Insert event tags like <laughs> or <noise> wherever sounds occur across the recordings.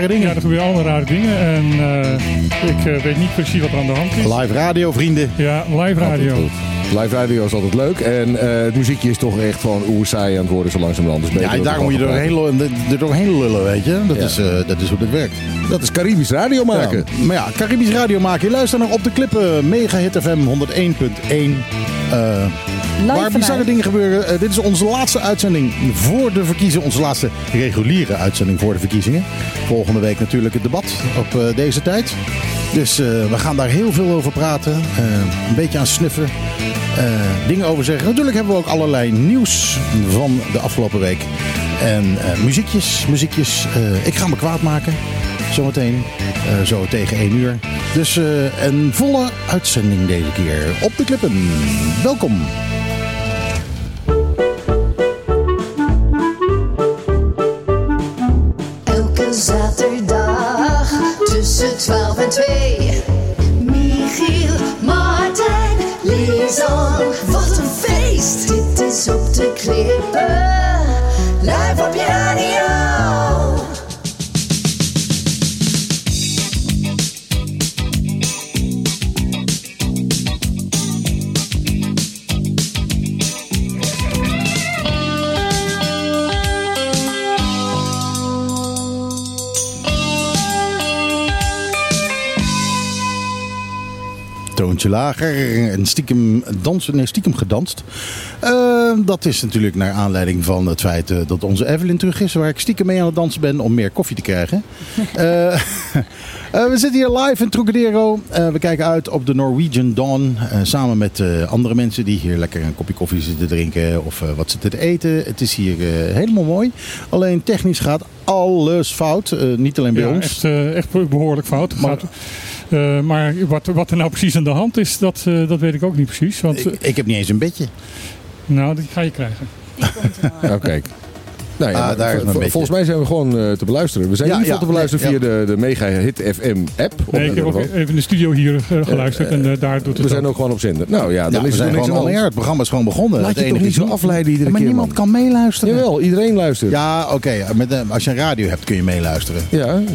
rare dingen. Ja, er gebeuren allemaal rare dingen. En eh, ik eh, weet niet precies wat er aan de hand is. Live radio, vrienden. Ja, live radio. Live radio is altijd leuk. En eh, het muziekje is toch echt gewoon oer saai aan het worden zo langzamerhand. Dus beter Ja, daar moet je gewoon doorheen, lullen- er doorheen lullen, weet je. Dat, Ja. is, eh, dat is hoe het werkt. Dat is Caribisch radio maken. Ja, maar ja, Caribisch radio maken. Je luistert naar Op de Klippen, Mega Hit FM 101.1. Eh waar bizarre dingen gebeuren. Eh, dit is onze laatste uitzending voor de verkiezingen. Onze laatste reguliere uitzending voor de verkiezingen. Volgende week natuurlijk het debat op eh, deze tijd. Dus eh, we gaan daar heel veel over praten. Een beetje aan snuffen. dingen over zeggen. Natuurlijk hebben we ook allerlei nieuws van de afgelopen week. En muziekjes, muziekjes. Ik ga me kwaad maken. Zometeen, zo tegen 1 uur. Dus een volle uitzending deze keer op de klippen. Welkom. Lager en stiekem dansen, nee, stiekem gedanst. Eh, dat is natuurlijk naar aanleiding van het feit eh, dat onze Evelyn terug is, waar ik stiekem mee aan het dansen ben om meer koffie te krijgen. <laughs> Eh, eh, we zitten hier live in Trocadero. Eh, we kijken uit op de Norwegian Dawn. eh, samen met eh, andere mensen die hier lekker een kopje koffie zitten drinken of wat zitten te eten. Het is hier eh, helemaal mooi. Alleen technisch gaat alles fout. Eh, niet alleen bij Ja, ons. echt, echt behoorlijk fout. Maar- Gaat, eh, maar wat, wat er nou precies aan de hand is, dat, eh, dat weet ik ook niet precies. Want, Ik, ik heb niet eens een bedje. nou, die ga je krijgen. Oh, kijk. Nou ja, Ah, daar vol- beetje. volgens mij zijn we gewoon eh, te beluisteren. We zijn Ja, in ieder geval ja, te beluisteren nee, via de, de Mega Hit FM app. Nee, ik heb ook even in de studio hier eh, geluisterd en eh, daar doet het We zijn ook. gewoon op zender. Nou ja, dan Ja, is er zijn niks aan. Het programma is gewoon begonnen. Laat Het je toch niet zo afleiden iedere maar keer, niemand man. kan meeluisteren. Jawel, iedereen luistert. Ja, Ja, oké. met, als je een radio hebt kun je meeluisteren.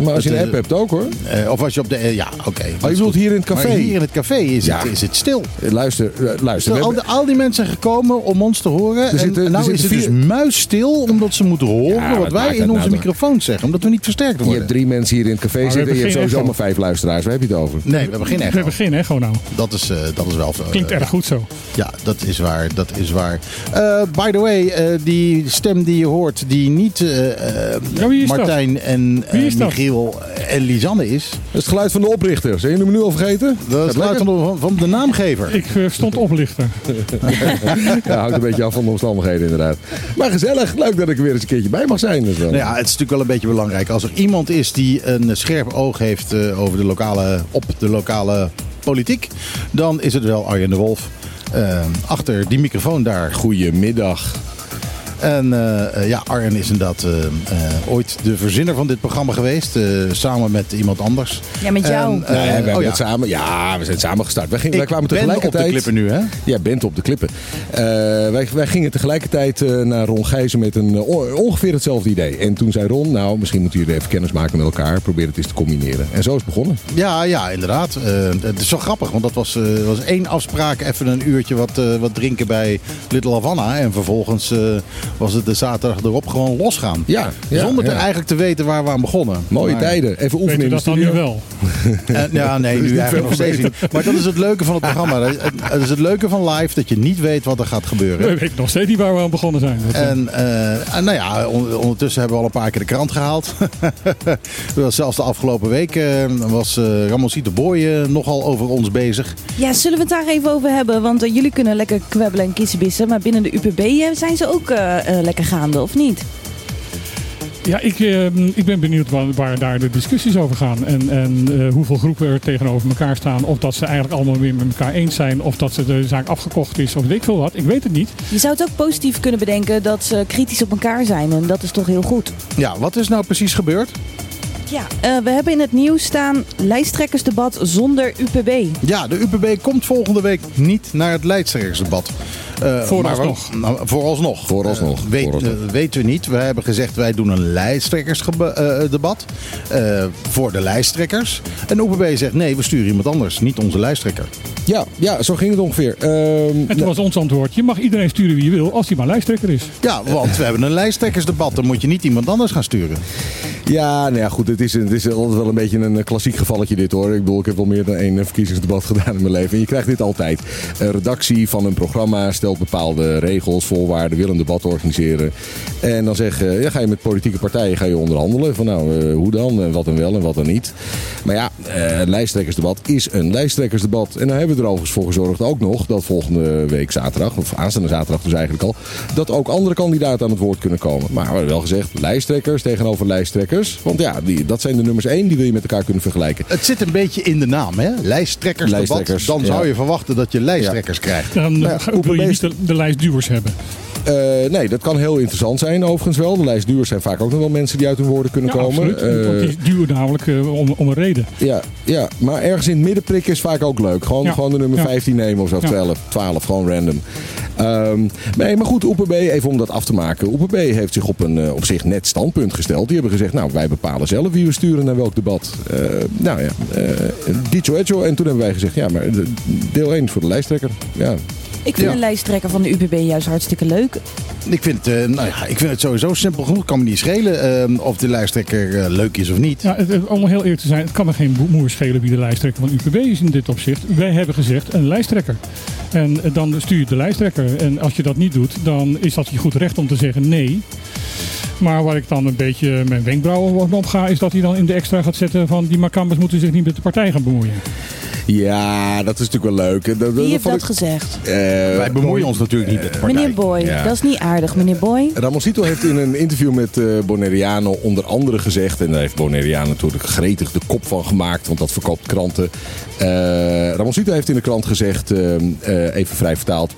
maar als je Het, een app hebt ook hoor. Eh, of als je op de... ja, oké. Oh, je bedoelt hier in het café? Maar hier in het café is, Ja. het, is het stil. Luister, luister. we al, hebben- die- al die mensen zijn gekomen om ons te horen. en zitten- nou is het dus muisstil omdat ze moeten horen Ja, wat wij in onze nou? microfoon zeggen. Omdat we niet versterkt je worden. hebt drie mensen hier in het café zitten. Je hebt sowieso echo. maar vijf luisteraars. Waar heb je het over? Nee, we hebben geen We hebben geen echo nou. Dat is, eh, dat is wel... eh, Klinkt erg goed zo. Ja, dat is waar. Dat is waar. Eh, by the way, eh, die stem die je hoort, die niet eh, eh, Ja, wie is dat? Martijn en Wie eh, is dat? Michiel en Lisanne is. Dat is het geluid van de oprichter. Zijn jullie hem nu al vergeten? Dat is het geluid van de, van de naamgever. Ik stond oplichter. <laughs> Ja, hangt een beetje af van de omstandigheden inderdaad. Maar gezellig. Leuk dat ik er weer eens een keertje bij mag zijn. Dus wel. Nou ja, het is natuurlijk wel een beetje belangrijk. Als er iemand is die een scherp oog heeft eh, over de lokale, op de lokale politiek, dan is het wel Arjen de Wolf. Eh, achter die microfoon daar. Goedemiddag. En eh, eh, ja, Arjen is inderdaad eh, eh, ooit de verzinner van dit programma geweest. eh, samen met iemand anders. Ja, met jou. En, Nee, we hebben oh ja. het samen. Ja, we zijn samen gestart. Wij, gingen, wij Ik kwamen ben tegelijkertijd. op de klippen nu, hè? Ja, bent op de klippen. Eh, wij, wij gingen tegelijkertijd eh, naar Ron Gijzen met een on- ongeveer hetzelfde idee. En toen zei Ron, nou, misschien moeten jullie even kennis maken met elkaar. Probeer het eens te combineren. En zo is het begonnen. Ja, ja, inderdaad. Eh, het is zo grappig, want dat was, eh, was één afspraak. Even een uurtje wat, eh, wat drinken bij Little Havana. En vervolgens eh, was het de zaterdag erop gewoon losgaan. Ja, ja, Zonder te eigenlijk te weten waar we aan begonnen. Mooie Maar- tijden. Even oefenen in de dat dan nu studio. wel? <laughs> Eh, ja, nee, <laughs> nu eigenlijk nog steeds niet. Maar dat is het leuke van het programma. Het, het is het leuke van live, dat je niet weet wat er gaat gebeuren. We weten nog steeds niet waar we aan begonnen zijn. Dat, eh, En, eh, en nou ja, on- ondertussen hebben we al een paar keer de krant gehaald. <laughs> Zelfs de afgelopen week eh, was eh Ramosito Boy nogal over ons bezig. Ja, zullen we het daar even over hebben? Want jullie kunnen lekker kwebbelen en kissenbissen. Maar binnen de UPB zijn ze ook lekker gaande, of niet? Ja, ik, eh, ik ben benieuwd waar, waar daar de discussies over gaan. En, en eh, hoeveel groepen er tegenover elkaar staan. Of dat ze eigenlijk allemaal weer met elkaar eens zijn. Of dat ze de zaak afgekocht is. Of weet ik veel wat. Ik weet het niet. Je zou het ook positief kunnen bedenken dat ze kritisch op elkaar zijn. En dat is toch heel goed. Ja, wat is nou precies gebeurd? Ja, eh, we hebben in het nieuws staan lijsttrekkersdebat zonder UPB. Ja, de UPB komt volgende week niet naar het lijsttrekkersdebat. Eh, Vooralsnog. maar we- nou, vooralsnog. Vooralsnog. Eh, weet, Vooralsnog. weten we niet. We hebben gezegd wij doen een lijsttrekkersdebat eh, voor de lijsttrekkers. En de UPB zegt nee, we sturen iemand anders, niet onze lijsttrekker. Ja, ja, zo ging het ongeveer. Ehm, En toen was ons antwoord, je mag iedereen sturen wie je wil als hij maar lijsttrekker is. Ja, want we hebben een lijsttrekkersdebat, dan moet je niet iemand anders gaan sturen. Ja, nou ja, goed. Het is, het is altijd wel een beetje een eh, klassiek gevalletje dit hoor. Ik bedoel, ik heb wel meer dan één eh, verkiezingsdebat <laughs> gedaan in mijn leven. En je krijgt dit altijd. Een redactie van een programma stelt bepaalde regels, voorwaarden, wil een debat organiseren. En dan zeg, je, ja, ga je met politieke partijen ga je onderhandelen. Van nou, eh, hoe dan? En wat dan wel en wat dan niet. Maar ja, een lijsttrekkersdebat is een lijsttrekkersdebat. En daar hebben we er overigens voor gezorgd ook nog dat volgende week zaterdag, of aanstaande zaterdag dus eigenlijk al, dat ook andere kandidaten aan het woord kunnen komen. Maar wel gezegd, lijsttrekkers tegenover lijsttrekkers. Want ja, die, dat zijn de nummers één, die wil je met elkaar kunnen vergelijken. Het zit een beetje in de naam, hè? Lijsttrekkersdebat. Lijsttrekkers, dan ja. zou je verwachten dat je lijsttrekkers krijgt. Dan Nou ga- wil je niet de, de lijstduwers hebben. Eh, nee, dat kan heel interessant zijn overigens wel. De lijstduwers zijn vaak ook nog wel mensen die uit hun woorden kunnen Ja, komen. absoluut. Want die duwen namelijk eh, om, om een reden. ja, ja, maar ergens in het midden prikken is vaak ook leuk. Gewoon, Ja. gewoon de nummer Ja. 15 nemen of zo, of Ja. 12, 12, gewoon random. Ehm, nee, maar goed, OPB, even om dat af te maken. OPB heeft zich op een op zich net standpunt gesteld. Die hebben gezegd, nou, wij bepalen zelf wie we sturen naar welk debat. Nou ja, eh dicho. En toen hebben wij gezegd, ja, maar de- deel 1 is voor de lijsttrekker. Ja, Ik vind Ja. een lijsttrekker van de UPB juist hartstikke leuk. Ik vind, eh, nou ja, ik vind het sowieso simpel genoeg. kan me niet schelen eh, of de lijsttrekker eh, leuk is of niet. Ja, het, om heel eerlijk te zijn, het kan me geen moer schelen wie de lijsttrekker van UPB is in dit opzicht. Wij hebben gezegd een lijsttrekker. En dan stuur je de lijsttrekker. En als je dat niet doet, dan is dat je goed recht om te zeggen nee. Maar waar ik dan een beetje mijn wenkbrauwen op ga, is dat hij dan in de extra gaat zetten van die Macambers moeten zich niet met de partij gaan bemoeien. Ja dat is natuurlijk wel leuk. Dat, dat Wie heeft dat ik- gezegd? eh, Wij bemoeien ons natuurlijk niet met de partij. Meneer Boy. Ja. Dat is niet aardig, meneer Boy. Ramosito heeft in een interview met eh Boneriano onder andere gezegd... en daar heeft Boneriano natuurlijk gretig de kop van gemaakt... want dat verkoopt kranten. Eh Ramosito heeft in de krant gezegd, eh, eh, even vrij vertaald...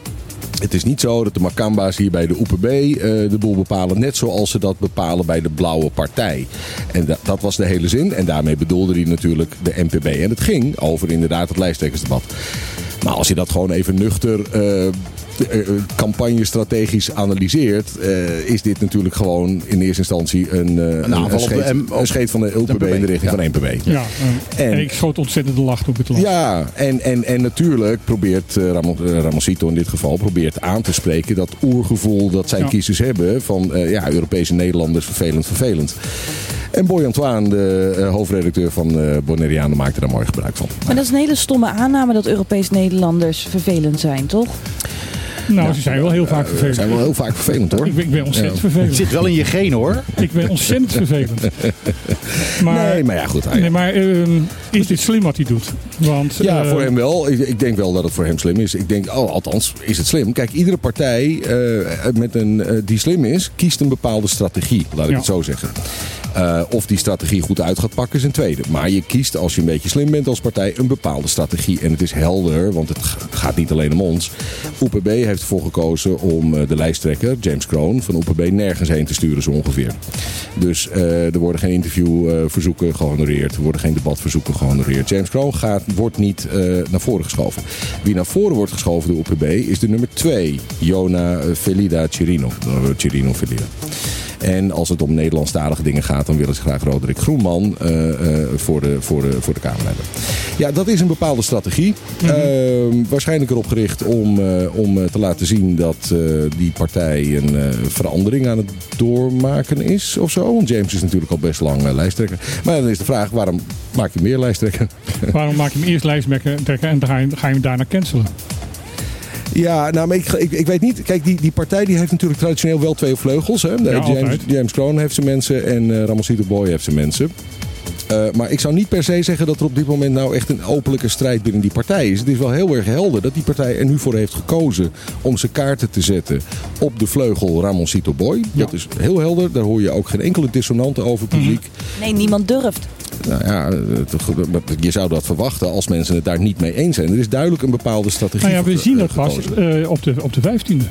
Het is niet zo dat de Makamba's hier bij de UPB eh, de boel bepalen, net zoals ze dat bepalen bij de Blauwe Partij. En da- dat was de hele zin. En daarmee bedoelde hij natuurlijk de NPB. En het ging over inderdaad het lijsttrekkersdebat. Maar als je dat gewoon even nuchter eh, campagne strategisch analyseert, eh, is dit natuurlijk gewoon in eerste instantie een, eh, een, aanval op de scheet, M- een scheet van de UPB in de richting ja. van de NPB. Ja, eh, En- en ik schoot ontzettend de lach ik het las. Ja, en, en, en natuurlijk probeert uh, Ramosito in dit geval probeert aan te spreken dat oergevoel dat zijn Ja. kiezers hebben van eh, ja, Europese Nederlanders vervelend, vervelend. En Boy Antoine, de eh, hoofdredacteur van eh Boneriano, maakte daar mooi gebruik van. Maar dat is een hele stomme aanname dat Europees Nederlanders vervelend zijn, toch? Nou, ze zijn wel heel vaak Ze vervelend. zijn wel heel vaak vervelend hoor. Ik ben, ik ben ontzettend Ja. Het vervelend. zit wel in je genen hoor. Ik ben ontzettend vervelend. <laughs> Maar, nee, maar ja, goed. nee, maar ehm, is dit slim wat hij doet? Want, Ja, eh, voor hem wel. Ik, ik denk wel dat het voor hem slim is. Ik denk, oh, althans, is het slim. Kijk, iedere partij eh, met een, eh, die slim is, kiest een bepaalde strategie. Laat ik Ja. het zo zeggen. Eh, of die strategie goed uit gaat pakken is een tweede. Maar je kiest, als je een beetje slim bent als partij, een bepaalde strategie. En het is helder, want het gaat niet alleen om ons. OPB heeft ervoor gekozen om eh, de lijsttrekker, James Kroon, van OPB nergens heen te sturen zo ongeveer. Dus eh, er worden geen interviewverzoeken gehonoreerd. Er worden geen debatverzoeken gehonoreerd. James Kroon gaat, wordt niet naar voren geschoven. Wie naar voren wordt geschoven door OPB is de nummer 2, Jona Felida Cirino. Cirino Felida. En als het om Nederlandstalige dingen gaat, dan willen ze graag Roderick Groenman eh, eh, voor, de, voor, de, voor de Kamer hebben. Ja, dat is een bepaalde strategie. Ehm, waarschijnlijk erop gericht om, eh, om te laten zien dat die partij een verandering aan het doormaken is of zo. Want James is natuurlijk al best lang lijsttrekker. Maar dan is de vraag, waarom maak je meer lijsttrekker? Waarom maak je hem eerst lijsttrekker en dan ga je, ga je hem daarna cancelen? Ja, nou, maar ik, ik, ik weet niet. Kijk, die, die partij die heeft natuurlijk traditioneel wel twee vleugels. Hè? Ja, James. James Kroon heeft zijn mensen en eh Ramosito Boy heeft zijn mensen. Eh, maar ik zou niet per se zeggen dat er op dit moment nou echt een openlijke strijd binnen die partij is. Het is wel heel erg helder dat die partij er nu voor heeft gekozen om zijn kaarten te zetten op de vleugel Ramosito Boy. Dat is heel helder. Daar hoor je ook geen enkele dissonante over publiek. Nee, niemand durft. Nou ja, je zou dat verwachten als mensen het daar niet mee eens zijn. Er is duidelijk een bepaalde strategie Nou ja, we zien eh, dat pas gekozen. eh, op, de, op de 15e.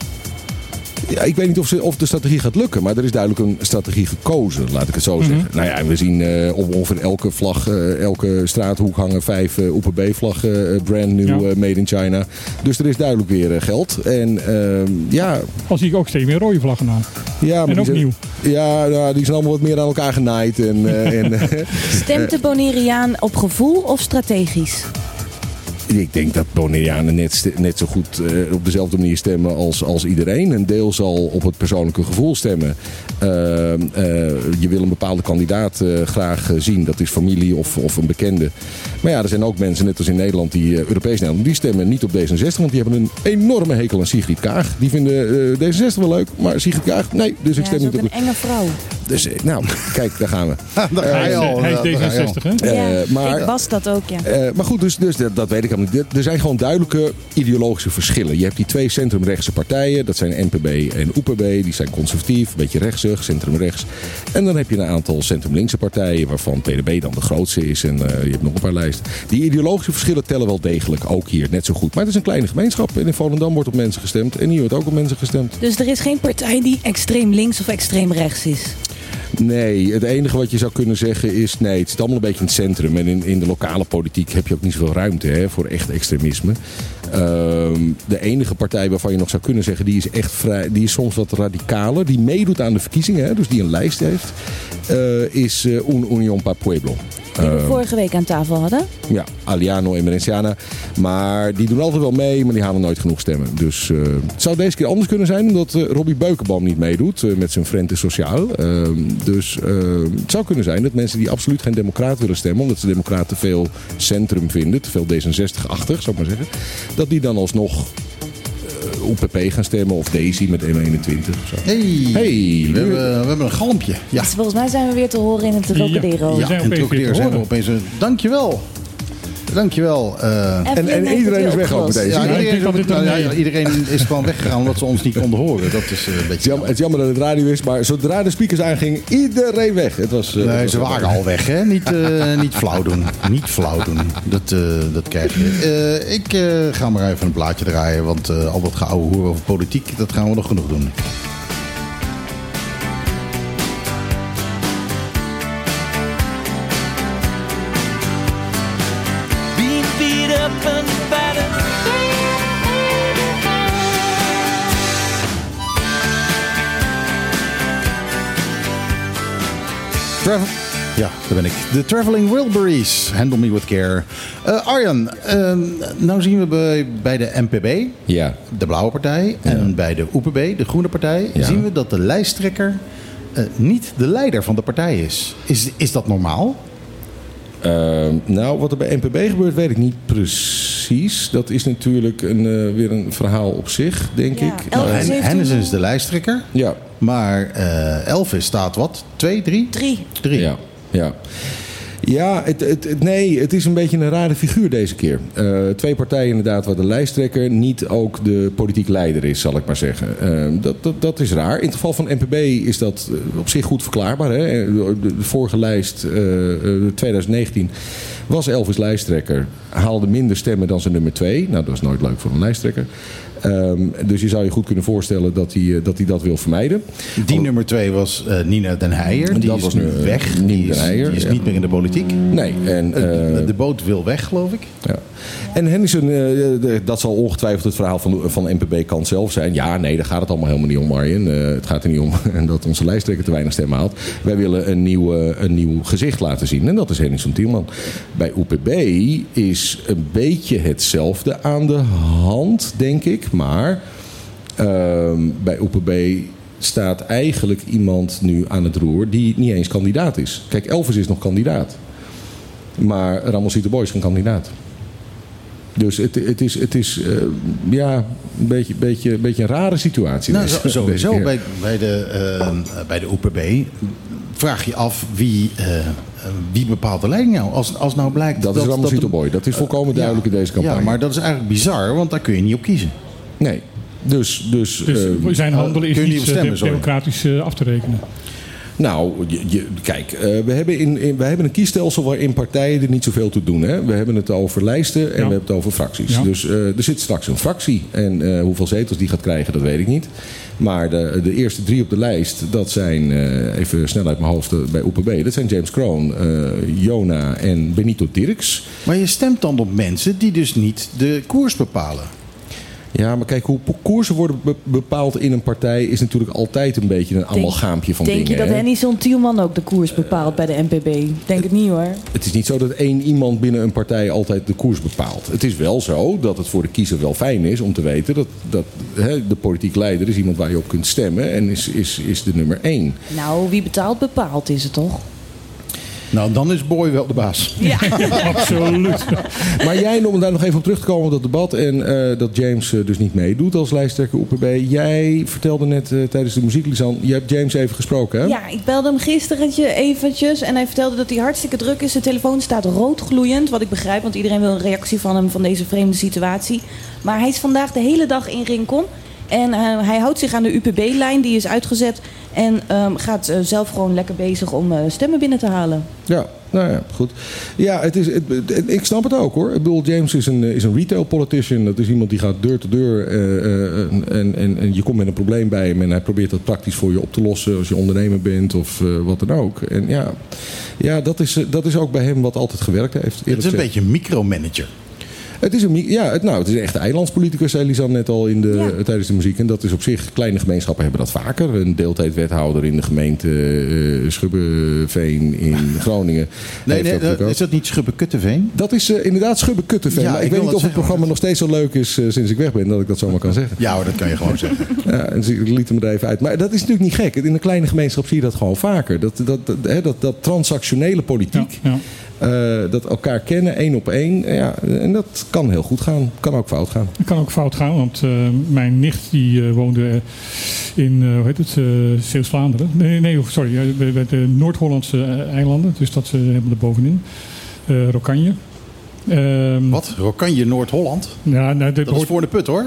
Ja, ik weet niet of, ze, of de strategie gaat lukken, maar er is duidelijk een strategie gekozen, laat ik het zo zeggen. Nou ja, we zien eh, op ongeveer elke vlag, eh, elke straathoek hangen vijf uh, OPB-vlaggen, brand new, Ja. eh, made in China. Dus er is duidelijk weer eh, geld. En ehm, ja, Al zie ik ook steeds meer rode vlaggen aan. ja, maar En ook zijn- nieuw. Ja, nou, die zijn allemaal wat meer aan elkaar genaaid. En, eh, en, <laughs> Stemt de Bonaireaan op gevoel of strategisch? Ik denk dat Bonaireanen net, zo goed eh, op dezelfde manier stemmen als, als iedereen. Een deel zal op het persoonlijke gevoel stemmen. Eh, eh, je wil een bepaalde kandidaat eh, graag eh, zien. Dat is familie of, of een bekende. Maar ja, er zijn ook mensen, net als in Nederland, die eh, Europees Nederland, die stemmen niet op D66. Want die hebben een enorme hekel aan Sigrid Kaag. Die vinden eh, D66 wel leuk, maar Sigrid Kaag, nee. Dus ik stem niet op. een enge vrouw. Dus nou, kijk, daar gaan we. <laughs> daar ga Hij je is, al. hij is daar ga je al. D66, hè? Ja, maar- ik was dat ook, ja. Eh, maar goed, dus, dus dat, dat weet ik helemaal niet. Er zijn gewoon duidelijke ideologische verschillen. Je hebt die twee centrumrechtse partijen. Dat zijn NPB en OPB. Die zijn conservatief, een beetje rechtsig, centrumrechts. En dan heb je een aantal centrumlinkse partijen... waarvan PDB dan de grootste is. En eh, je hebt nog een paar lijsten. Die ideologische verschillen tellen wel degelijk. Ook hier, net zo goed. Maar het is een kleine gemeenschap. En in Volendam wordt op mensen gestemd. En hier wordt ook op mensen gestemd. Dus er is geen partij die extreem links of extreem rechts is. Nee, het enige wat je zou kunnen zeggen is... nee, het zit allemaal een beetje in het centrum. En in, in de lokale politiek heb je ook niet zoveel ruimte hè, voor echt extremisme. Ehm, de enige partij waarvan je nog zou kunnen zeggen... die is echt vrij, die is soms wat radicaler. Die meedoet aan de verkiezingen, hè, dus die een lijst heeft... eh, is eh, Un Unión para Pueblo. Die we Ehm, vorige week aan tafel hadden. ja, Aliano en Merenciana. Maar die doen altijd wel mee, maar die halen nooit genoeg stemmen. Dus eh, het zou deze keer anders kunnen zijn, omdat eh, Robbie Beukenboom niet meedoet eh, met zijn Frente Sociaal. Ehm, dus eh, het zou kunnen zijn dat mensen die absoluut geen democraat willen stemmen, omdat ze democraten te veel centrum vinden, te veel D66-achtig, zou ik maar zeggen, dat die dan alsnog eh, OPP gaan stemmen of Daisy met M21 of zo. Hey, Hey, we, hebben, we hebben een galmpje. Ja, Dus volgens mij zijn we weer te horen in het Trocadero. ja opeens ook weer te weer zijn we opeens... een- Dankjewel. Dankjewel. eh Evelyn En- en iedereen is weg ja, Ja, iedereen, dat dit nou, ja, iedereen is gewoon weggegaan omdat ze ons niet konden horen. Dat is eh, een Het is, beetje... jammer, het is jammer dat het radio is, maar zodra de speakers aangingen, iedereen weg. Het was, eh, het Nee, was ze waren al weg, hè? Niet, eh, <laughs> niet flauw doen. Niet flauw doen. Dat, eh, dat krijg je. Eh, ik eh, ga maar even een plaatje draaien, want eh, al dat geouwe hoeren over politiek, dat gaan we nog genoeg doen. Ja, daar ben ik. De Traveling Wilburys. Handle me with care. Eh, Arjan, eh, nou zien we bij, bij de NPB, Ja. de blauwe partij, en bij de OPB, de groene partij, Ja. zien we dat de lijsttrekker eh, niet de leider van de partij is. Is, is dat normaal? Ehm, nou, wat er bij NPB gebeurt, weet ik niet precies. Dat is natuurlijk een, eh, weer een verhaal op zich, denk Ja, ik. Nou, Hennis is de lijsttrekker, ja, maar eh, Elvis staat wat? Twee, drie? Drie. Drie. ja, ja. Ja, het, het, het- nee, het is een beetje een rare figuur deze keer. Eh, twee partijen inderdaad waar de lijsttrekker niet ook de politiek leider is, zal ik maar zeggen. Eh, dat, dat, dat is raar. In het geval van NPB is dat op zich goed verklaarbaar. Hè? De, de vorige lijst, eh, eh, 2019, was Elvis lijsttrekker. Haalde minder stemmen dan zijn nummer twee. Nou, dat is nooit leuk voor een lijsttrekker. Ehm, dus je zou je goed kunnen voorstellen dat hij, eh, dat, hij dat wil vermijden. Die nummer twee was eh, Nina Den Heijer. Die Dat is was nu eh, weg. Nina Die is, Den Heijer, die is ja. niet meer in de politiek. Nee, en... De boot wil weg, geloof ik. Ja. En Henderson, de- dat zal ongetwijfeld het verhaal van, van NPB-kant zelf zijn. Ja, nee, daar gaat het allemaal helemaal niet om, Arjen. Eh, het gaat er niet om <laughs> dat onze lijsttrekker te weinig stemmen haalt. Wij willen een nieuw, eh, een nieuw gezicht laten zien. En dat is Henderson Tielman. Bij OPB is een beetje hetzelfde aan de hand, denk ik. Maar ehm, bij OPB staat eigenlijk iemand nu aan het roer die niet eens kandidaat is. Kijk, Elvis is nog kandidaat. Maar Ramon Boy is geen kandidaat. Dus het, het is, het is eh, ja, een beetje, beetje, beetje een rare situatie. Nou, zo- sowieso bij, bij, de, eh, bij de OPB vraag je af wie, eh, eh, wie bepaalt de leiding nou. Als, als nou blijkt Dat is Ramon de- Boy. Dat is volkomen duidelijk in deze campagne. Ja, maar dat is eigenlijk bizar, want daar kun je niet op kiezen. Nee. Dus, dus, Dus eh, zijn handelen is niet stemmen, eh, sorry. democratisch eh, af te rekenen. Nou, je, je- kijk, eh, we, hebben in, in- we hebben een kiesstelsel waarin partijen er niet zoveel toe doen. Hè? We hebben het over lijsten en we hebben het over fracties. Ja. Dus eh, er zit straks een fractie. En eh, hoeveel zetels die gaat krijgen, dat weet ik niet. Maar de, de eerste drie op de lijst, dat zijn, eh, even snel uit mijn hoofd eh, bij OPB... dat zijn James Kroon, eh, Jona en Benito Dirks. Maar je stemt dan op mensen die dus niet de koers bepalen. Ja, maar kijk, hoe koersen worden be- bepaald in een partij... is natuurlijk altijd een beetje een amalgaampje van Denk dingen. je dat? Henny zo'n Tielman ook de koers bepaalt bij de NPB? Denk het niet hoor. Het is niet zo dat één iemand binnen een partij altijd de koers bepaalt. Het is wel zo dat het voor de kiezer wel fijn is om te weten dat, dat hè, de politiek leider is iemand waar je op kunt stemmen en is, is, is de nummer één. Nou, wie betaalt bepaalt is het toch? Nou, dan is Boy wel de baas. Ja. <laughs> Absoluut. Maar jij, om daar nog even op terug te komen op dat debat en eh, dat James eh, dus niet meedoet als lijsttrekker OPB. Jij vertelde net eh, tijdens de muziek, Lisan, je hebt James even gesproken hè? Ja, ik belde hem gisteren eventjes en hij vertelde dat hij hartstikke druk is. De telefoon staat roodgloeiend, wat ik begrijp, want iedereen wil een reactie van hem van deze vreemde situatie. Maar hij is vandaag de hele dag in Rincon en hij houdt zich aan de UPB-lijn, die is uitgezet. En ehm, gaat eh, zelf gewoon lekker bezig om eh, stemmen binnen te halen. Ja, nou ja, goed. Ja, het is, het, het- ik snap het ook hoor. Ik bedoel, James is een, eh, is een retail politician. Dat is iemand die gaat deur te deur. eh, eh, en, en, en je komt met een probleem bij hem. En hij probeert dat praktisch voor je op te lossen. Als je ondernemer bent of eh, wat dan ook. En ja, ja dat, is, dat is ook bij hem wat altijd gewerkt heeft. Het is een gezegd. beetje een micromanager. Het is een, ja, het, nou, het is een echte eilandspoliticus, zei Lisanne net al in de, Ja. eh, tijdens de muziek. En dat is op zich, kleine gemeenschappen hebben dat vaker. Een deeltijdwethouder in de gemeente eh, Schubbeveen in <laughs> Groningen. Nee, nee, dat dat- ook. is dat niet Schubbe-Kutteveen? Dat is eh, inderdaad Schubbe-Kutteveen. Ja, maar ik, ik weet niet of het programma nog steeds zo leuk is eh, sinds ik weg ben, dat ik dat zomaar kan zeggen. Ja hoor, dat kan je gewoon zeggen. <laughs> Ja, en ze liet hem er even uit. Maar dat is natuurlijk niet gek. In een kleine gemeenschap zie je dat gewoon vaker. Dat, dat, dat, hè, dat, dat transactionele Ja, politiek, ja. Eh, dat elkaar kennen, één op één. Ja, en dat kan heel goed gaan. Kan ook fout gaan. Het kan ook fout gaan, want eh, mijn nicht die eh, woonde eh, in uh, hoe heet het, eh, Zeeuws-Vlaanderen. Nee, nee, sorry, bij, de Noord-Hollandse eilanden. Dus dat ze hebben er bovenin. Eh Rokanje. Ehm, Wat? Rokanje Noord-Holland? Ja, nou, Dat is voor de put hoor.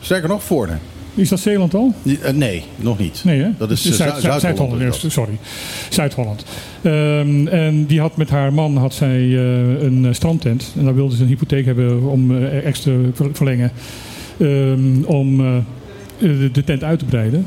Sterker nog, voor de. Is dat Zeeland al? Eh, nee, nog niet. Nee, hè? Dat is Dus eh, Zuid- Zuid- Zuid- Zuid-Holland. Sorry, Zuid-Holland. Ehm, en die had met haar man had zij, eh, een strandtent. En daar wilde ze een hypotheek hebben om eh, extra ver- verlengen. ehm, om de, de tent uit te breiden.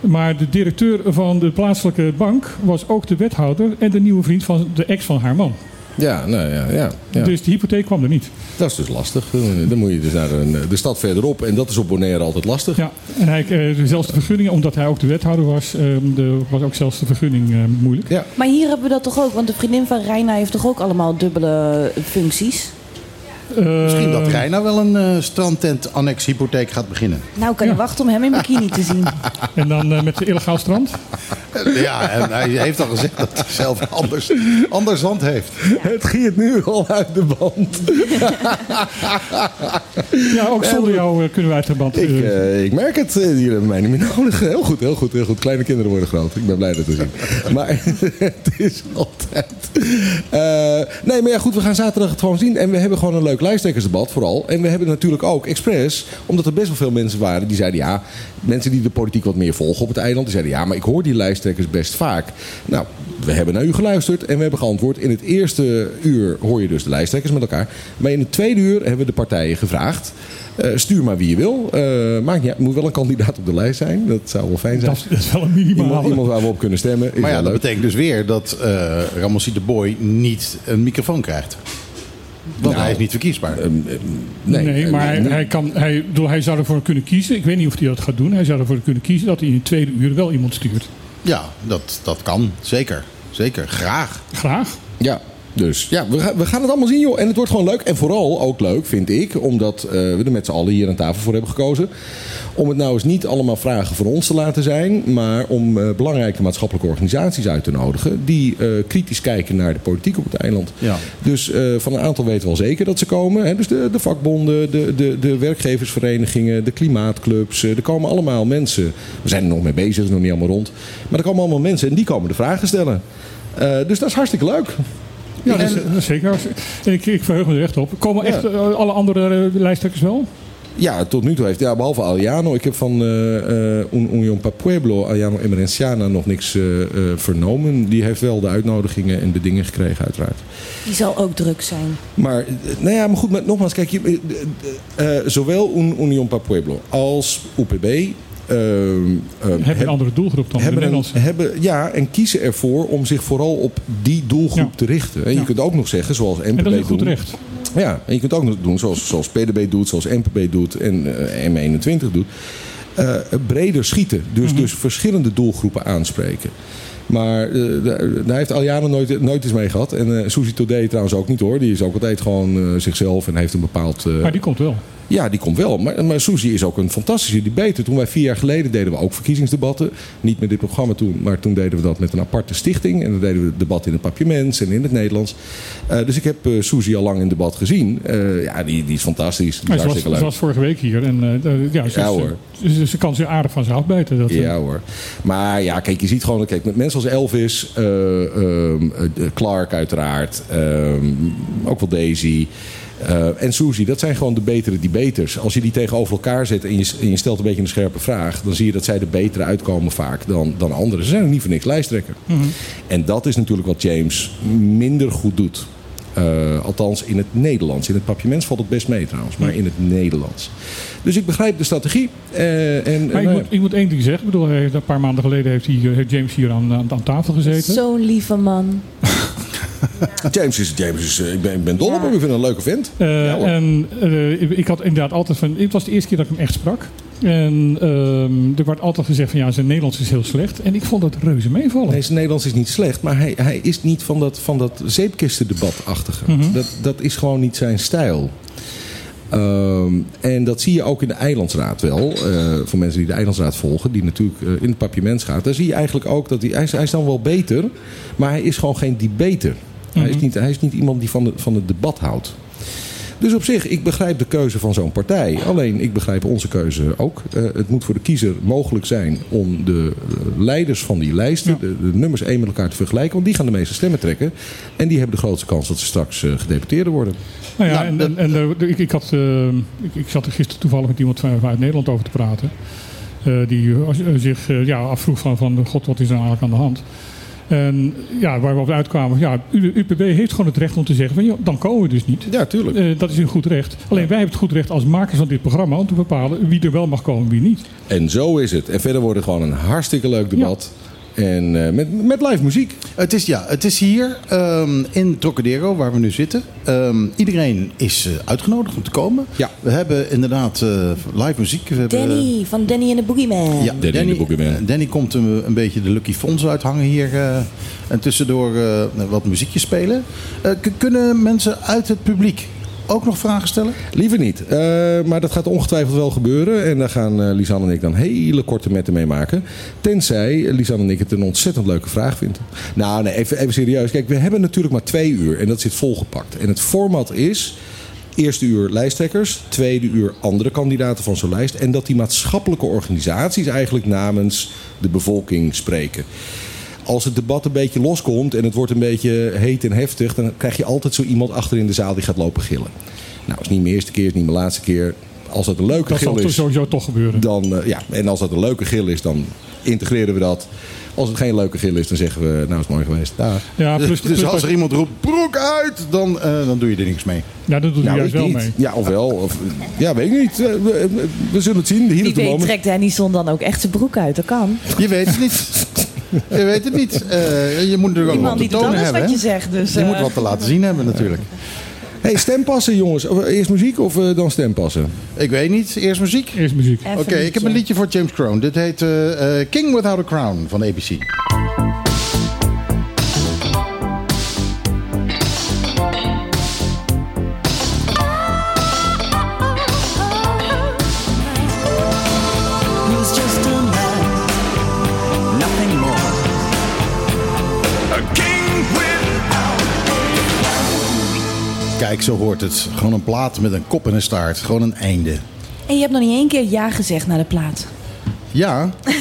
Maar de directeur van de plaatselijke bank was ook de wethouder en de nieuwe vriend van de ex van haar man. Ja, nou ja, ja, ja. Dus de hypotheek kwam er niet. dat is dus lastig. Dan- moet je dus naar een, de stad verderop. En dat is op Bonaire altijd lastig. Ja, en hij, eh, zelfs de vergunning, omdat hij ook de wethouder was, ehm, de, was ook zelfs de vergunning eh, moeilijk. Ja. Maar hier hebben we dat toch ook, want de vriendin van Reina heeft toch ook allemaal dubbele functies? Misschien dat Eh, Reina wel een eh strandtent annex hypotheek gaat beginnen. Nou, kan je Ja. wachten om hem in bikini te zien. <laughs> En dan eh, met de illegaal strand. Ja, en hij heeft al gezegd dat hij zelf anders, anders hand heeft. Het giert nu al uit de band. <laughs> Ja, ook zonder jou eh, kunnen we uit de band. Ik, eh, eh, ik merk het. eh, Jullie hebben mij niet meer nodig. Heel goed, heel goed, heel goed. Kleine kinderen worden groot. Ik ben blij dat te zien. <laughs> Maar het is altijd... Eh, nee, maar ja, goed. We gaan zaterdag het gewoon zien. En we hebben gewoon een leuk lijsttrekkersdebat vooral. En we hebben natuurlijk ook expres... Omdat er best wel veel mensen waren die zeiden... Ja, mensen die de politiek wat meer volgen op het eiland... Die zeiden ja, maar ik hoor die lijsttrekkers best vaak. Nou, we hebben naar u geluisterd en we hebben geantwoord. In het eerste uur hoor je dus de lijsttrekkers met elkaar. Maar in het tweede uur hebben we de partijen gevraagd... Eh, stuur maar wie je wil. Eh, maakt niet uit. moet wel een kandidaat op de lijst zijn. Dat zou wel fijn zijn. dat, is, dat is wel een minimaal. Iemand, iemand waar we op kunnen stemmen. Is Maar ja, dat betekent dus weer dat eh Ramosi de Boy niet een microfoon krijgt. Want Nou, hij is niet verkiesbaar. Ehm, ehm, Nee, nee, maar hij, kan, hij, bedoel, hij zou ervoor kunnen kiezen. Ik weet niet of hij dat gaat doen. Hij zou ervoor kunnen kiezen dat hij in het tweede uur wel iemand stuurt. Ja, dat, dat kan. Zeker. Zeker. Graag. Graag. Ja, dus ja, we, gaan- we gaan het allemaal zien, joh. En het wordt gewoon leuk. En vooral ook leuk, vind ik, omdat eh, we er met z'n allen hier aan tafel voor hebben gekozen. Om het nou eens niet allemaal vragen voor ons te laten zijn, maar om eh, belangrijke maatschappelijke organisaties uit te nodigen. die eh, kritisch kijken naar de politiek op het eiland. Ja. Dus van een aantal weten we al zeker dat ze komen. Hè? Dus de, de vakbonden, de, de, de werkgeversverenigingen, de klimaatclubs. er komen allemaal mensen. We zijn er nog mee bezig, is nog niet allemaal rond. Maar er komen allemaal mensen en die komen de vragen stellen. Dus dat is hartstikke leuk. Ja, dat is, dat is zeker. En ik, ik verheug me er echt op. Komen echt eh, alle andere eh, lijsttrekkers wel? Ja, tot nu toe heeft, ja, behalve Aliano. Ik heb van eh, eh, Un Union Pa Pueblo, Aliano Emerenciana, nog niks vernomen. Die heeft wel de uitnodigingen en de dingen gekregen, uiteraard. Die zal ook druk zijn. Maar, nou ja, maar goed, maar nogmaals, kijk, je, zowel Un Union Pa Pueblo als UPB. Ehm, ehm, Hebben heb- een andere doelgroep dan de hebben, Nederlandse. hebben, ja, en kiezen ervoor om zich vooral op die doelgroep Ja. te richten. En je kunt ook nog zeggen, zoals NPB En dat is een goed doen. recht. Ja, en je kunt ook nog doen zoals, zoals PDB doet, zoals NPB doet en eh, M21 doet. Eh, breder schieten. Dus, Mhm. dus verschillende doelgroepen aanspreken. Maar eh, daar, heeft Aliano nooit, nooit eens mee gehad. En eh Suzy Today trouwens ook niet hoor. Die is ook altijd gewoon eh, zichzelf en heeft een bepaald... Maar die komt wel. ja, die komt wel. Maar, maar Suzy is ook een fantastische debater. Toen wij vier jaar geleden deden we ook verkiezingsdebatten. Niet met dit programma toen, maar toen deden we dat met een aparte stichting. En dan deden we debat in het papiaments en in het Nederlands. Dus ik heb eh Suzy al lang in debat gezien. Ja, die, die is fantastisch. Die Maar is ze, was, ze vorige week hier. En ja, ze, Ja, ze- hoor. Ze, ze kan zich aardig van zich afbijten. Dat, Ja hoor. Maar ja, kijk, je ziet gewoon, kijk, met mensen als Elvis, eh, ehm, eh, Clark uiteraard, ehm, ook wel Daisy. eh, en Suzy, dat zijn gewoon de betere debaters. Als je die tegenover elkaar zet en je, en je stelt een beetje een scherpe vraag, dan zie je dat zij er betere uitkomen vaak dan, dan anderen. Ze zijn ook niet voor niks lijsttrekker. Mhm. En dat is natuurlijk wat James minder goed doet. Eh, althans in het Nederlands. In het papiaments valt het best mee trouwens, maar in het Nederlands. Dus ik begrijp de strategie. eh, en, Maar ik nou moet, ik moet één ding zeggen. Ik bedoel, een paar maanden geleden heeft, hij, eh, heeft James hier aan, aan, aan tafel gezeten. Zo'n lieve man. <laughs> James is, James is eh, ik, ben, ik ben dol op Ja. hem. Ik vind hem een leuke vent. Eh, Ja, en eh, ik, ik had inderdaad altijd van. Het was de eerste keer dat ik hem echt sprak. En ehm, er werd altijd gezegd van ja, zijn Nederlands is heel slecht. En ik vond het reuze meevallen. Nee, zijn Nederlands is niet slecht, maar hij, hij is niet van dat, van dat zeepkistendebatachtige. Mhm. dat, dat is gewoon niet zijn stijl. Ehm, en dat zie je ook in de Eilandsraad wel. eh, voor mensen die de Eilandsraad volgen, die natuurlijk eh, in het papiaments gaat. Daar zie je eigenlijk ook dat hij, hij, is, hij is dan wel beter, maar hij is gewoon geen debater. hij, is Mhm. niet, hij is niet iemand die van, de, van het debat houdt. Dus op zich, ik begrijp de keuze van zo'n partij. Alleen, ik begrijp onze keuze ook. Eh, het moet voor de kiezer mogelijk zijn om de eh, leiders van die lijsten, Ja. de, de nummers één met elkaar te vergelijken. Want die gaan de meeste stemmen trekken. En die hebben de grootste kans dat ze straks eh, gedeputeerden worden. Nou ja, Nou, en, en, ik, ik, had, eh, ik, ik zat er gisteren toevallig met iemand van, vanuit Nederland over te praten. Eh, die zich ja, afvroeg van, van god, wat is er nou eigenlijk aan de hand? En ja, waar we op uitkwamen, ja, UPB heeft gewoon het recht om te zeggen van, joh, dan komen we dus niet. Ja, tuurlijk. Eh, dat is een goed recht. Alleen wij hebben het goed recht als makers van dit programma om te bepalen wie er wel mag komen en wie niet. En zo is het. En verder wordt het gewoon een hartstikke leuk debat. En eh, met, met live muziek. Het is, ja, het is hier ehm, in Trocadero, waar we nu zitten. Ehm, iedereen is eh, uitgenodigd om te komen. Ja. We hebben inderdaad eh, live muziek. We hebben, Danny van Danny en de Boogeyman. Ja, Danny de Boogeyman. Danny komt een, een beetje de Lucky Fonds uithangen hier. eh, en tussendoor eh, wat muziekjes spelen. Eh, kunnen mensen uit het publiek ook nog vragen stellen? Liever niet. Eh, maar dat gaat ongetwijfeld wel gebeuren. En daar gaan eh, Lisanne en ik dan hele korte metten mee maken. Tenzij Lisanne en ik het een ontzettend leuke vraag vinden. Nou, nee, even, even serieus. Kijk, we hebben natuurlijk maar twee uur. En dat zit volgepakt. En het format is... Eerste uur lijsttrekkers, tweede uur andere kandidaten van zo'n lijst. En dat die maatschappelijke organisaties eigenlijk namens de bevolking spreken. Als het debat een beetje loskomt en het wordt een beetje heet en heftig, dan krijg je altijd zo iemand achter in de zaal die gaat lopen gillen. Nou, is niet mijn eerste keer, is niet mijn laatste keer. Als dat een leuke Dat gil zal is, sowieso toch gebeuren. dan eh, ja. En als dat een leuke gil is, dan integreren we dat. Als het geen leuke gil is, dan zeggen we, nou is het mooi geweest. Dag. Ja, plus, dus plus- als er iemand roept, broek uit, dan, eh, dan doe je er niks mee. ja, dat doet hij Nou, juist wel niet. mee. Ja, of wel. Of, ja, weet ik niet. Eh, We, we- we zullen het zien. Hier Wie weet moment. trekt Danny Son dan ook echt zijn broek uit. Dat kan. Je weet het niet. Je weet het niet. Eh, je moet er ook wat te tonen alles hebben. wat hè? je zegt. Dus, Je eh, moet wat te laten zien hebben natuurlijk. hey, stempassen jongens. Eh, Eerst muziek of eh, dan stempassen? Ik weet niet. Eerst muziek? Eerst muziek. Oké, ik heb een liedje voor James Crown. Dit heet eh, eh, King Without a Crown van ABC. Kijk, zo hoort het. Gewoon een plaat met een kop en een staart. Gewoon een einde. En je hebt nog niet één keer ja gezegd naar de plaat. Ja. <laughs>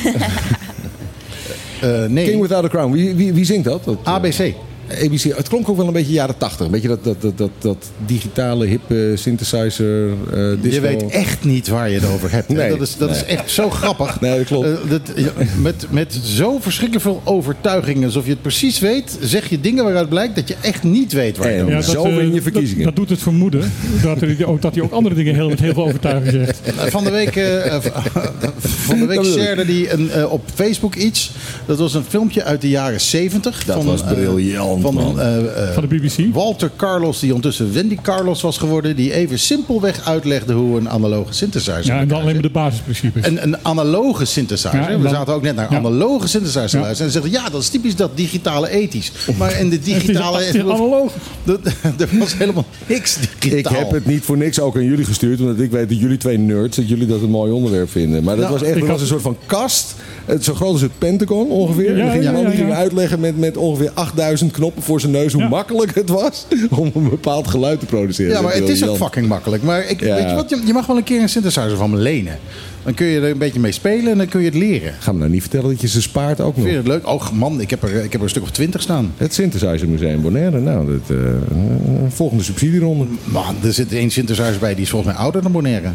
Eh, nee. King Without a Crown. Wie, wie, wie zingt dat? dat eh, ABC. ABC, het klonk ook wel een beetje jaren 80. Een beetje dat, dat, dat, dat, dat digitale, hippe synthesizer, eh disco. Je weet echt niet waar je het over hebt. Nee, dat is, dat is echt zo grappig. <laughs> Nee, dat klopt. Eh, dat, met, met zo verschrikkelijk veel overtuiging, alsof je het precies weet, zeg je dingen waaruit blijkt dat je echt niet weet waar je het over Ja, zo eh, win je verkiezingen. Dat, dat doet het vermoeden dat, er, ook, dat hij ook andere dingen heel, met heel veel overtuiging zegt. hebt. <laughs> Van de week, eh, eh, <laughs> van de week shared hij een, eh, op Facebook iets. Dat was een filmpje uit de jaren 70. Dat van, was eh, briljant, van man. eh, eh, Van de BBC. Walter Carlos, die ondertussen Wendy Carlos was geworden. Die even simpelweg uitlegde hoe een analoge synthesizer Ja, en dan alleen maar de basisprincipes. Een, een analoge synthesizer. Ja, We zaten ook net naar Ja. analoge synthesizer te Ja. luisteren. En ze zeggen, ja, dat is typisch dat digitale ethisch. Maar in de het is, digitale... het is <laughs> analoog. Dat- Er was helemaal niks digitaal. Ik heb het niet voor niks ook aan jullie gestuurd, omdat ik weet dat jullie twee nerds, dat jullie dat een mooi onderwerp vinden. Maar dat Nou, was echt dat was een soort van kast, het, zo groot als het Pentagon ongeveer. en Ja, dan ging man die ja, ging ja. uitleggen met, met ongeveer 8000 knoppen voor zijn neus hoe Ja. makkelijk het was <laughs> om een bepaald geluid te produceren. Ja, maar het is ook fucking makkelijk. Maar ik, Ja. weet je wat, je, je mag wel een keer een synthesizer van me lenen. Dan kun je er een beetje mee spelen en dan kun je het leren. Ga me nou niet vertellen dat je ze spaart ook nog. Vind je het leuk? Oh man, ik heb er, ik heb er een stuk of twintig staan. Het Synthesizer Museum Bonaire, nou, dat, eh, volgende subsidieronde. Man, er zit één synthesizer bij die is volgens mij ouder dan Bonaire.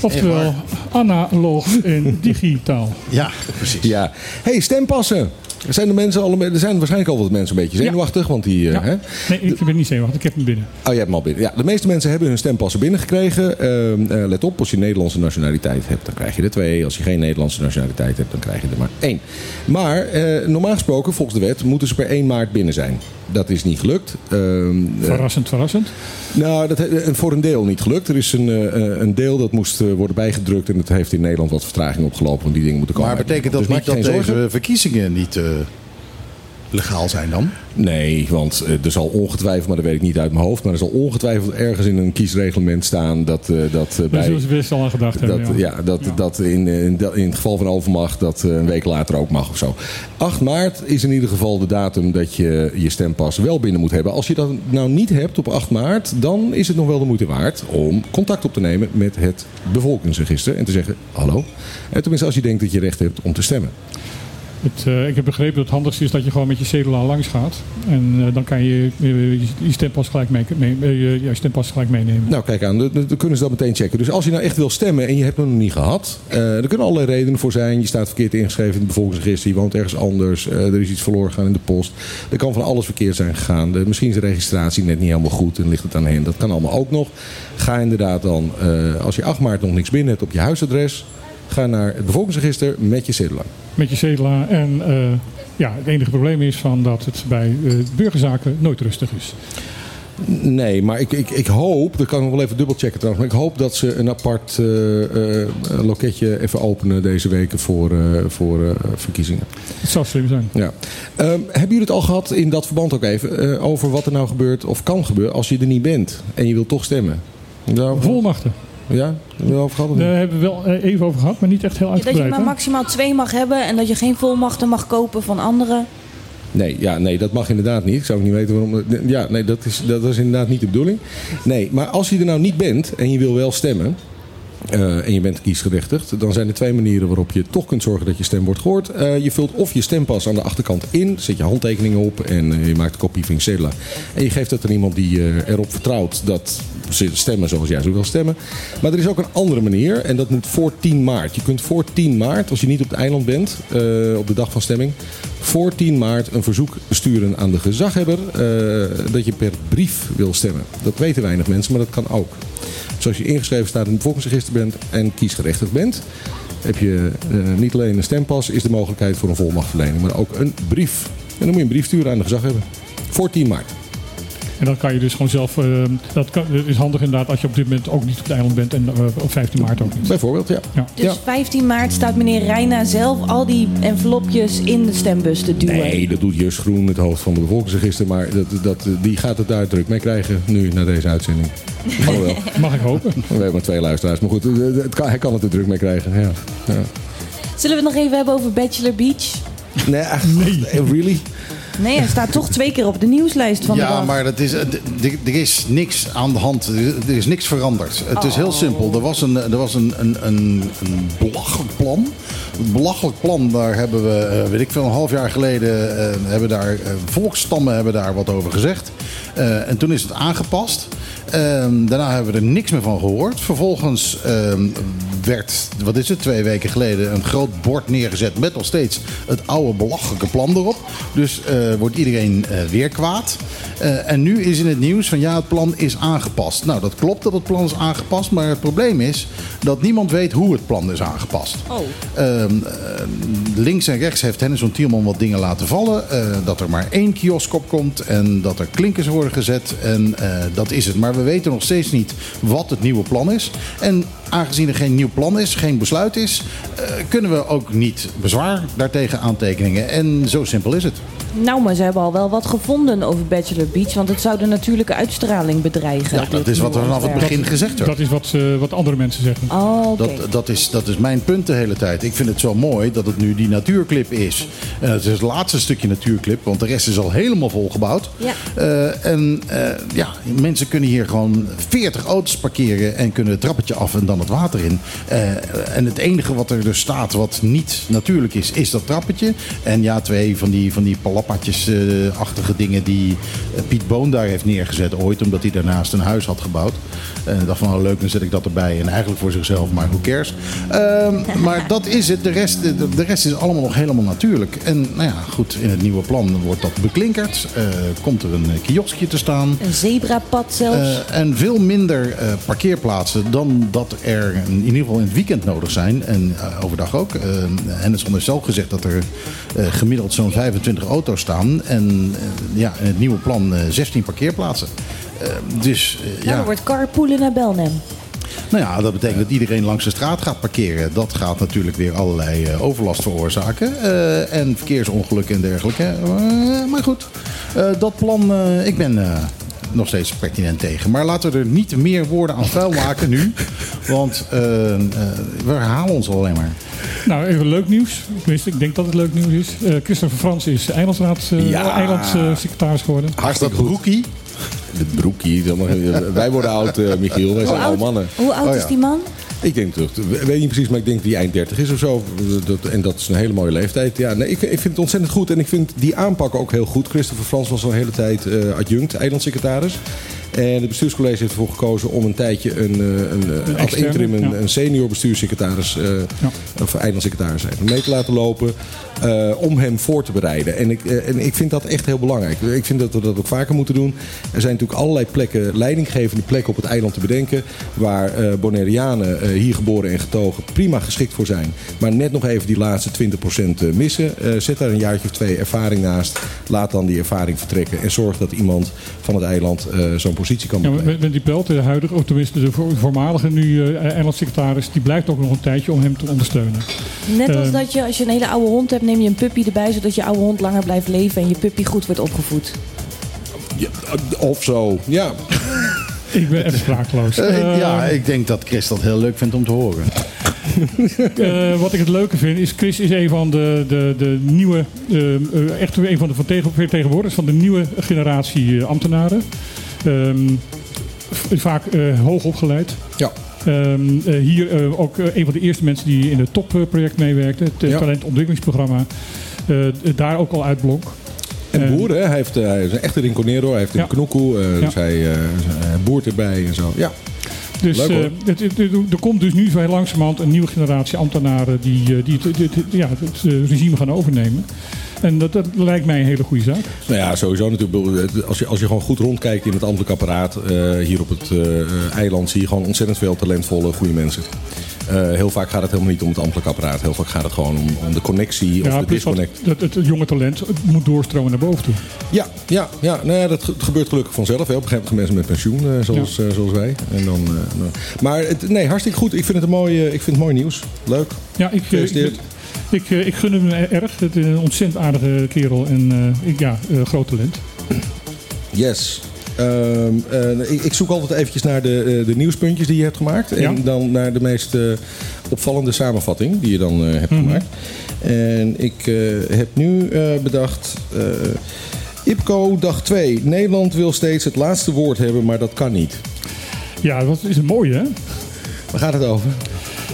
Oftewel, analoog en digitaal. Ja, precies. Ja. hey, stempassen. Er zijn, de mensen al, er zijn waarschijnlijk al wat mensen een beetje zenuwachtig, want die... eh, Ja. hè? Nee, ik ben niet zenuwachtig. Ik heb hem binnen. Oh, je hebt hem al binnen. Ja, de meeste mensen hebben hun stempassen binnengekregen. Ehm, eh, let op, als je Nederlandse nationaliteit hebt, dan krijg je er twee. Als je geen Nederlandse nationaliteit hebt, dan krijg je er maar één. Maar eh, normaal gesproken, volgens de wet, moeten ze per 1 maart binnen zijn. Dat is niet gelukt. Ehm, eh, Verrassend, verrassend. nou, dat he- voor een deel niet gelukt. Er is een, eh, een deel dat moest eh, worden bijgedrukt. En het heeft in Nederland wat vertraging opgelopen. Want die dingen moeten komen. Maar betekent dat Dus niet dat deze verkiezingen niet legaal zijn dan? Nee, want eh, er zal ongetwijfeld, maar dat weet ik niet uit mijn hoofd. Maar er zal ongetwijfeld ergens in een kiesreglement staan dat, eh, dat eh, Daar bij. zullen ze best al aan gedacht Dat, hebben. ja. dat, dat in, eh, in, het geval van overmacht dat eh, een week later ook mag of zo. 8 maart is in ieder geval de datum dat je je stempas wel binnen moet hebben. Als je dat nou niet hebt op 8 maart, dan is het nog wel de moeite waard om contact op te nemen met het bevolkingsregister. En te zeggen, hallo. En tenminste als je denkt dat je recht hebt om te stemmen. Het, eh, ik heb begrepen dat het handigste is dat je gewoon met je cedula langs gaat. En eh, dan kan je eh, je, je stempas gelijk, mee, je, stempas gelijk meenemen. Nou, kijk aan, dan- kunnen ze dat meteen checken. Dus als je nou echt wil stemmen en je hebt hem nog niet gehad, eh er kunnen allerlei redenen voor zijn. Je staat verkeerd ingeschreven in het bevolkingsregister, je woont ergens anders, er is iets verloren gegaan in de post. Er kan van alles verkeerd zijn gegaan. De- misschien is de registratie net niet helemaal goed en ligt het aan hen. Dat kan allemaal ook nog. Ga inderdaad dan, als je 8 maart nog niks binnen hebt op je huisadres, ga naar het bevolkingsregister met je cedula. Met je cedula. En eh, ja, het enige probleem is van dat het bij eh, burgerzaken nooit rustig is. Nee, maar ik, ik, ik hoop, dat kan ik nog wel even dubbelchecken trouwens, maar ik hoop dat ze een apart eh, loketje even openen deze weken voor, voor verkiezingen. Het zou slim zijn. Ja. Ehm, hebben jullie het al gehad in dat verband ook even over wat er nou gebeurt of kan gebeuren als je er niet bent en je wilt toch stemmen? Daarover- Volmachten. Ja, hebben we over gehad? Daar hebben we wel eh, even over gehad, maar niet echt heel Dat je uitgebreid. maar maximaal twee mag hebben en dat je geen volmachten mag kopen van anderen. Nee, ja, nee, dat mag inderdaad niet. Ik zou ook niet weten waarom. Ja, nee, dat is, dat is inderdaad niet de bedoeling. Nee, maar als je er nou niet bent en je wil wel stemmen. Eh, en je bent kiesgerechtigd, dan zijn er twee manieren waarop je toch kunt zorgen dat je stem wordt gehoord. Eh, je vult of je stempas aan de achterkant in, zet je handtekeningen op en eh, je maakt een kopie van je. En je geeft dat aan iemand die erop vertrouwt dat ze stemmen zoals jij zo wil stemmen. Maar er is ook een andere manier en dat moet voor 10 maart. Je kunt voor 10 maart, als je niet op het eiland bent, op de dag van stemming, voor 10 maart een verzoek sturen aan de gezaghebber dat je per brief wil stemmen. Dat weten weinig mensen, maar dat kan ook. Als je ingeschreven staat in het bevolkingsregister bent en kiesgerechtigd bent, heb je eh, niet alleen een stempas, is de mogelijkheid voor een volmachtverlening, maar ook een brief. En dan moet je een brief sturen aan de gezaghebber. Voor 10 maart. En dan kan je dus gewoon zelf. eh, dat, kan, dat is handig inderdaad als je op dit moment ook niet op het eiland bent en eh, op 15 maart ook niet. Bijvoorbeeld, ja. Ja. Dus Ja. 15 maart staat meneer Reina zelf al die envelopjes in de stembus te duwen. Nee, dat doet Jus Groen, het hoofd van de bevolkingsregister. Maar dat, dat, die gaat het daar druk mee krijgen nu, na deze uitzending. <laughs> Alhoewel, Mag ik hopen. we hebben maar twee luisteraars. Maar goed, eh, het kan, hij kan het er druk mee krijgen. Ja. Ja. Zullen we het nog even hebben over Bachelor Beach? Nee, echt, really? Nee, hij staat toch twee keer op de nieuwslijst van de Ja, dag. maar dat is, eh, er is niks aan de hand. Er is niks veranderd. Het is Oh. heel simpel. Er was een, er was een, een, een, een belachelijk plan. Een belachelijk plan, daar hebben we, eh, weet ik veel, een half jaar geleden... eh, hebben daar, eh, volksstammen hebben daar wat over gezegd. Eh, en toen is het aangepast. Ehm, daarna hebben we er niks meer van gehoord. Vervolgens ehm, werd, wat is het, twee weken geleden... een groot bord neergezet met nog steeds het oude belachelijke plan erop. Dus eh, wordt iedereen eh, weer kwaad. Eh, en nu is in het nieuws van ja, het plan is aangepast. Nou, dat klopt dat het plan is aangepast. Maar het probleem is dat niemand weet hoe het plan is aangepast. Oh. Ehm, eh, links en rechts heeft Hennis Tielman wat dingen laten vallen. Dat er maar één kiosk op komt en dat er klinkers worden gezet. En dat is het. Maar we weten nog steeds niet wat het nieuwe plan is. En aangezien er geen nieuw plan is, geen besluit is, eh, kunnen we ook niet bezwaar daartegen aantekeningen. En zo simpel is het. Nou, maar ze hebben al wel wat gevonden over Bachelor Beach. Want het zou de natuurlijke uitstraling bedreigen. Ja, dat is wat er nieuwe vanaf het begin gezegd werd. Dat is wat, eh, wat andere mensen zeggen. Oh, oké. Dat, dat, is, dat is mijn punt de hele tijd. Ik vind het zo mooi dat het nu die natuurclip is. En het is het laatste stukje natuurclip, want de rest is al helemaal volgebouwd. Ja. Eh, en eh, ja, mensen kunnen hier gewoon 40 auto's parkeren en kunnen het trappetje af en dan het water in. Eh, en het enige wat er dus staat wat niet natuurlijk is, is dat trappetje. En ja, twee van die, van die palappatjes-achtige dingen die eh, Piet Boon daar heeft neergezet ooit, omdat hij daarnaast een huis had gebouwd. En dacht van, oh, leuk, dan zet ik dat erbij. En eigenlijk voor zichzelf, maar who cares. Ehm, <laughs> maar dat is het. De rest, de, de rest is allemaal nog helemaal natuurlijk. En nou ja, goed, in het nieuwe plan wordt dat beklinkerd. Eh, komt er een kioskje te staan. Een zebrapad zelfs. En veel minder parkeerplaatsen dan dat er in ieder geval in het weekend nodig zijn. En eh, overdag ook. Eh Henderson heeft zelf gezegd dat er eh, gemiddeld zo'n 25 auto's staan. En ja, in het nieuwe plan eh, 16 parkeerplaatsen. Dus nou, ja. er wordt carpoolen naar Belnem. Nou ja, dat betekent dat iedereen langs de straat gaat parkeren. Dat gaat natuurlijk weer allerlei overlast veroorzaken. en verkeersongelukken en dergelijke. Maar goed, dat plan, ik ben nog steeds pertinent tegen. Maar laten we er niet meer woorden aan vuil maken nu. Want eh, eh, we herhalen ons alleen maar. Nou, even leuk nieuws. Tenminste, ik denk dat het leuk nieuws is. Eh Christopher Frans is eilandsraad, eh Ja. eilandssecretaris geworden. Hartstikke broekie. De broekie. Wij worden oud, eh, Michiel. Wij zijn Hoe oude oud, mannen. hoe oud Oh, is die man? Ik denk dat, weet niet precies, maar ik denk die eind 30 is of zo. En dat is een hele mooie leeftijd. Ja, nee, ik, ik vind het ontzettend goed en ik vind die aanpak ook heel goed. Christopher Frans was al een hele tijd eh, adjunct, eilandsecretaris. En het bestuurscollege heeft ervoor gekozen om een tijdje een, eh, een, eh, externe, interim een, ja. een senior bestuurssecretaris, eh, of eilandsecretaris mee te laten lopen. om hem voor te bereiden. En ik, en ik vind dat echt heel belangrijk. Ik vind dat we dat ook vaker moeten doen. Er zijn natuurlijk allerlei plekken, leidinggevende plekken op het eiland te bedenken. Waar Bonaireanen, eh, hier geboren en getogen, prima geschikt voor zijn. Maar net nog even die laatste 20% eh, missen. Zet daar een jaartje of twee ervaring naast. Laat dan die ervaring vertrekken. En zorg dat iemand van het eiland zo'n positie kan Ja, bekleden. met, met die Pelt, de huidige, of tenminste de voor- voormalige nu eh eilandsecretaris, die blijft ook nog een tijdje om hem te ondersteunen. Net als Ehm. dat je, als je een hele oude hond hebt, neem je een puppy erbij, zodat je oude hond langer blijft leven en je puppy goed wordt opgevoed. Ja, of zo. Ja, Ik ben even sprakeloos. Eh, Eh, ja, ik denk dat Chris dat heel leuk vindt om te horen. <laughs> Eh, wat ik het leuke vind is, Chris is een van de, de, de nieuwe, eh, eh, echt een van de vertegen- vertegenwoordigers van de nieuwe generatie eh, ambtenaren. Ehm, vaak eh, hoog opgeleid. ja. Ehm, eh, hier eh, ook een van de eerste mensen die in het topproject meewerkte, het Ja. talentontwikkelingsprogramma. Daar ook al uitblonk. En boeren, hè? hij, heeft, hij is een echte rinconero. Hij heeft een Ja. knoekoe, Ja. dus hij, hij boert erbij en zo. Ja, Dus Leuk, hoor. het- het- het- er komt dus nu heel langzamerhand een nieuwe generatie ambtenaren die, die het, ja, het regime gaan overnemen. En dat, dat lijkt mij een hele goede zaak. nou ja, sowieso natuurlijk. Als je, als je gewoon goed rondkijkt in het ambtelijk apparaat eh, hier op het eh, eh, eiland, zie je gewoon ontzettend veel talentvolle, goede mensen. Heel vaak gaat het helemaal niet om het ambtelijk apparaat. Heel vaak gaat het gewoon om, om de connectie of Ja, de disconnect. dat, het jonge talent moet doorstromen naar boven toe. Ja, ja, ja nou ja, dat ge- gebeurt gelukkig vanzelf. Hè. Op een gegeven moment mensen met pensioen, zoals, zoals wij. En dan. Maar het, nee, hartstikke goed. Ik vind het een mooi, ik vind het mooi nieuws. Leuk. Ja, ik, ik. Ik, eh, ik gun hem erg. Het is een ontzettend aardige kerel en eh, ik, ja, eh, groot talent. Yes. Ehm, eh, ik, ik zoek altijd eventjes naar de, eh, de nieuwspuntjes die je hebt gemaakt. En Ja. dan naar de meest eh, opvallende samenvatting die je dan eh, hebt Mhm. gemaakt. En ik eh, heb nu eh, bedacht... eh, IPCO dag 2. Nederland wil steeds het laatste woord hebben, maar dat kan niet. Ja, dat is een mooie, hè? Waar gaat het over?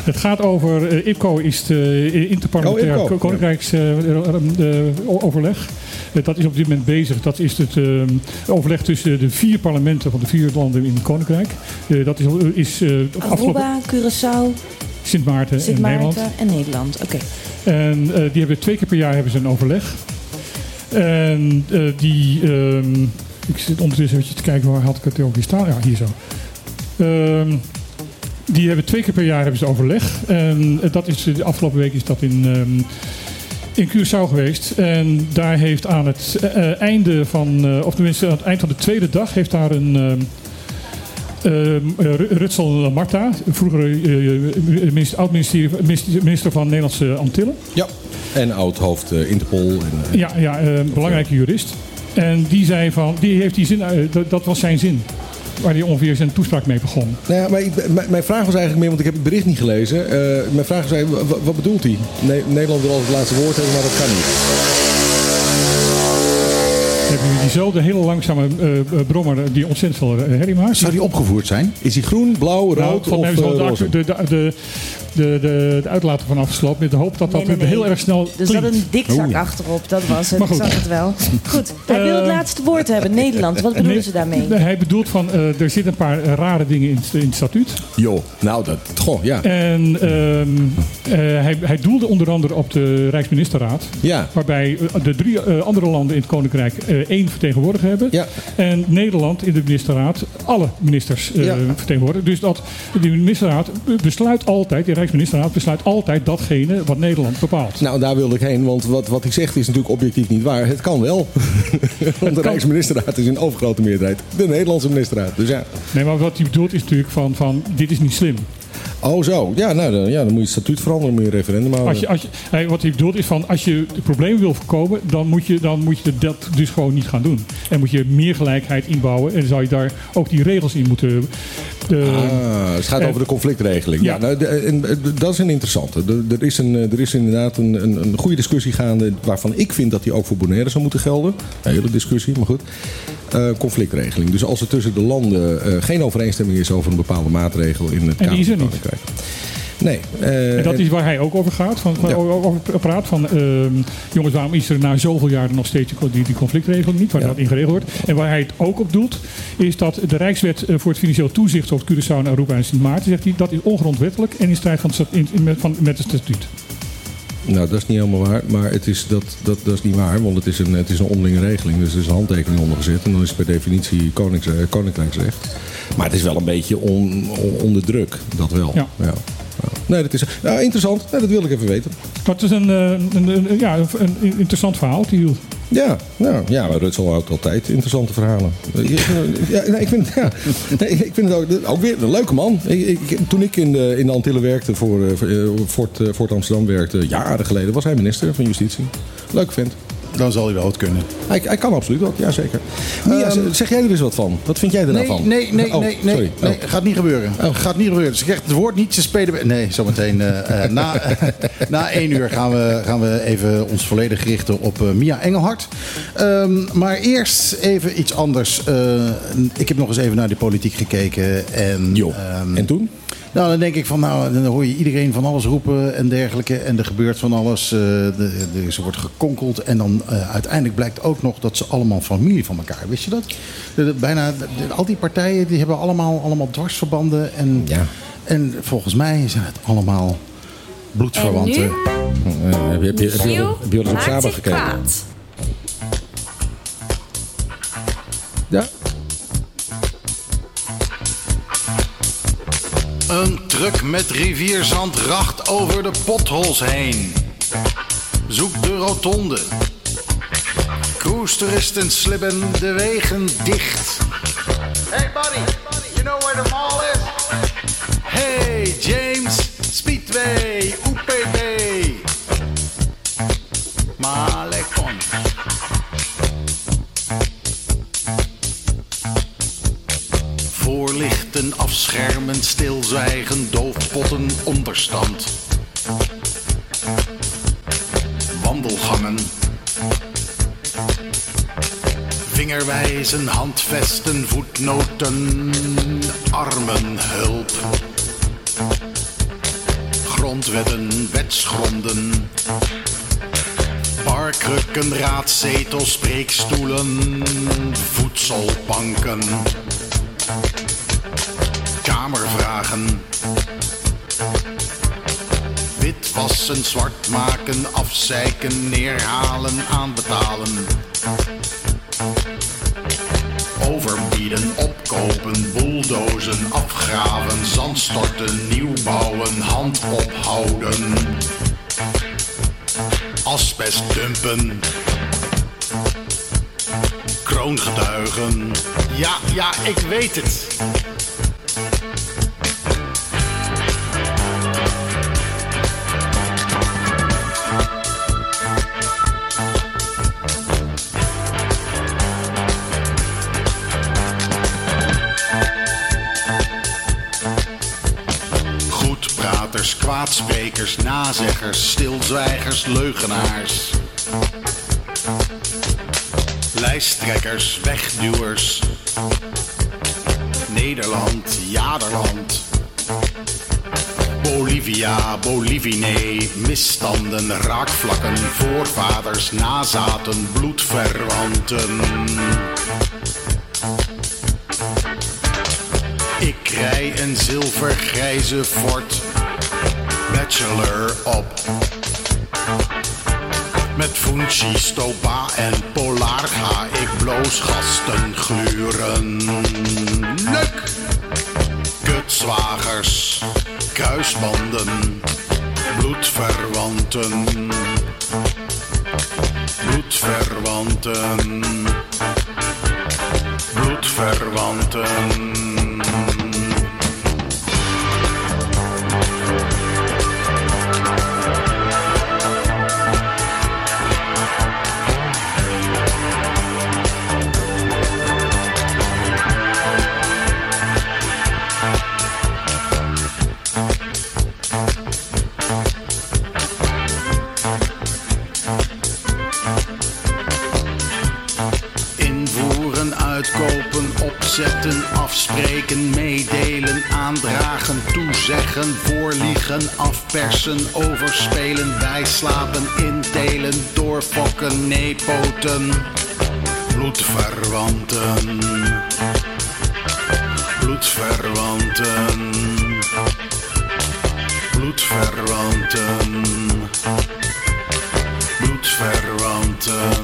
Het gaat over, eh, IPCO is de eh, interparlementair Oh, IPCO, ko- koninkriksoverleg. Eh, dat is op dit moment bezig. Dat is het overleg tussen de vier parlementen van de vier landen in het koninkrijk. Eh, dat is, is eh, afgelopen Aruba, Curaçao, Sint Maarten Sint en Nederland. En Nederland. Oké. En eh, die hebben twee keer per jaar hebben ze een overleg. En eh, die. ehm, ik zit ondertussen even te kijken waar had ik het ook hier staan. Ja, hier zo. Ehm, die hebben twee keer per jaar hebben ze overleg. En eh, dat is, de afgelopen week is dat in, ehm, in Curaçao geweest. En daar heeft aan het eh, einde van, eh, of tenminste aan het eind van de tweede dag, heeft daar een. ehm, ehm, eh, Ru- Rutsel Marta, vroeger eh, minister, oud-minister minister van Nederlandse Antillen. Ja. En oud-hoofd eh, Interpol. En, eh, Ja, ja eh, een belangrijke jurist. En die zei van, die heeft die zin, dat, dat was zijn zin. Waar hij ongeveer zijn toespraak mee begon. Nou ja, maar ik, mijn, mijn vraag was eigenlijk meer, want ik heb het bericht niet gelezen. Eh, mijn vraag was eigenlijk, wa- wat bedoelt hij? Ne- Nederland wil altijd het laatste woord hebben, maar dat kan niet. Hebben jullie diezelfde hele langzame eh, eh, brommer die ontzettend veel herrie maakt? Zou die opgevoerd zijn? Is hij groen, blauw, rood Nou, of de, roze? de, de, de, de, de, uitlaten van afgesloopt met de hoop dat dat Nee, heel erg snel Er zat klinkt. een dikzak Oeh. achterop, dat was het. Maar Ik zag het wel. <laughs> Goed, hij wil het Eh, laatste woord hebben. Nederland, wat bedoelen ze daarmee? Nee, Hij bedoelt van, eh, er zitten een paar eh, rare dingen in, het- in het statuut. Joh, nou, dat, goh, ja. En ehm, eh, hij, hij doelde onder andere op de Rijksministerraad. Ja, Waarbij de drie andere landen in het Koninkrijk eh, één vertegenwoordiger hebben. ja. En Nederland in de ministerraad alle ministers eh, Ja. vertegenwoordigen. Dus dat de ministerraad besluit altijd, de Rijksministerraad besluit altijd datgene wat Nederland bepaalt. Nou, daar wilde ik heen, want wat, wat hij zegt is natuurlijk objectief niet waar. Het kan wel. <laughs> want de kan. Rijksministerraad is in overgrote meerderheid de Nederlandse ministerraad. Dus ja. Nee, maar wat hij bedoelt is natuurlijk van, van dit is niet slim. Oh zo, ja, nou, dan, ja, dan moet je het statuut veranderen, moet je referendum houden. Als je, als je, wat hij bedoelt is van als je de problemen wil voorkomen, dan moet je, dan moet je dat dus gewoon niet gaan doen. En moet je meer gelijkheid inbouwen en zou je daar ook die regels in moeten. eh, Ah, het gaat Eh, over de conflictregeling. Ja. ja. nou, de- en, eh, dat is een interessante. Er- Er is, een, er is inderdaad een, een, een goede discussie gaande... waarvan ik vind dat die ook voor Bonaire zou moeten gelden. Een hele discussie, maar goed. Eh, conflictregeling. Dus als er tussen de landen eh, geen overeenstemming is... over een bepaalde maatregel in het En die is er van. Koninkrijk. Nee. eh, En dat is waar hij ook over gaat. Van, Ja. over praat van ehm, jongens, waarom is er na zoveel jaren nog steeds die, die conflictregeling niet, waar Ja. dat in geregeld wordt. En waar hij het ook op doelt, is dat de Rijkswet voor het financieel toezicht op Curaçao en Aruba en Sint Maarten, zegt hij, dat is ongrondwettelijk en in strijd in- in- van, met het statuut. Nou, dat is niet helemaal waar. Maar het is, dat, dat, dat is niet waar, want het is, een, het is een onderlinge regeling. Dus er is een handtekening onder gezet. En dan is het per definitie eh, koninkrijksrecht. Maar het is wel een beetje on, on- onder druk. Dat wel. Ja. Ja. Nee, dat is nou, interessant. Nee, dat wilde ik even weten. Dat is een, eh, een, een- ja, een, interessant verhaal. Die, Ja, ja, ja maar Rutsel houdt altijd interessante verhalen. Ja, nee, ik, vind, ja, nee, ik vind het ook, ook weer een leuke man. Ik, ik- toen ik in de, in de Antillen werkte, voor, eh, voor eh, Fort, eh, Fort Amsterdam werkte, jaren geleden, was hij minister van Justitie. Leuk vent. Dan zal hij wel het kunnen. Hij, hij kan absoluut ook, ja zeker. Mia, Ehm, zeg jij er eens wat van? Wat vind jij er nou Nee, van? nee, nee, Oh, nee, nee, sorry. nee. Oh. Gaat niet gebeuren. Oh. Gaat niet gebeuren. Ze krijgt het woord niet. Ze spelen. Nee, zometeen. eh, na, <laughs> na één uur gaan we, gaan we even ons volledig richten op eh, Mia Engelhard. Ehm, maar eerst even iets anders. Ik heb nog eens even naar de politiek gekeken. En, Jo. ehm, en toen? Nou, dan denk ik van, nou, dan hoor je iedereen van alles roepen en dergelijke. En er gebeurt van alles. eh, de, de, ze wordt gekonkeld. En dan eh, uiteindelijk blijkt ook nog dat ze allemaal familie van elkaar. Wist je dat? De- de- bijna de- al die partijen die hebben allemaal, allemaal dwarsverbanden. En, Ja. en volgens mij zijn het allemaal bloedverwanten. Eh, heb, je, heb, je, heb, je, heb je. Een truck met rivierzand racht over de potholes heen. Zoek de rotonde. Cruistoeristen slibben de wegen dicht. Hey buddy, you know where the mall is? Hey James, Speedway, Handvesten, voetnoten, armenhulp. Grondwetten, wetsgronden. Barkrukken, raadzetels, spreekstoelen, voedselbanken. Kamervragen. Witwassen, zwart maken, afzeiken, neerhalen, aanbetalen. Opkopen, bulldozen, afgraven, zandstorten, nieuwbouwen, hand ophouden. Asbest dumpen. Kroongetuigen. Ja, ja, ik weet het. Nazeggers, stilzwijgers, leugenaars. Lijsttrekkers, wegduwers. Nederland, jaderland. Bolivia, Bolivine, misstanden, raakvlakken, voorvaders, nazaten, bloedverwanten. Ik rij een zilvergrijze Ford Bachelor op. Met Funchi, Stopa en Polar ga ik bloos gasten gluren. Luk! Kutzwagers, kruisbanden, bloedverwanten. Bloedverwanten. Bloedverwanten. Uitkopen, opzetten, afspreken, meedelen, aandragen, toezeggen, voorliegen, afpersen, overspelen, bijslapen, indelen, doorfokken, bloedverwanten, bloedverwanten, bloedverwanten, bloedverwanten. Bloedverwanten.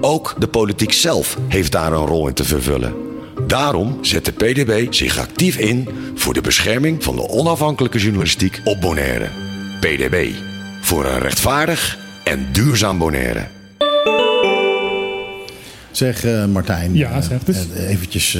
Ook de politiek zelf heeft daar een rol in te vervullen. Daarom zet de PDB zich actief in voor de bescherming van de onafhankelijke journalistiek op Bonaire. PDB. Voor een rechtvaardig en duurzaam Bonaire. Zeg eh, Martijn. Ja, eh, zeg het eens. eh, eventjes.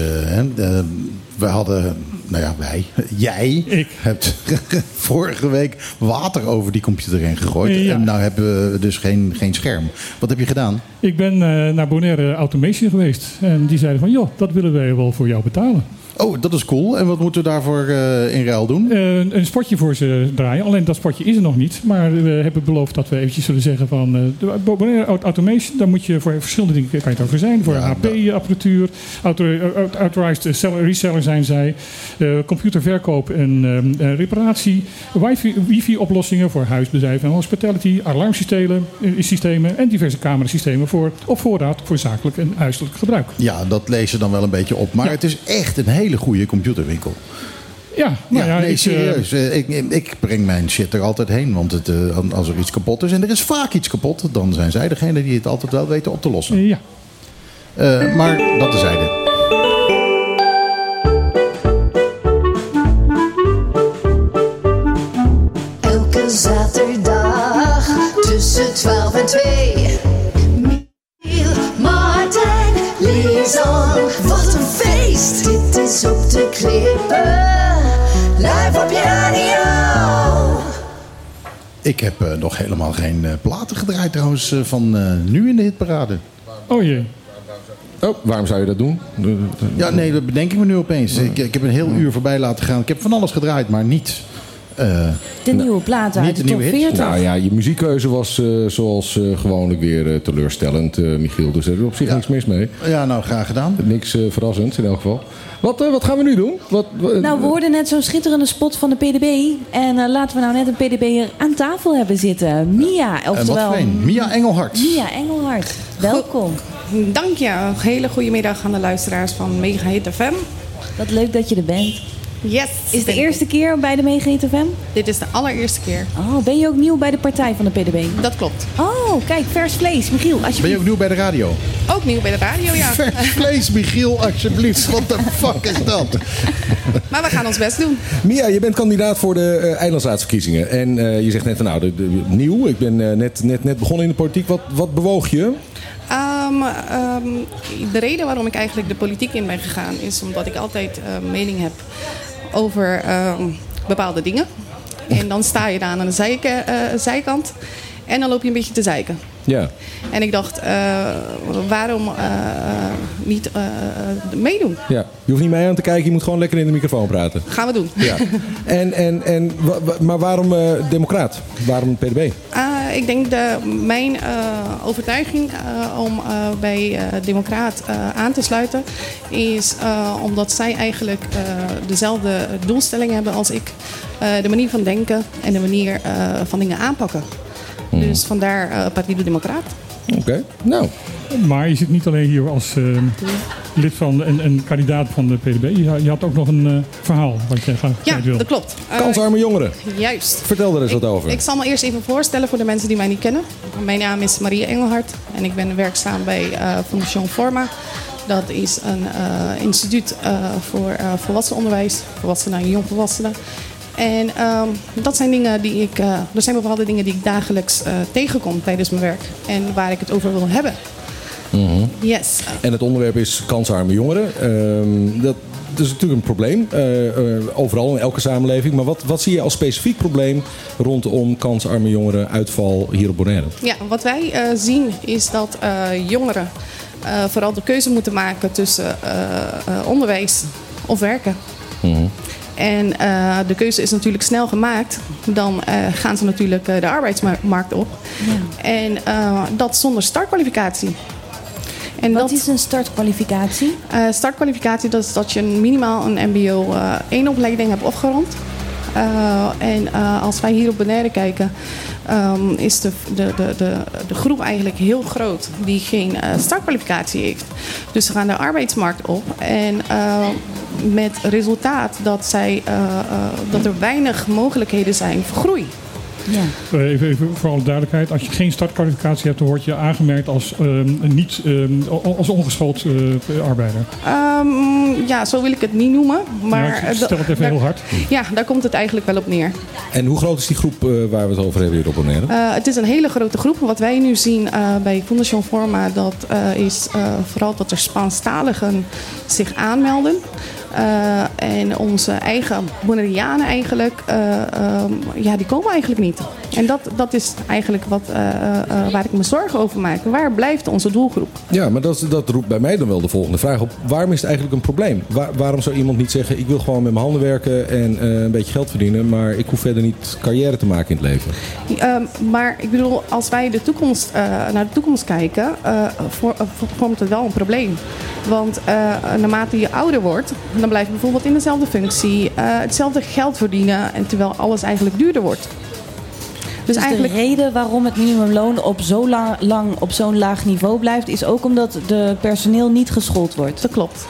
we hadden, nou ja, wij, <laughs> jij Ik. hebt <laughs> vorige week water over die computer heen gegooid. Ja. En nou hebben we dus geen, geen scherm. Wat heb je gedaan? Ik ben naar Bonaire Automation geweest. En die zeiden van, joh, dat willen wij wel voor jou betalen. Oh, dat is cool. En wat moeten we daarvoor eh, in ruil doen? Eh, een spotje voor ze draaien. Alleen dat spotje is er nog niet. Maar we hebben beloofd dat we eventjes zullen zeggen van... de Bonaire Automation, daar moet je voor verschillende dingen kan je het over zijn. Voor Ja, HP-apparatuur, authorized seller- reseller zijn zij. computerverkoop en reparatie. Wifi- Wifi-oplossingen voor huisbedrijven en hospitality. Alarmsystemen systemen en diverse camerasystemen voor, op voorraad voor zakelijk en huiselijk gebruik. Ja, dat je dan wel een beetje op. Maar Ja. het is echt een hele goede computerwinkel. Ja, nou ja, nee, ik, eh, serieus. Eh, ik, ik breng mijn shit er altijd heen. Want het, eh, als er iets kapot is, en er is vaak iets kapot... dan zijn zij degene die het altijd wel weten op te lossen. ja. Eh, maar dat tezijde. Elke zaterdag tussen 12 en 2. Michiel, Martijn, Lisan, is op de klippen, live op je radio. Ik heb eh, nog helemaal geen eh, platen gedraaid trouwens eh, van eh, nu in de hitparade. Oh jee. Oh, waarom zou je dat doen? Ja, nee, dat bedenk ik me nu opeens. Ik, ik heb een heel uur voorbij laten gaan. Ik heb van alles gedraaid, maar niet... eh, De nieuwe platen Niet uit de de top nieuwe hits? 40. Nou ja, je muziekkeuze was eh, zoals eh, gewoonlijk weer teleurstellend, eh, Michiel. Dus er is op zich Ja. niks mis mee. ja, nou, graag gedaan. Niks eh, verrassends in elk geval. Wat, eh, wat gaan we nu doen? Wat, wat- Nou, we hoorden net zo'n schitterende spot van de PDB. En eh, laten we nou net een PDB'er aan tafel hebben zitten. Mia, En wat oftewel fijn. Mia Engelhart. Mia Engelhard. Welkom. Dank je. Een hele goede middag aan de luisteraars van Mega Hit FM. Wat leuk dat je er bent. Yes. Is het de eerste keer bij de FM? Dit is de allereerste keer. Oh, ben je ook nieuw bij de partij van de PDB? Dat klopt. Oh, kijk, vers vlees. Michiel, Ben je alsjeblieft. ook nieuw bij de radio? Ook nieuw bij de radio, ja. Vers vlees, Michiel, alsjeblieft. Wat de fuck is dat? Maar we gaan ons best doen. Mia, je bent kandidaat voor de eh eilandsraadsverkiezingen. En eh, je zegt net van nou, de, de- nieuw. Ik ben eh, net, net, net begonnen in de politiek. Wat, wat bewoog je? Ehm, ehm, de reden waarom ik eigenlijk de politiek in ben gegaan... is omdat ik altijd eh, mening heb over ehm, bepaalde dingen. En dan sta je daar aan de eh, zijkant. En dan loop je een beetje te zeiken. Ja. En ik dacht, eh, waarom eh, niet eh, meedoen? ja. Je hoeft niet mij aan te kijken, je moet gewoon lekker in de microfoon praten. Gaan we doen. Ja. <laughs> En, en, en, maar waarom Democraat? Waarom PDB? Ik denk de, mijn overtuiging om bij Democraat aan te sluiten is omdat zij eigenlijk dezelfde doelstelling hebben als ik. De manier van denken en de manier van dingen aanpakken. Hmm. Dus vandaar uh, Partido Democraat. Oké, nou. Maar je zit niet alleen hier als eh, lid van en, en kandidaat van de PDB. Je, je had ook nog een eh, verhaal wat je graag Ja, wil. dat klopt. Uh, Kansarme jongeren. Juist. Vertel er eens wat over. Ik zal me eerst even voorstellen voor de mensen die mij niet kennen. Mijn naam is Maria Engelhard en ik ben werkzaam bij uh, Fondation Forma. Dat is een uh, instituut uh, voor uh, volwassenenonderwijs, volwassenen en jongvolwassenen. En um, dat zijn dingen die ik, uh, er zijn bepaalde dingen die ik dagelijks uh, tegenkom tijdens mijn werk en waar ik het over wil hebben. Mm -hmm. Yes. En het onderwerp is kansarme jongeren. Uh, dat, dat is natuurlijk een probleem, uh, overal in elke samenleving. Maar wat, wat zie je als specifiek probleem rondom kansarme jongeren uitval hier op Bonaire? Ja, wat wij zien is dat jongeren vooral de keuze moeten maken tussen onderwijs of werken. Mm -hmm. En uh, de keuze is natuurlijk snel gemaakt. Dan uh, gaan ze natuurlijk uh, de arbeidsmarkt op. Ja. En dat zonder startkwalificatie. En Wat dat, is een startkwalificatie? startkwalificatie dat is dat je minimaal een MBO 1 opleiding hebt afgerond. en als wij hier op Bonaire kijken, um, is de, de, de, de, de groep eigenlijk heel groot die geen startkwalificatie heeft. Dus ze gaan de arbeidsmarkt op. En met resultaat dat, zij, uh, uh, dat er weinig mogelijkheden zijn voor groei. Ja. Even, even voor alle duidelijkheid. Als je geen startkwalificatie hebt, dan word je aangemerkt als, um, niet, um, als ongeschoold uh, arbeider. Um, ja, zo wil ik het niet noemen. Maar ja, stel het even daar, heel hard. Ja, daar komt het eigenlijk wel op neer. En hoe groot is die groep uh, waar we het over hebben hier op Bonaire? Uh, het is een hele grote groep. Wat wij nu zien uh, bij Fondation Forma, dat is vooral dat er Spaanstaligen zich aanmelden. Uh, en onze eigen Bonaireanen eigenlijk, uh, um, ja, die komen eigenlijk niet. En dat, dat is eigenlijk wat, eh, eh, waar ik me zorgen over maak. Waar blijft onze doelgroep? Ja, maar dat, dat roept bij mij dan wel de volgende vraag op. Waarom is het eigenlijk een probleem? Waar- waarom zou iemand niet zeggen: ik wil gewoon met mijn handen werken en eh, een beetje geld verdienen, maar ik hoef verder niet carrière te maken in het leven? Ehm, maar ik bedoel, als wij de toekomst, eh, naar de toekomst kijken, eh, voor- eh, vormt het wel een probleem. Want eh, naarmate je ouder wordt, dan blijf je bijvoorbeeld in dezelfde functie, eh, hetzelfde geld verdienen, en terwijl alles eigenlijk duurder wordt. Dus Dus eigenlijk. de reden waarom het minimumloon op zo la- lang op zo'n laag niveau blijft, is ook omdat de personeel niet geschoold wordt. Dat klopt.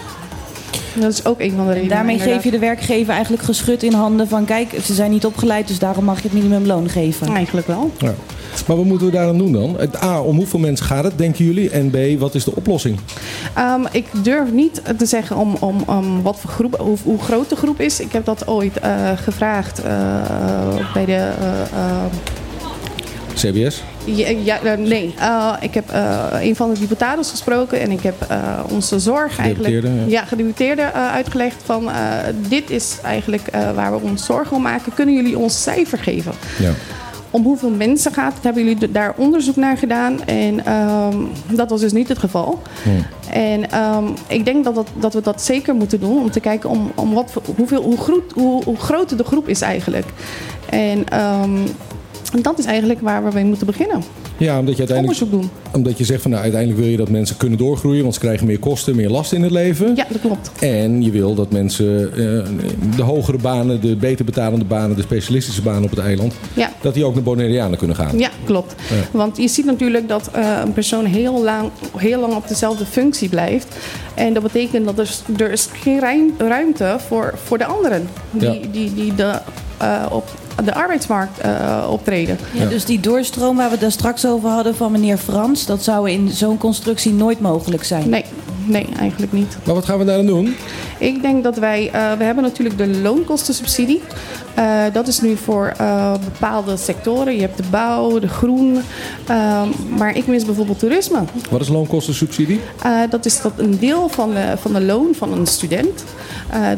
Dat is ook een van de En redenen. daarmee inderdaad. geef je de werkgever eigenlijk geschut in handen van kijk, ze zijn niet opgeleid, dus daarom mag je het minimumloon geven. Eigenlijk wel. Ja. Maar wat moeten we daaraan doen dan? A, om hoeveel mensen gaat het, denken jullie? En B, wat is de oplossing? Ehm, ik durf niet te zeggen om, om, om wat voor groep, hoe, hoe groot de groep is. Ik heb dat ooit eh, gevraagd eh, bij de. eh, eh, CBS? ja, ja, eh, nee, Eh, ik heb eh, een van de deputados gesproken en ik heb onze zorg eigenlijk. Ja. Ja, gedeputeerde uitgelegd van dit is eigenlijk waar we ons zorgen om maken. Kunnen jullie ons cijfer geven? Ja. Om hoeveel mensen gaat het? Hebben jullie daar onderzoek naar gedaan? En ehm, dat was dus niet het geval. En ehm, ik denk dat, dat, dat we dat zeker moeten doen. Om te kijken om, om wat, hoeveel, hoe, groot, hoe, hoe groot de groep is eigenlijk. En ehm, dat is eigenlijk waar we mee moeten beginnen. Ja, omdat je uiteindelijk. Onderzoek doen. Omdat je zegt van nou, uiteindelijk wil je dat mensen kunnen doorgroeien, want ze krijgen meer kosten, meer last in het leven. Ja, dat klopt. En je wil dat mensen eh, de hogere banen, de beter betalende banen, de specialistische banen op het eiland, Ja. dat die ook naar Bonaireanen kunnen gaan. Ja, klopt. Ja. Want je ziet natuurlijk dat eh, een persoon heel lang, heel lang op dezelfde functie blijft. En dat betekent dat er, er is geen ruim- ruimte voor, voor de anderen die, Ja. die, die de, eh, op de arbeidsmarkt eh, optreden. Ja, dus die doorstroom waar we daar straks over hadden van meneer Frans, dat zou in zo'n constructie nooit mogelijk zijn. Nee, nee, eigenlijk niet. Maar wat gaan we daar dan doen? Ik denk dat wij, eh, we hebben natuurlijk de loonkostensubsidie. Eh, dat is nu voor eh, bepaalde sectoren. Je hebt de bouw, de groen. Ehm, maar ik mis bijvoorbeeld toerisme. Wat is loonkostensubsidie? Eh, dat is dat een deel van de, van de loon van een student.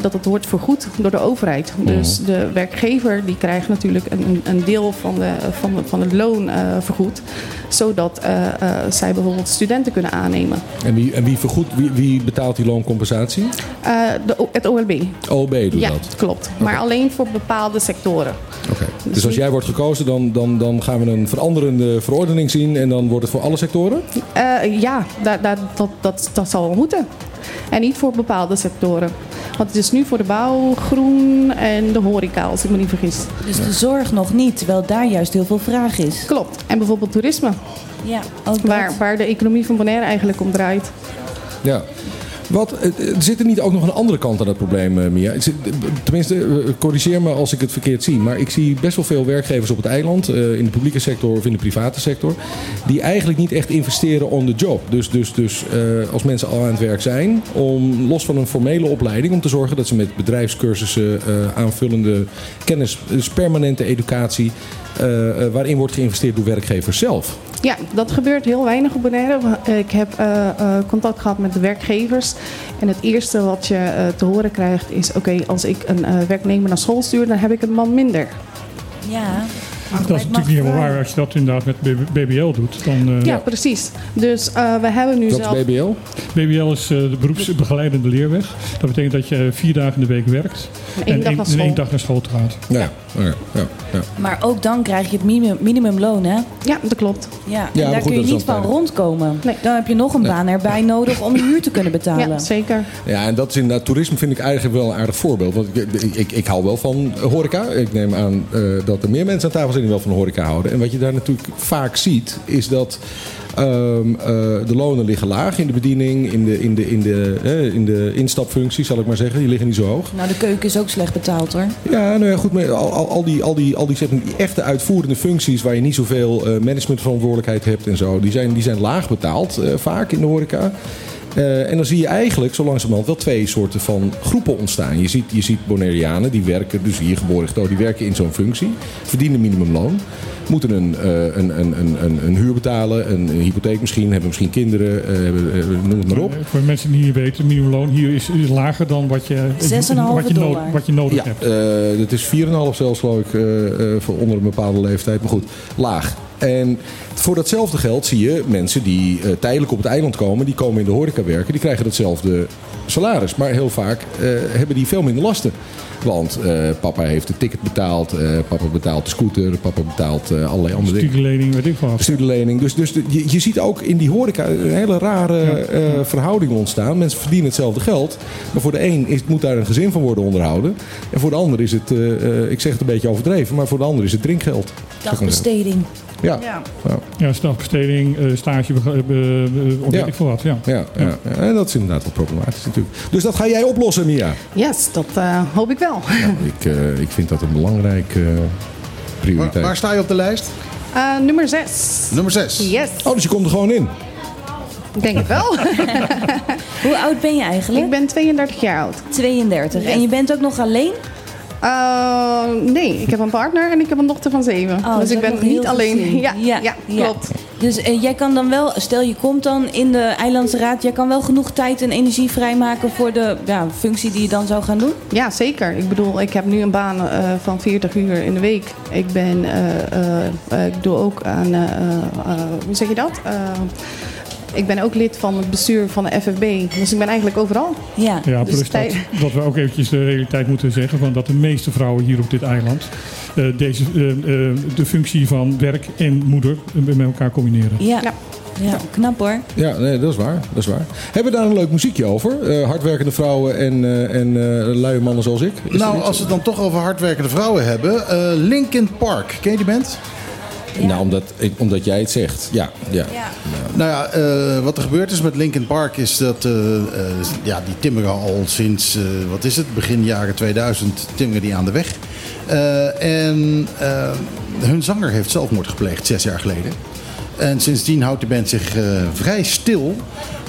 dat het wordt vergoed door de overheid. Dus de werkgever die krijgt natuurlijk een, een- deel van, de, van, de- van het loon vergoed. Zodat zij bijvoorbeeld studenten kunnen aannemen. En wie, en wie, vergoed, wie, wie betaalt die looncompensatie? De, het OLB. OLB doet ja, dat. klopt. Maar alleen voor bepaalde sectoren. Oké. Dus als jij wordt gekozen, dan, dan, dan gaan we een veranderende verordening zien en dan wordt het voor alle sectoren? Eh, ja, da- da- dat, dat, dat zal wel moeten. En niet voor bepaalde sectoren. Want het is nu voor de bouw, groen en de horeca, als ik me niet vergis. Dus de zorg nog niet, terwijl daar juist heel veel vraag is. Klopt. En bijvoorbeeld toerisme, Ja, ook dat. waar, waar de economie van Bonaire eigenlijk om draait. Ja. Wat, eh, eh, zit er niet ook nog een andere kant aan het probleem, eh, Mia? Tenminste, corrigeer me als ik het verkeerd zie. Maar ik zie best wel veel werkgevers op het eiland, in de publieke sector of in de private sector, die eigenlijk niet echt investeren on the job. Dus, dus, dus als mensen al aan het werk zijn, om los van een formele opleiding, om te zorgen dat ze met bedrijfscursussen, aanvullende kennis, dus permanente educatie, waarin wordt geïnvesteerd door werkgevers zelf. Ja, dat gebeurt heel weinig op Bonaire. Ik heb eh, eh, contact gehad met de werkgevers. En het eerste wat je eh, te horen krijgt is... oké, als ik een eh, werknemer naar school stuur, dan heb ik een man minder. Ja. Dat is natuurlijk niet helemaal waar. Als je dat inderdaad met BBL doet, dan... eh, Ja, precies. Dus eh, we hebben nu Dat zelf... is BBL? BBL is eh, de beroepsbegeleidende leerweg. Dat betekent dat je vier dagen in de week werkt. En één dag één- naar en school. één dag naar school gaat. Ja, ja, ja, ja. Maar ook dan krijg je het minimum, minimumloon, hè? Ja, dat klopt. Ja, en daar goed, kun je niet van rondkomen. Nee. Dan heb je nog een baan erbij nodig om je huur te kunnen betalen. Ja, zeker. Ja, en dat is inderdaad, toerisme vind ik eigenlijk wel een aardig voorbeeld. Want ik, ik, ik, ik hou wel van horeca. Ik neem aan eh, dat er meer mensen aan tafel zijn die wel van horeca houden. En wat je daar natuurlijk vaak ziet, is dat ehm, eh, de lonen liggen laag in de bediening, in de, in, de, in, de, eh, in de instapfuncties, zal ik maar zeggen. Die liggen niet zo hoog. Nou, de keuken is ook slecht betaald, hoor. Ja, nou ja, goed. Maar al, al, al die, al die, al die, zeg maar, die echte uitvoerende functies waar je niet zoveel eh, managementverantwoordelijkheid hebt en zo, die zijn, die zijn laag betaald eh, vaak in de horeca. Eh, en dan zie je eigenlijk zo langzamerhand wel twee soorten van groepen ontstaan. Je ziet, je ziet Bonaireanen, die werken, dus hier geboren getogen, die werken in zo'n functie. Verdienen minimumloon. Moeten een, eh, een, een, een, een, een huur betalen, een, een hypotheek misschien, hebben misschien kinderen, eh, hebben, noem het maar op. Voor mensen die niet weten, minimumloon hier is, is lager dan wat je, 6,5 wat je, nood- dollar. wat je nodig Ja, hebt. eh, het is 4,5 zelfs geloof ik eh, eh, voor onder een bepaalde leeftijd. Maar goed, laag. En voor datzelfde geld zie je mensen die eh, tijdelijk op het eiland komen, die komen in de horeca werken, die krijgen datzelfde salaris. Maar heel vaak eh, hebben die veel minder lasten. Want eh, papa heeft de ticket betaald, eh, papa betaalt de scooter, papa betaalt eh, allerlei andere dingen. Studielening, weet ik wat. Studielening. Dus, dus de- je, je ziet ook in die horeca een hele rare eh, verhouding ontstaan. Mensen verdienen hetzelfde geld. Maar voor de een is, moet daar een gezin van worden onderhouden. En voor de ander is het, eh, eh, ik zeg het een beetje overdreven, maar voor de ander is het drinkgeld. Dagbesteding. Ja. Ja. Ja. Ja, stapbesteding, eh, stage, eh, of weet ik veel wat. Ja. Ja, ja, ja. En dat is inderdaad wel problematisch natuurlijk. Dus dat ga jij oplossen, Mia. Yes, dat eh, hoop ik wel. Ik, eh, ik vind dat een belangrijke eh, Waar, prioriteit. waar sta je op de lijst? Eh, nummer 6. Nummer 6. Yes, Oh, dus je komt er gewoon in. ik denk het wel. <laughs> Hoe oud ben je eigenlijk? ik ben 32 jaar oud. 32. En je bent ook nog alleen? Eh, nee, ik heb een partner en ik heb een dochter van 7. Oh, dus ik ben niet alleen. <laughs> Ja, ja, Ja, klopt. Dus eh, jij kan dan wel, stel je komt dan in de Eilandse Raad, jij kan wel genoeg tijd en energie vrijmaken voor de ja, functie die je dan zou gaan doen? Ja, zeker. Ik bedoel, ik heb nu een baan eh, van 40 uur in de week. Ik ben, ik doe ook aan, hoe zeg je dat? Ik ben ook lid van het bestuur van de FFB. Dus ik ben eigenlijk overal. Ja. Ja, Dus plus dat, tijd- dat we ook eventjes de realiteit moeten zeggen van dat de meeste vrouwen hier op dit eiland eh, deze, eh, eh, de functie van werk en moeder met elkaar combineren. Ja. Ja. ja. knap hoor. Ja, nee, dat is waar. Dat is waar. Hebben we daar een leuk muziekje over? Eh, hardwerkende vrouwen en, eh en eh, luie mannen zoals ik? Is Nou, als we het dan toch over hardwerkende vrouwen hebben. eh Linkin Park, ken je die band? Nou, omdat, ik- omdat jij het zegt. Ja, ja. Nou ja, eh, wat er gebeurd is met Linkin Park is dat eh, eh, ja, die timmeren al sinds, eh, wat is het, begin jaren 2000 timmeren die aan de weg. Eh, en hun zanger heeft zelfmoord gepleegd zes jaar geleden. En sindsdien houdt de band zich eh, vrij stil.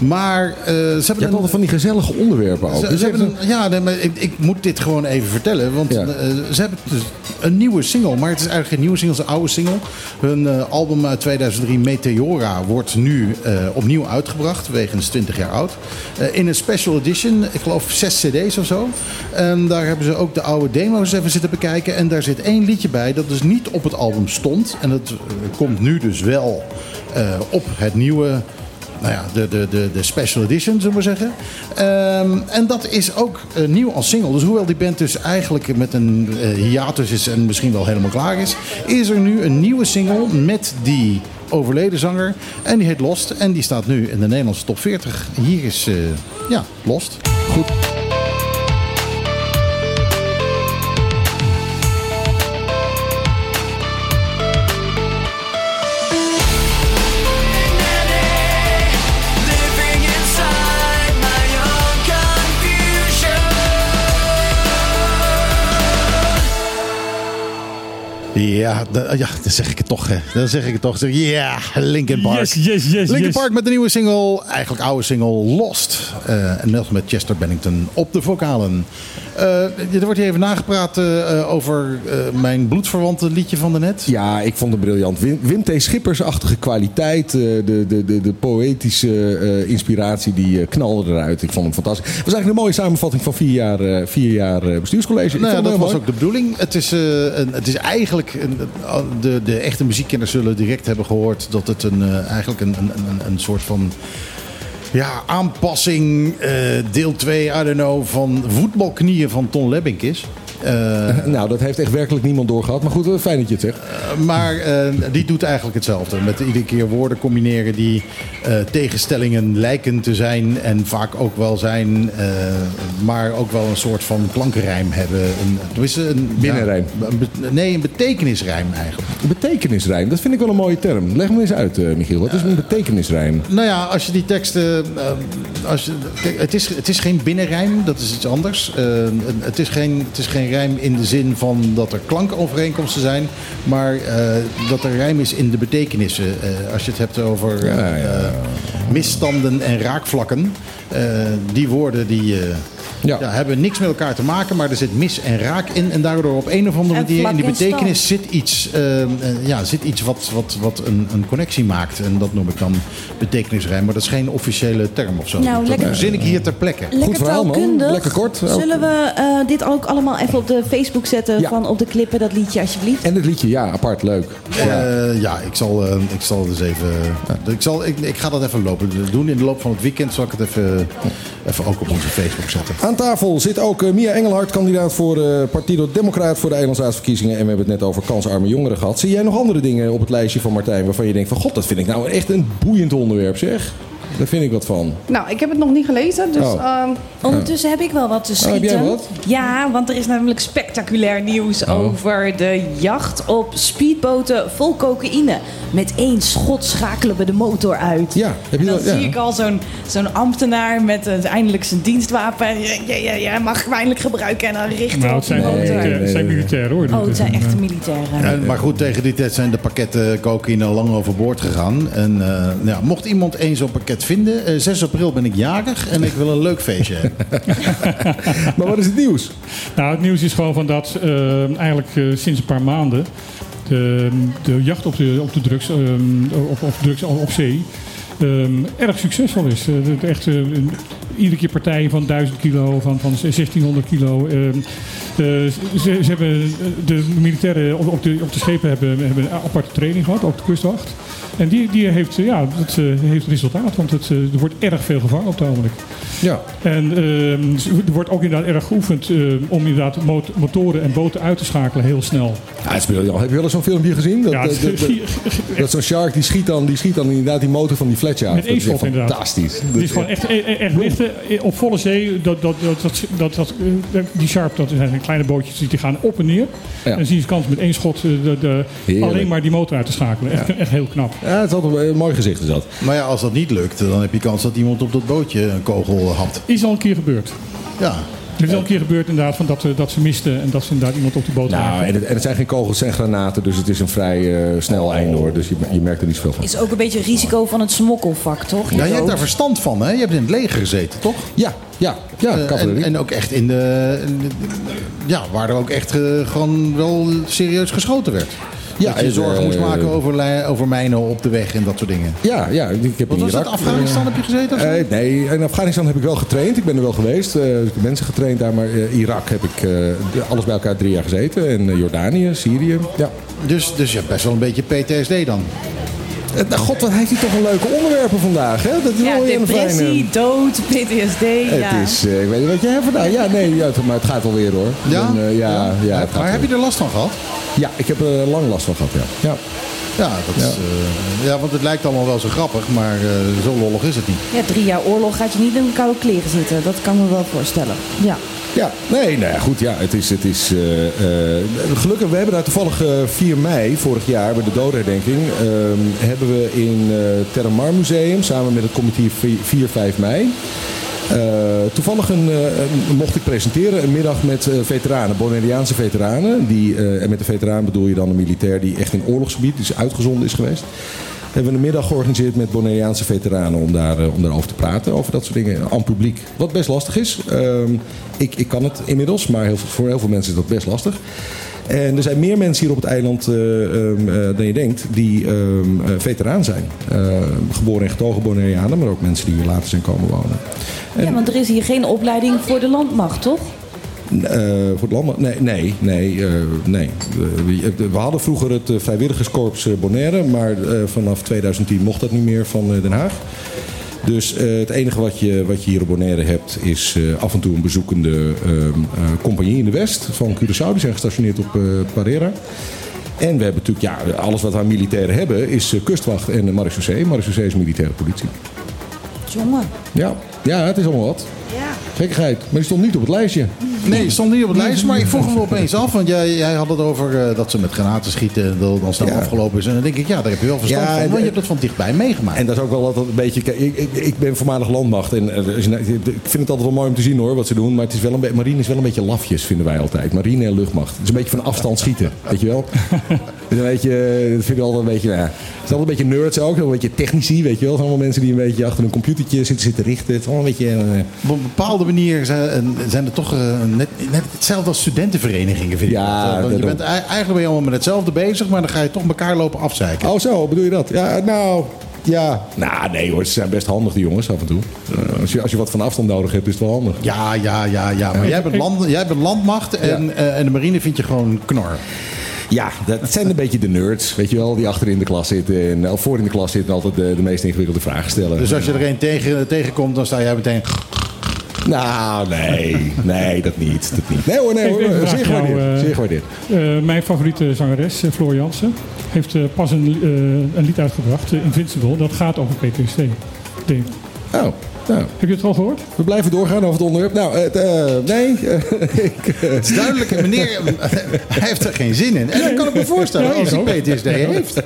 Maar eh, ze Je hebben een- altijd van die gezellige onderwerpen ook. ze, Dus ze hebben een- ja, nee, maar ik, ik moet dit gewoon even vertellen. Want Ja. eh, ze hebben dus een nieuwe single. Maar het is eigenlijk geen nieuwe single, het is een oude single. Hun album uit 2003, Meteora, wordt nu opnieuw uitgebracht. Wegens 20 jaar oud. In een special edition. Ik geloof zes cd's of zo. En daar hebben ze ook de oude demo's even zitten bekijken. En daar zit één liedje bij dat dus niet op het album stond. En dat komt nu dus wel op het nieuwe nou ja, de, de, de, de special edition, zullen we zeggen. Ehm, en dat is ook eh, nieuw als single. Dus hoewel die band dus eigenlijk met een eh, hiatus is en misschien wel helemaal klaar is, is er nu een nieuwe single met die overleden zanger. En die heet Lost. En die staat nu in de Nederlandse top 40. Hier is, eh, ja, Lost. Goed. Ja, da- ja, dan zeg ik het toch. Hè. Dan zeg ik het toch. Zeg, Ja, Linkin Park. Yes, yes, yes, Linkin yes. Park met de nieuwe single, eigenlijk oude single, Lost. Eh, en net met Chester Bennington op de vocalen. Eh, er wordt hier even nagepraat eh, over eh, mijn bloedverwante liedje van daarnet. Ja, ik vond het briljant. Wim, Wim T. Schippers-achtige kwaliteit. de, de, de, de poëtische inspiratie die knalde eruit. Ik vond hem fantastisch. Het was eigenlijk een mooie samenvatting van vier jaar, vier jaar bestuurscollege. Nou ja, dat was ook de bedoeling. Het is, een, het is eigenlijk, een, de, de echte muziekkenners zullen direct hebben gehoord dat het een, eigenlijk een, een, een, een soort van ja, aanpassing, eh, deel 2, I don't know, van voetbalknieën van Ton Lebbink is. Eh. Nou, dat heeft echt werkelijk niemand doorgehad. Maar goed, eh, fijn dat je het zegt. maar eh, die doet eigenlijk hetzelfde. Met iedere keer woorden combineren die tegenstellingen lijken te zijn. En vaak ook wel zijn. maar ook wel een soort van klankenrijm hebben. Een, tenminste een, Binnenrijm. een nee, een betekenisrijm eigenlijk. Betekenisrijm, dat vind ik wel een mooie term. Leg me eens uit, Michiel. Wat is een betekenisrijm? Nou ja, als je die teksten. als je, het, is, het is geen binnenrijm, dat is iets anders. Het, is geen, het is geen rijm in de zin van dat er klankovereenkomsten zijn. Maar eh, dat er rijm is in de betekenissen. Eh, als je het hebt over eh, misstanden en raakvlakken. Eh, die woorden die. eh, Ja. ja, hebben niks met elkaar te maken, maar er zit mis en raak in. En daardoor op een of andere En manier in die betekenis zit iets, eh, eh, ja, zit iets wat, wat, wat een, een connectie maakt. En dat noem ik dan betekenisrijm. Maar dat is geen officiële term of zo. Nou, dat lekker- verzin ik hier ter plekke. Lekker verhaal, man. Lekker kort. Zullen we eh, dit ook allemaal even op de Facebook zetten? Ja. Van op de klippen, dat liedje alsjeblieft. En het liedje, ja, apart, leuk. Ja, ja ik, zal, eh, ik zal dus even. ik, zal, ik, ik ga dat even lopen doen. In de loop van het weekend zal ik het even, even ook op onze Facebook zetten. Aan tafel zit ook eh, Mia Engelhard, kandidaat voor eh Partido Democraat voor de Eilandsraadsverkiezingen. En we hebben het net over kansarme jongeren gehad. Zie jij nog andere dingen op het lijstje van Martijn waarvan je denkt van god, dat vind ik nou echt een boeiend onderwerp zeg. Daar vind ik wat van. Nou, ik heb het nog niet gelezen, dus... Oh. ehm, Ondertussen heb ik wel wat te Oh, schieten. heb jij wat? Ja, want er is namelijk spectaculair nieuws Oh. over de jacht op speedboten vol cocaïne. Met één schot schakelen we de motor uit. Ja, heb je En dan dat? Ja. zie ik al zo'n zo'n ambtenaar met eh, eindelijk zijn dienstwapen. Ja, ja, ja, ja, mag ik hem eindelijk gebruiken en dan richten Nou, op het zijn, Nee, het zijn nee. militairen hoor. Oh, het zijn echt echte militairen. En, maar goed, tegen die tijd zijn de pakketten cocaïne al lang overboord gegaan. En eh, ja, mocht iemand één zo'n pakket vinden, eh, 6 april ben ik jarig en ik wil een leuk feestje hebben. <laughs> Maar wat is het nieuws? Nou, het nieuws is gewoon van dat eh, eigenlijk eh, sinds een paar maanden de, de jacht op de, op de drugs, eh, op, op drugs op zee eh, erg succesvol is. Eh, het echt, eh, een- iedere keer partijen van 1000 kilo, van, van 1600 kilo. eh, eh, ze, ze hebben, de militairen op, op, de, op de schepen hebben, hebben een aparte training gehad, ook de kustwacht. En die, die heeft, eh, ja, dat, eh, heeft resultaat, want het, eh, er wordt erg veel gevangen op het ogenblik. Ja. En ehm, er wordt ook inderdaad erg geoefend eh, om inderdaad mot- motoren en boten uit te schakelen heel snel. Ja, het is briljant. Heb je wel eens zo'n filmpje gezien? Dat, Ja, dat, dat, zo'n shark die schiet, dan, die schiet dan inderdaad die motor van die Fletcher af. Met één is echt inderdaad. Fantastisch. Het is gewoon echt, echt, echt, echt, eh, op volle zee. Dat, dat, dat, dat, eh, die Sharp, dat zijn kleine bootjes die gaan op en neer. Ja. En dan zie je kans met één schot eh, de, de, alleen maar die motor uit te schakelen. Echt, echt heel knap. Ja, het is altijd een mooi gezicht is dat. Maar ja, als dat niet lukt, dan heb je kans dat iemand op dat bootje een kogel hapt. Is al een keer gebeurd. Ja, Er is al een keer gebeurd inderdaad van dat, eh, dat ze misten en dat ze inderdaad iemand op die boot Nou, en het, en het zijn geen kogels, het zijn granaten, dus het is een vrij eh, snel einde hoor. Dus je, je merkt er niet zoveel van. Is ook een beetje risico van het smokkelvak, toch? ja je hebt daar verstand van, hè? Je hebt in het leger gezeten, toch? Ja, ja, ja, Eh, en, en ook echt in de, in de- Ja, waar er ook echt gewoon wel serieus geschoten werd. Ja, dat je en, zorgen eh, moest maken over, over mijnen op de weg en dat soort dingen. Ja, ja, ik heb Wat in was dat? Afghanistan heb je gezeten? Eh, nee, in Afghanistan heb ik wel getraind. Ik ben er wel geweest. Eh, ik heb mensen getraind daar. Maar eh, Irak heb ik eh, alles bij elkaar drie jaar gezeten. En eh, Jordanië, Syrië. Ja. Dus, dus je hebt best wel een beetje PTSD dan. Eh, nou, God, wat heeft hij toch een leuke onderwerpen vandaag, hè? Dat is Ja, depressie, fijne... dood, PTSD. Het ja. is, eh, ik weet niet wat jij hebt vandaag. Ja, nee, ja, maar het gaat wel weer hoor. Ja? Eh, ja, ja, het gaat maar heb je er last van gehad? Ja, ik heb er lang last van gehad, ja. ja. Ja, dat is, eh, ja, want het lijkt allemaal wel zo grappig, maar eh, zo lollig is het niet. Ja, drie jaar oorlog gaat je niet in koude kleren zitten. Dat kan me wel voorstellen. Ja. Ja, nee, nou goed. Ja, het is, het is eh, eh, gelukkig, we hebben daar toevallig eh, 4 mei vorig jaar bij de dodenherdenking, ehm, hebben we in het Terramar Museum samen met het comité 4-5 mei. eh, toevallig een, eh, mocht ik presenteren een middag met eh, veteranen, Bonaireaanse veteranen. Die, eh, en met de veteraan bedoel je dan een militair die echt in oorlogsgebied, dus uitgezonden is geweest. Hebben we een middag georganiseerd met Bonaireaanse veteranen om, daar, eh, om daarover te praten. Over dat soort dingen aan publiek. Wat best lastig is. Ehm, ik, ik kan het inmiddels, maar heel, voor heel veel mensen is dat best lastig. En er zijn meer mensen hier op het eiland eh, ehm, eh, dan je denkt die eh, veteraan zijn. Geboren en getogen Bonaireanen, maar ook mensen die hier later zijn komen wonen. ja, want er is hier geen opleiding voor de landmacht, toch? Eh, voor het land? Nee, nee, nee. eh, nee. Eh, we, hadden vroeger het vrijwilligerskorps Bonaire, maar vanaf 2010 mocht dat niet meer van Den Haag. Dus het enige wat je, wat je hier op Bonaire hebt is af en toe een bezoekende ehm, eh, compagnie in de West van Curaçao. Die zijn gestationeerd op Parera. En we hebben natuurlijk, ja, alles wat we aan militairen hebben is kustwacht en de marechaussee. Marechaussee is militaire politie. Jongen. Ja, ja, het is allemaal wat. Gekkigheid. Maar die stond niet op het lijstje. Nee, stond niet op het lijstje, maar ik vroeg hem opeens af. Want jij, jij had het over eh, dat ze met granaten schieten en dat snel Ja. afgelopen is. En dan denk ik, ja, daar heb je wel verstand Ja, van. Want je hebt dat van dichtbij meegemaakt. En dat is ook wel altijd een beetje. kijk, Ik, ik, ik ben voormalig landmacht. En eh, als ik vind het altijd wel mooi om te zien hoor, wat ze doen. Maar het is wel een be- marine is wel een beetje lafjes, vinden wij altijd. Marine en luchtmacht. Het is een beetje van afstand schieten, weet je wel. <laughs> Dus een beetje, eh, dat vind ik altijd een beetje. Ja, altijd een beetje nerds ook, een beetje technici, weet je wel. Allemaal mensen die een beetje achter een computertje zitten, zitten richten. Het allemaal een beetje. eh, Op een bepaalde manier zijn, zijn er toch eh, net, net hetzelfde als studentenverenigingen, vind ik. Ja, dat. Je bent, ei- eigenlijk ben je allemaal met hetzelfde bezig, maar dan ga je toch elkaar lopen afzeiken. Oh, zo, bedoel je dat? Ja, nou. Ja, nou nee hoor, ze zijn best handig die jongens af en toe. Eh, als, je, als je wat van afstand nodig hebt, is het wel handig. Ja, ja, ja, ja. Maar jij bent, land, jij bent landmacht en, eh, en de marine vind je gewoon knor. Ja, dat zijn een beetje de nerds, weet je wel, die achter in de klas zitten en of voor in de klas zitten en altijd de, de meest ingewikkelde vragen stellen. Dus als je er een tegen, tegenkomt, dan sta jij meteen... Nou, nee, nee, dat niet. Dat niet. Nee hoor, nee hoor, zeer gewaardeerd. eh, Zeer gewaardeerd. Eh, mijn favoriete zangeres, eh, Floor Jansen, heeft eh, pas een, eh, een lied uitgebracht, eh, Invincible. Dat gaat over PTSD. Denk. Oh, nou, Heb je het al gehoord? we blijven doorgaan over het onderwerp. Nou, het, eh, nee, <laughs> ik, eh, Het is duidelijk, meneer, <laughs> hij heeft er geen zin in. En dat kan ik me voorstellen als hij. PTSD heeft.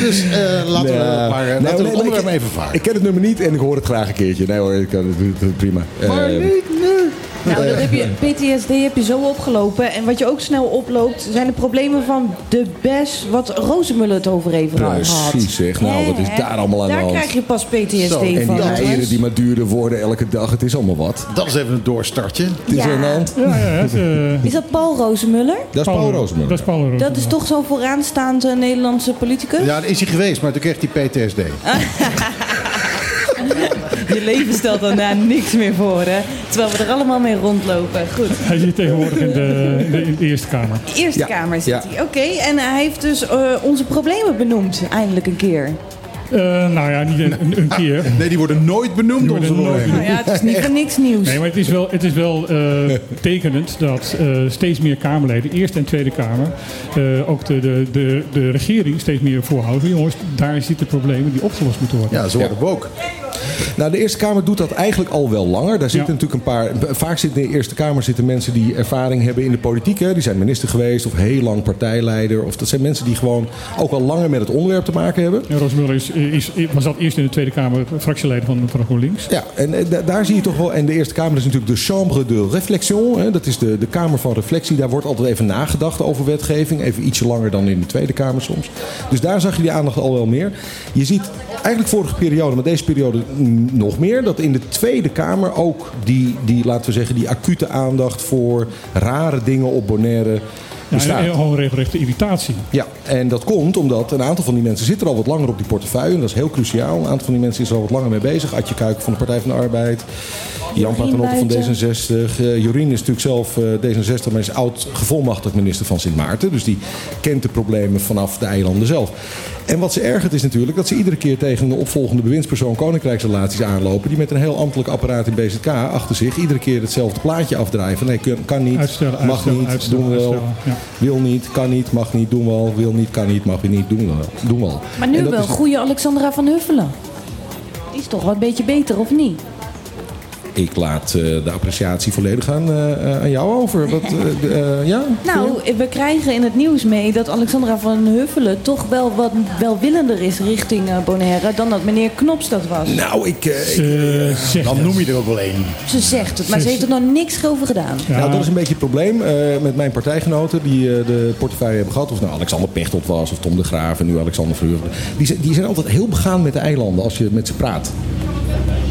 Dus eh, laten we, Ja. maar, eh, laten we het onderwerp even varen. ik ken het nummer niet en ik hoor het graag een keertje. Nee hoor, ik prima. maar Eh, niet nu. Nou, dat heb je, PTSD heb je zo opgelopen. En wat je ook snel oploopt, zijn de problemen van de BES, wat Rozemuller het over heeft gehad. Precies zeg, nou wat is daar allemaal aan de Daar hand? krijg je pas PTSD Zo, en die En van. die jongens. eieren die maar duurder worden elke dag, het is allemaal wat. Dat is even een doorstartje. Het is de hand. Ja, ja. Het, eh, Is dat Paul Rozemuller? Dat is Paul Rozemuller. Dat is Paul Rozemuller. Dat is toch zo'n vooraanstaande Nederlandse politicus? Ja, dat is hij geweest, maar toen kreeg hij PTSD. <laughs> Je leven stelt daarna niks meer voor, hè? Terwijl we er allemaal mee rondlopen. Goed. Hij zit tegenwoordig in de, in de, in de Eerste Kamer. De Eerste Ja, Kamer zit ja. hij. Oké, en hij heeft dus eh, onze problemen benoemd, eindelijk een keer. Eh, nou ja, niet een, een, een keer. Nee, die worden nooit benoemd, Die worden onze nooit problemen. Nou ja, het is niet voor niks nieuws. Nee, maar het is wel, het is wel eh, <laughs> tekenend dat eh, steeds meer Kamerleden, Eerste en Tweede Kamer, eh, ook de, de, de, de regering steeds meer voorhouden. Jongens, daar zitten problemen die opgelost moeten worden. Ja, ze worden woke. Nou, de Eerste Kamer doet dat eigenlijk al wel langer. Daar zitten Ja. natuurlijk een paar. Vaak zitten in de Eerste Kamer zitten mensen die ervaring hebben in de politiek. Hè. Die zijn minister geweest of heel lang partijleider. Of dat zijn mensen die gewoon ook al langer met het onderwerp te maken hebben. En Roosmuller is, is, was dat eerst in de Tweede Kamer fractieleider van, van GroenLinks. Ja, en eh, da- daar zie je toch wel. En de Eerste Kamer is natuurlijk de chambre de réflexion. Hè. Dat is de, de Kamer van Reflectie. Daar wordt altijd even nagedacht over wetgeving. Even ietsje langer dan in de Tweede Kamer soms. Dus daar zag je die aandacht al wel meer. Je ziet eigenlijk vorige periode, maar deze periode nog meer. Dat in de Tweede Kamer ook die, die laten we zeggen, die acute aandacht voor rare dingen op Bonaire. Ja, bestaat. en gewoon regelrechte irritatie. Ja, en dat komt omdat een aantal van die mensen zitten al wat langer op die portefeuille. En dat is heel cruciaal. Een aantal van die mensen is er al wat langer mee bezig. Adje Kuiken van de Partij van de Arbeid. Jan Paternotte van Buiten. D66. eh, Jorien is natuurlijk zelf eh, D66, maar is oud gevolmachtigd minister van Sint Maarten. Dus die kent de problemen vanaf de eilanden zelf. En wat ze ergert is natuurlijk dat ze iedere keer tegen een opvolgende bewindspersoon Koninkrijksrelaties aanlopen. Die met een heel ambtelijk apparaat in BZK achter zich iedere keer hetzelfde plaatje afdraaien. Van nee, kan, niet, Uitstellen, mag uitstellen, niet, uitstellen, doen we wel. ja. Wil niet, kan niet, mag niet, doen we al. Wil niet, kan niet, mag niet, doen we wel. Doen we al. Maar nu wel is- goede Alexandra van Huffelen. Die is toch wel een beetje beter, of niet? Ik laat eh, de appreciatie volledig aan, eh, eh, aan jou over. Wat, ja? Nou, we krijgen in het nieuws mee dat Alexandra van Huffelen toch wel wat welwillender is richting eh, Bonaire dan dat meneer Knops dat was. Nou, ik... eh, Dan het. noem je er ook wel één. Ze zegt het, maar ze heeft er nog niks over gedaan. Ja, Nou, dat is een beetje het probleem eh, met mijn partijgenoten die eh, de portefeuille hebben gehad. Of nou Alexander Pechtold was, of Tom de Graaf en nu Alexander Verheugen. Die, zijn- die zijn altijd heel begaan met de eilanden als je met ze praat.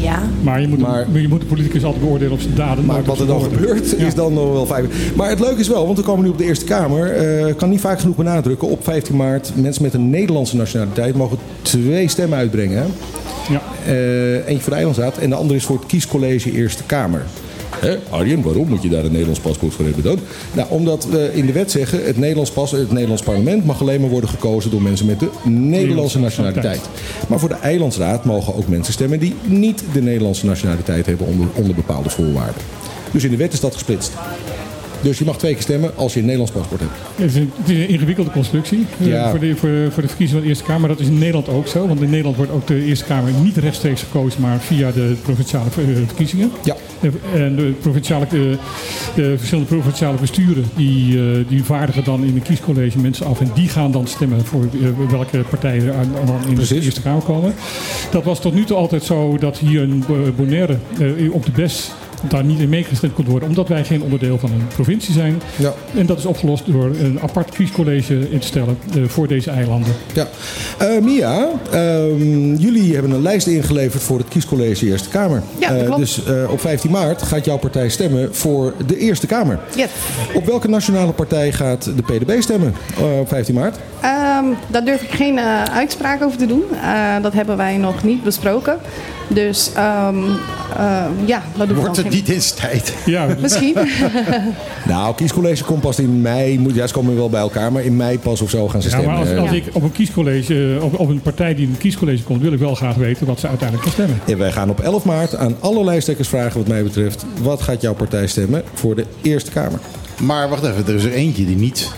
Ja. maar je moet, maar- je moet de politicus altijd beoordelen op zijn daden. Maar wat er dan gebeurt, Ja. is dan nog wel fijn. Maar het leuke is wel, want we komen nu op de Eerste Kamer. eh, Ik kan niet vaak genoeg benadrukken. Op 15 maart, mensen met een Nederlandse nationaliteit mogen twee stemmen uitbrengen. hè. Ja. Eh, eentje voor de Eilandsraad en de andere is voor het kiescollege Eerste Kamer. Hè, Arjen, waarom moet je daar een Nederlands paspoort voor hebben dan? Nou, omdat we in de wet zeggen, het Nederlands, pas, het Nederlands parlement mag alleen maar worden gekozen door mensen met de Nederlandse nationaliteit. Maar voor de Eilandsraad mogen ook mensen stemmen die niet de Nederlandse nationaliteit hebben onder, onder bepaalde voorwaarden. Dus in de wet is dat gesplitst. Dus je mag twee keer stemmen als je een Nederlands paspoort hebt. Het is een, het is een ingewikkelde constructie eh, Ja. voor, de, voor, voor de verkiezing van de Eerste Kamer. Dat is in Nederland ook zo. Want in Nederland wordt ook de Eerste Kamer niet rechtstreeks gekozen, maar via de provinciale eh, verkiezingen. Ja. En de, provinciale, de, de verschillende provinciale besturen die, eh, die vaardigen dan in een kiescollege mensen af. En die gaan dan stemmen voor eh, welke partijen er aan- in de Eerste Kamer komen. Dat was tot nu toe altijd zo dat hier in Bo- Bonaire eh, op de BES daar niet in meegestemd kon worden, omdat wij geen onderdeel van een provincie zijn. Ja. En dat is opgelost door een apart kiescollege in te stellen eh, voor deze eilanden. Ja. Eh, Mia, ehm, jullie hebben een lijst ingeleverd voor het kiescollege Eerste Kamer. Ja, dat Eh, klopt. dus eh, op 15 maart gaat jouw partij stemmen voor de Eerste Kamer. Yes. Op welke nationale partij gaat de PDB stemmen op 15 maart? Ehm, daar durf ik geen uitspraak over te doen. Eh, dat hebben wij nog niet besproken. Dus ehm, eh, ja, dat doen we Wordt het niet eens tijd? Ja, <laughs> Misschien. Nou, kiescollege komt pas in mei. Moet- Ja, ze komen wel bij elkaar, maar in mei pas of zo gaan ze Ja, stemmen. maar als, als ik op een kiescollege, op, op een partij die in een kiescollege komt, wil ik wel graag weten wat ze uiteindelijk gaan stemmen. En wij gaan op 11 maart aan alle lijsttrekkers vragen wat mij betreft. Wat gaat jouw partij stemmen voor de Eerste Kamer? Maar wacht even, er is er eentje die niet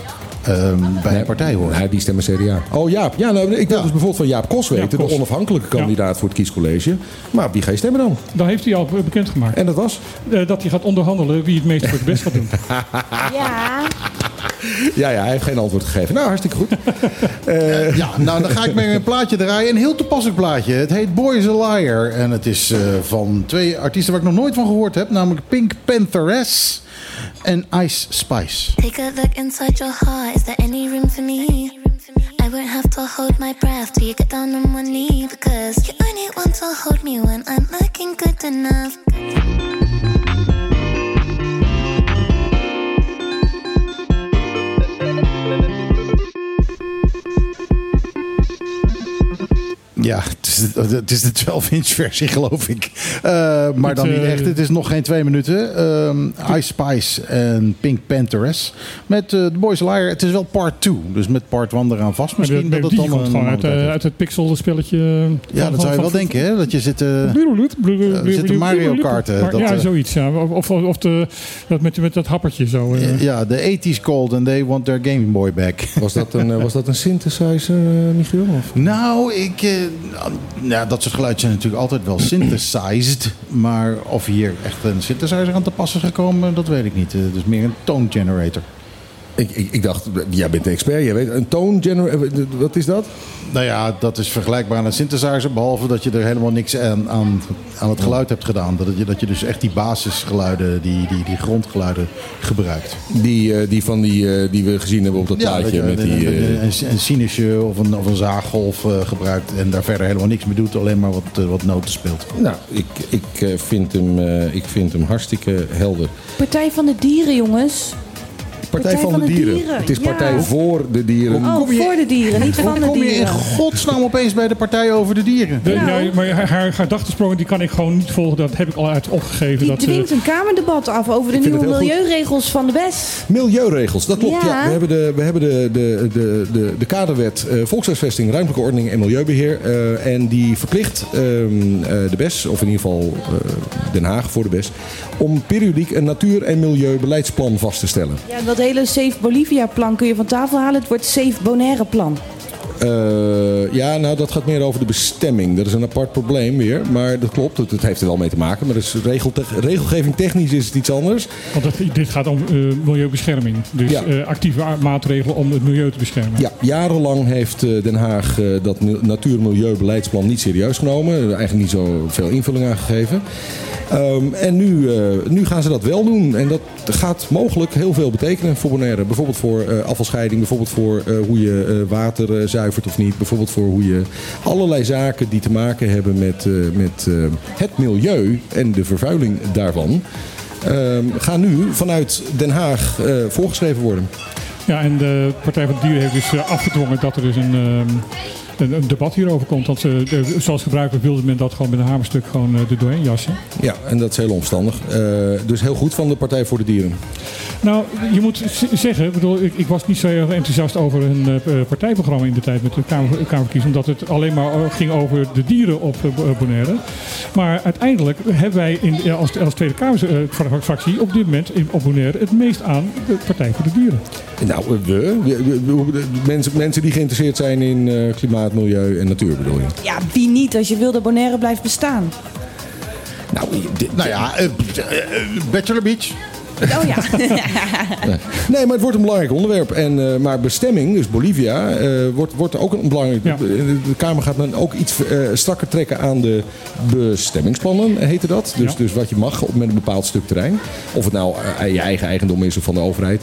bij een partij hoort. Nee, die stemmen CDA. Oh Jaap. Ja, nou, ik wil dus bijvoorbeeld van Jaap Kos weten, Jaap Kos. de onafhankelijke kandidaat voor het kiescollege. Maar op wie ga je stemmen dan? Dat heeft hij al bekendgemaakt. En dat was? Eh, dat hij gaat onderhandelen wie het meest voor het best gaat doen. <laughs> Ja. Ja, ja, hij heeft geen antwoord gegeven. Nou, hartstikke goed. <laughs> Eh, ja, nou dan ga ik met een plaatje draaien. Een heel toepasselijk plaatje. Het heet Boy is a Liar. En het is eh, van twee artiesten waar ik nog nooit van gehoord heb. Namelijk Pink Pantheress en Ice Spice. Take a look inside your heart. Is there any room for me? I won't have to hold my breath till you get down on one knee. Because you only want to hold me when I'm looking good enough. Ja, het is de, het is de 12-inch versie, geloof ik. Eh, maar Het, dan niet eh, echt. Het is nog geen twee minuten. Ehm Ice Spice en Pink Pantheress. Met eh The Boys Liar. Het is wel part 2. Dus met part 1 eraan vast. Maar de, Misschien de, dat het die dan gewoon uit, uit het pixel spelletje. Ja, dat zou je wel denken, hè? Dat je zit... eh, We zitten Mario Karten, dat, ja, zoiets. Ja. Of, of, of de, dat met, met dat happertje zo. Ja, de 80s called and they want their Game Boy back. Was dat een, was dat een synthesizer, Michiel? Of? Nou, ik, eh, ja, dat soort geluiden zijn natuurlijk altijd wel synthesized. Maar of hier echt een synthesizer aan te passen is gekomen, dat weet ik niet. Eh, is meer een tone generator. Ik, ik, ik dacht, jij bent een expert. Jij weet, een tone generator, wat is dat? Nou ja, dat is vergelijkbaar aan een synthesizer. Behalve dat je er helemaal niks aan, aan, aan het geluid hebt gedaan. Dat je, dat je dus echt die basisgeluiden, die, die, die grondgeluiden gebruikt. Die, eh, die van die, eh, die we gezien hebben op dat dat plaatje. je met een, die, eh, een, een, een sinusje of een, of een zaaggolf eh, gebruikt. En daar verder helemaal niks mee doet. Alleen maar wat, eh, wat noten speelt. nou, ik, ik, eh, vind hem, eh, ik vind hem hartstikke helder. Partij van de Dieren, jongens. Partij, van, de, dieren. Het is ja. Partij voor de Dieren. Oh, Kom je- voor de dieren, niet van de Kom je in dieren. godsnaam opeens bij de Partij over de Dieren? De- Ja. nee, maar haar, gedachtensprongen die kan ik gewoon niet volgen. Dat heb ik al uit opgegeven. Die dat, eh, dwingt een kamerdebat af over de nieuwe goed. milieuregels van de BES. Milieuregels, dat klopt. Ja. Ja. we hebben de, we hebben de, de, de, de, de kaderwet eh, Volkshuisvesting, Ruimtelijke Ordening en Milieubeheer. eh, en die verplicht ehm, eh, de BES, of in ieder geval eh, Den Haag voor de BES, om periodiek een natuur- en milieubeleidsplan vast te stellen. Ja, dat hele Safe Bolivia-plan kun je van tafel halen. Het wordt Safe Bonaire-plan. Eh, ja, nou dat gaat meer over de bestemming. Dat is een apart probleem weer. Maar dat klopt, het heeft er wel mee te maken. Maar dus regel, regelgeving technisch is het iets anders. Want dat, dit gaat om eh, milieubescherming. Dus Ja. eh, actieve maatregelen om het milieu te beschermen. Ja, jarenlang heeft Den Haag dat mil- natuur- en milieubeleidsplan niet serieus genomen. Er Eigenlijk niet zo veel invulling aan gegeven. Ehm, en nu, nu gaan ze dat wel doen. En dat gaat mogelijk heel veel betekenen voor Bonaire. Bijvoorbeeld voor afvalscheiding, bijvoorbeeld voor hoe je water of niet. Bijvoorbeeld voor hoe je allerlei zaken die te maken hebben met, eh, met eh, het milieu en de vervuiling daarvan. ehm, gaan nu vanuit Den Haag eh, voorgeschreven worden. Ja, en de Partij van de Dieren heeft dus afgedwongen dat er dus een, ehm, een, een debat hierover komt. Want ze, de- zoals gebruikelijk wilde men dat gewoon met een hamerstuk gewoon eh, er doorheen jassen. Ja, en dat is heel omstandig. Eh, dus heel goed van de Partij voor de Dieren. Nou, je moet zeggen, ik, bedoel, ik, ik was niet zo erg enthousiast over hun eh, eh, partijprogramma in de tijd met de Kamer, Kamerverkiezing, omdat het alleen maar eh, ging over de dieren op eh, Bo- Bonaire. Maar uiteindelijk hebben wij in, als, als Tweede Kamerfractie op dit moment in, op Bonaire het meest aan de Partij voor de Dieren. Nou, we, we, we- we- we- mensen, mensen die geïnteresseerd zijn in eh, klimaat, milieu en natuur bedoel je? Ja, wie niet als je wil dat Bonaire blijft bestaan? Nou, Nou ja, eh, eh, Bachelor Beach. Oh ja. <laughs> Nee. Maar het wordt een belangrijk onderwerp. En, eh, maar bestemming, dus Bolivia, eh, wordt, wordt ook een belangrijk. Ja. De, de Kamer gaat dan ook iets eh, strakker trekken aan de bestemmingsplannen, heette dat. Dus, Ja. dus wat je mag op met een bepaald stuk terrein. Of het nou je eigen eigendom is of van de overheid.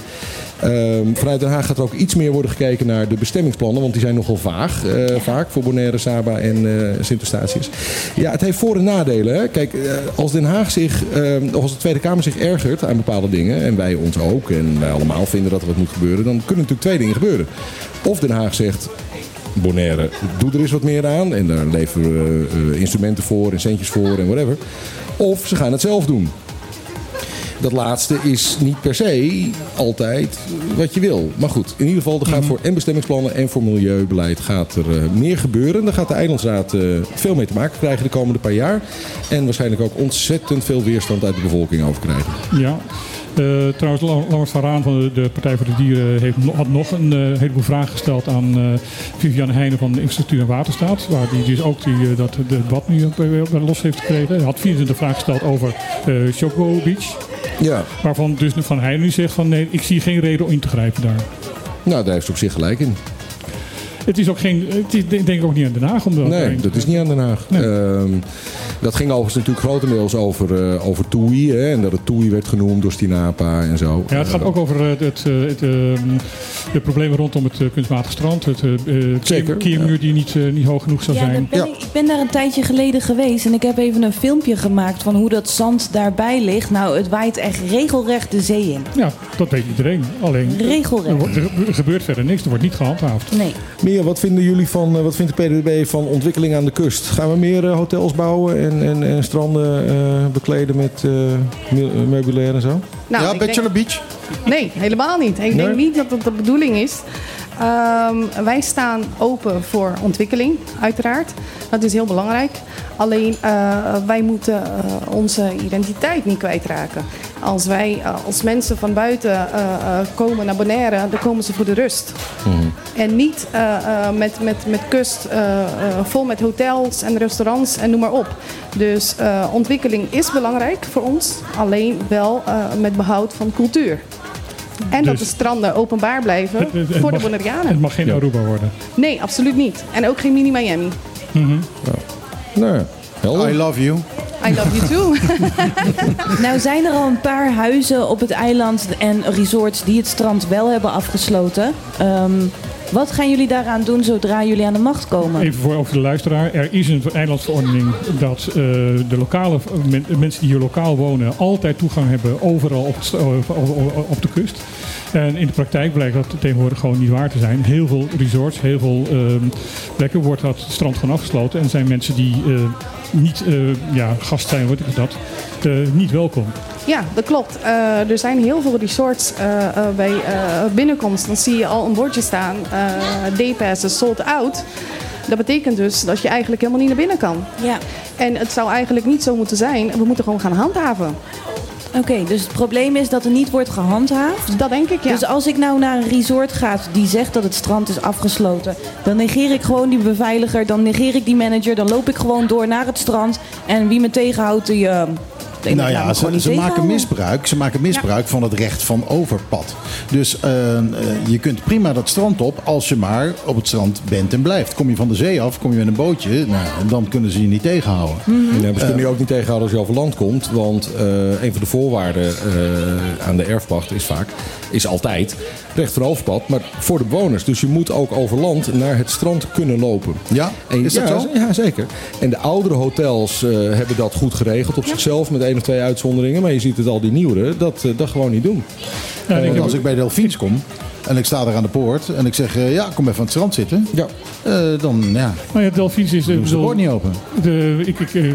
Ehm, vanuit Den Haag gaat er ook iets meer worden gekeken naar de bestemmingsplannen. Want die zijn nogal vaag, eh, vaak voor Bonaire, Saba en eh Sint-Eustatius. Ja, het heeft voor- en nadelen. Hè. Kijk, eh, als Den Haag zich, eh, of als de Tweede Kamer zich ergert aan bepaalde dingen. En wij ons ook. En wij allemaal vinden dat er wat moet gebeuren. Dan kunnen natuurlijk twee dingen gebeuren. Of Den Haag zegt, Bonaire, doe er eens wat meer aan. En daar leveren we instrumenten voor en centjes voor en whatever. Of ze gaan het zelf doen. Dat laatste is niet per se altijd wat je wil. Maar goed, in ieder geval, er gaat voor en bestemmingsplannen en voor milieubeleid gaat er eh, meer gebeuren. Daar gaat de Eilandsraad eh, veel mee te maken krijgen de komende paar jaar. En waarschijnlijk ook ontzettend veel weerstand uit de bevolking over krijgen. Ja. Eh, trouwens, Lammert van Raan van de, de Partij voor de Dieren heeft, had nog een eh, heleboel vragen gesteld aan eh Viviane Heijnen van de Infrastructuur en Waterstaat. Waar die dus ook die, dat debat nu ook los heeft gekregen. Hij had 24 vragen gesteld over Choco Beach. Ja, Waarvan dus Van Heijnen nu zegt van nee, ik zie geen reden om in te grijpen daar. nou daar heeft ze op zich gelijk in. Het is ook geen, het is denk ik ook niet aan Den Haag om dat Nee, dat is niet aan Den Haag. Nee. Ehm, dat ging overigens natuurlijk grotendeels over, eh over Toei. Hè, en dat het Toei werd genoemd door Stinapa en zo. Ja, het gaat ook over eh, het, het, eh, het, ehm, de problemen rondom het kunstmatig strand. Het Zeker, keermuur die niet, niet hoog genoeg zou Ja, zijn. ben ik, ik ben daar een tijdje geleden geweest en ik heb even een filmpje gemaakt van hoe dat zand daarbij ligt. Nou, het waait echt regelrecht de zee in. Ja, dat weet iedereen. Alleen er, Regelrecht. wordt- er gebeurt verder niks. Er wordt niet gehandhaafd. Nee. Wat vinden jullie van, eh, wat vindt de PDB van ontwikkeling aan de kust? Gaan we meer eh, hotels bouwen en, en, en stranden eh, bekleden met eh, eh, meubilair en zo? Nou, ja, denk- Bachelor Beach. Nee, helemaal niet. Ik Nee? denk niet dat dat de bedoeling is. Ehm, wij staan open voor ontwikkeling, uiteraard. Dat is heel belangrijk. Alleen eh, wij moeten onze identiteit niet kwijtraken. Als wij eh, als mensen van buiten eh, eh, komen naar Bonaire, dan komen ze voor de rust. En niet eh, eh, met, met, met kust eh, eh, vol met hotels en restaurants en noem maar op. Dus eh, ontwikkeling is belangrijk voor ons, alleen wel eh, met behoud van cultuur. En dat Dus- de stranden openbaar blijven Het- het- het voor de Bonaireanen. Het mag geen. Aruba worden. Nee, absoluut niet. En ook geen mini Miami. Ja, helder. I love you. I love you too. <laughs> Nou zijn er al een paar huizen op het eiland en resorts die het strand wel hebben afgesloten. Ehm, wat gaan jullie daaraan doen zodra jullie aan de macht komen? Even voor over de luisteraar. Er is een eilandsverordening dat eh, de lokale men- mensen die hier lokaal wonen altijd toegang hebben overal op, het, st- op, op- op de kust. En in de praktijk blijkt dat tegenwoordig gewoon niet waar te zijn. Heel veel resorts, heel veel ehm, plekken wordt dat strand gewoon afgesloten. En zijn mensen die eh, niet eh, ja, gast zijn, wordt dat, eh, niet welkom. Ja, dat klopt. Eh, er zijn heel veel resorts bij eh, binnenkomst. Dan zie je al een bordje staan. eh Day-pass is sold out. Dat betekent dus dat je eigenlijk helemaal niet naar binnen kan. Ja, En het zou eigenlijk niet zo moeten zijn. We moeten gewoon gaan handhaven. Oké. dus het probleem is dat er niet wordt gehandhaafd. Dat denk ik, ja. Dus als ik nou naar een resort ga die zegt dat het strand is afgesloten, dan negeer ik gewoon die beveiliger, dan negeer ik die manager, dan loop ik gewoon door naar het strand. En wie me tegenhoudt, die. eh, Nou ja, ze, maken misbruik. Ze maken misbruik van het recht van overpad. Dus eh, eh, je kunt prima dat strand op als je maar op het strand bent en blijft. Kom je van de zee af, kom je met een bootje, nou, dan kunnen ze je niet tegenhouden. Ja, maar ze kunnen je ook niet tegenhouden als je over land komt. Want eh, een van de voorwaarden eh, aan de erfpacht is vaak, is altijd recht van overpad, maar voor de bewoners. Dus je moet ook over land naar het strand kunnen lopen. Ja, En, is dat ja, zo? Ja, zeker. En de oudere hotels eh, hebben dat goed geregeld op zichzelf met één of twee uitzonderingen. Maar je ziet het al die nieuwere dat, eh, dat gewoon niet doen. Ja, ik als ik bij Delfiens kom en ik sta daar aan de poort en ik zeg, eh, ja, kom even aan het strand zitten. Ja. eh, dan ja, Nou ja, Delphins is... de poort niet open. de, ik, ik,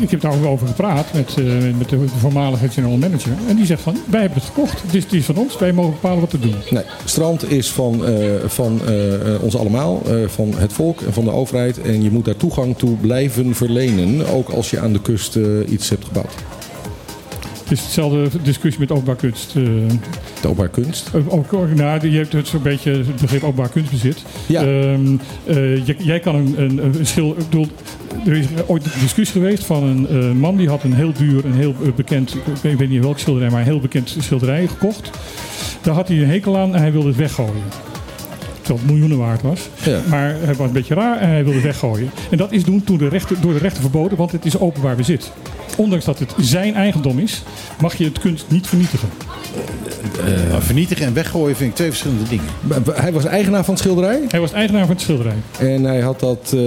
ik heb daar ook over gepraat met, eh, met de voormalige general manager. En die zegt van, wij hebben het gekocht. Het is, van ons, wij mogen bepalen wat te doen. Nee, strand is van, eh, van eh, ons allemaal, van het volk en van de overheid. En je moet daar toegang toe blijven verlenen, ook als je aan de kust iets hebt gebouwd. Is hetzelfde discussie met openbaar kunst. eh, De openbaar kunst? Ook, nou, je hebt het zo'n beetje het begrip openbaar kunstbezit. Ja. Ehm, eh, jij, jij kan een, een, een schil... Bedoel, er is ooit een discussie geweest van een man die had een heel duur, een heel bekend, ik weet, ik weet niet welk schilderij, maar een heel bekend schilderij gekocht. Daar had hij een hekel aan en hij wilde het weggooien. Terwijl het miljoenen waard was. Ja. Maar hij was een beetje raar en hij wilde het weggooien. En dat is doen toen de rechter, door de rechter verboden, want het is openbaar bezit. Ondanks dat het zijn eigendom is, mag je het kunst niet vernietigen. Maar vernietigen en weggooien vind ik twee verschillende dingen. Hij was eigenaar van het schilderij? Hij was eigenaar van het schilderij. En hij had dat eh,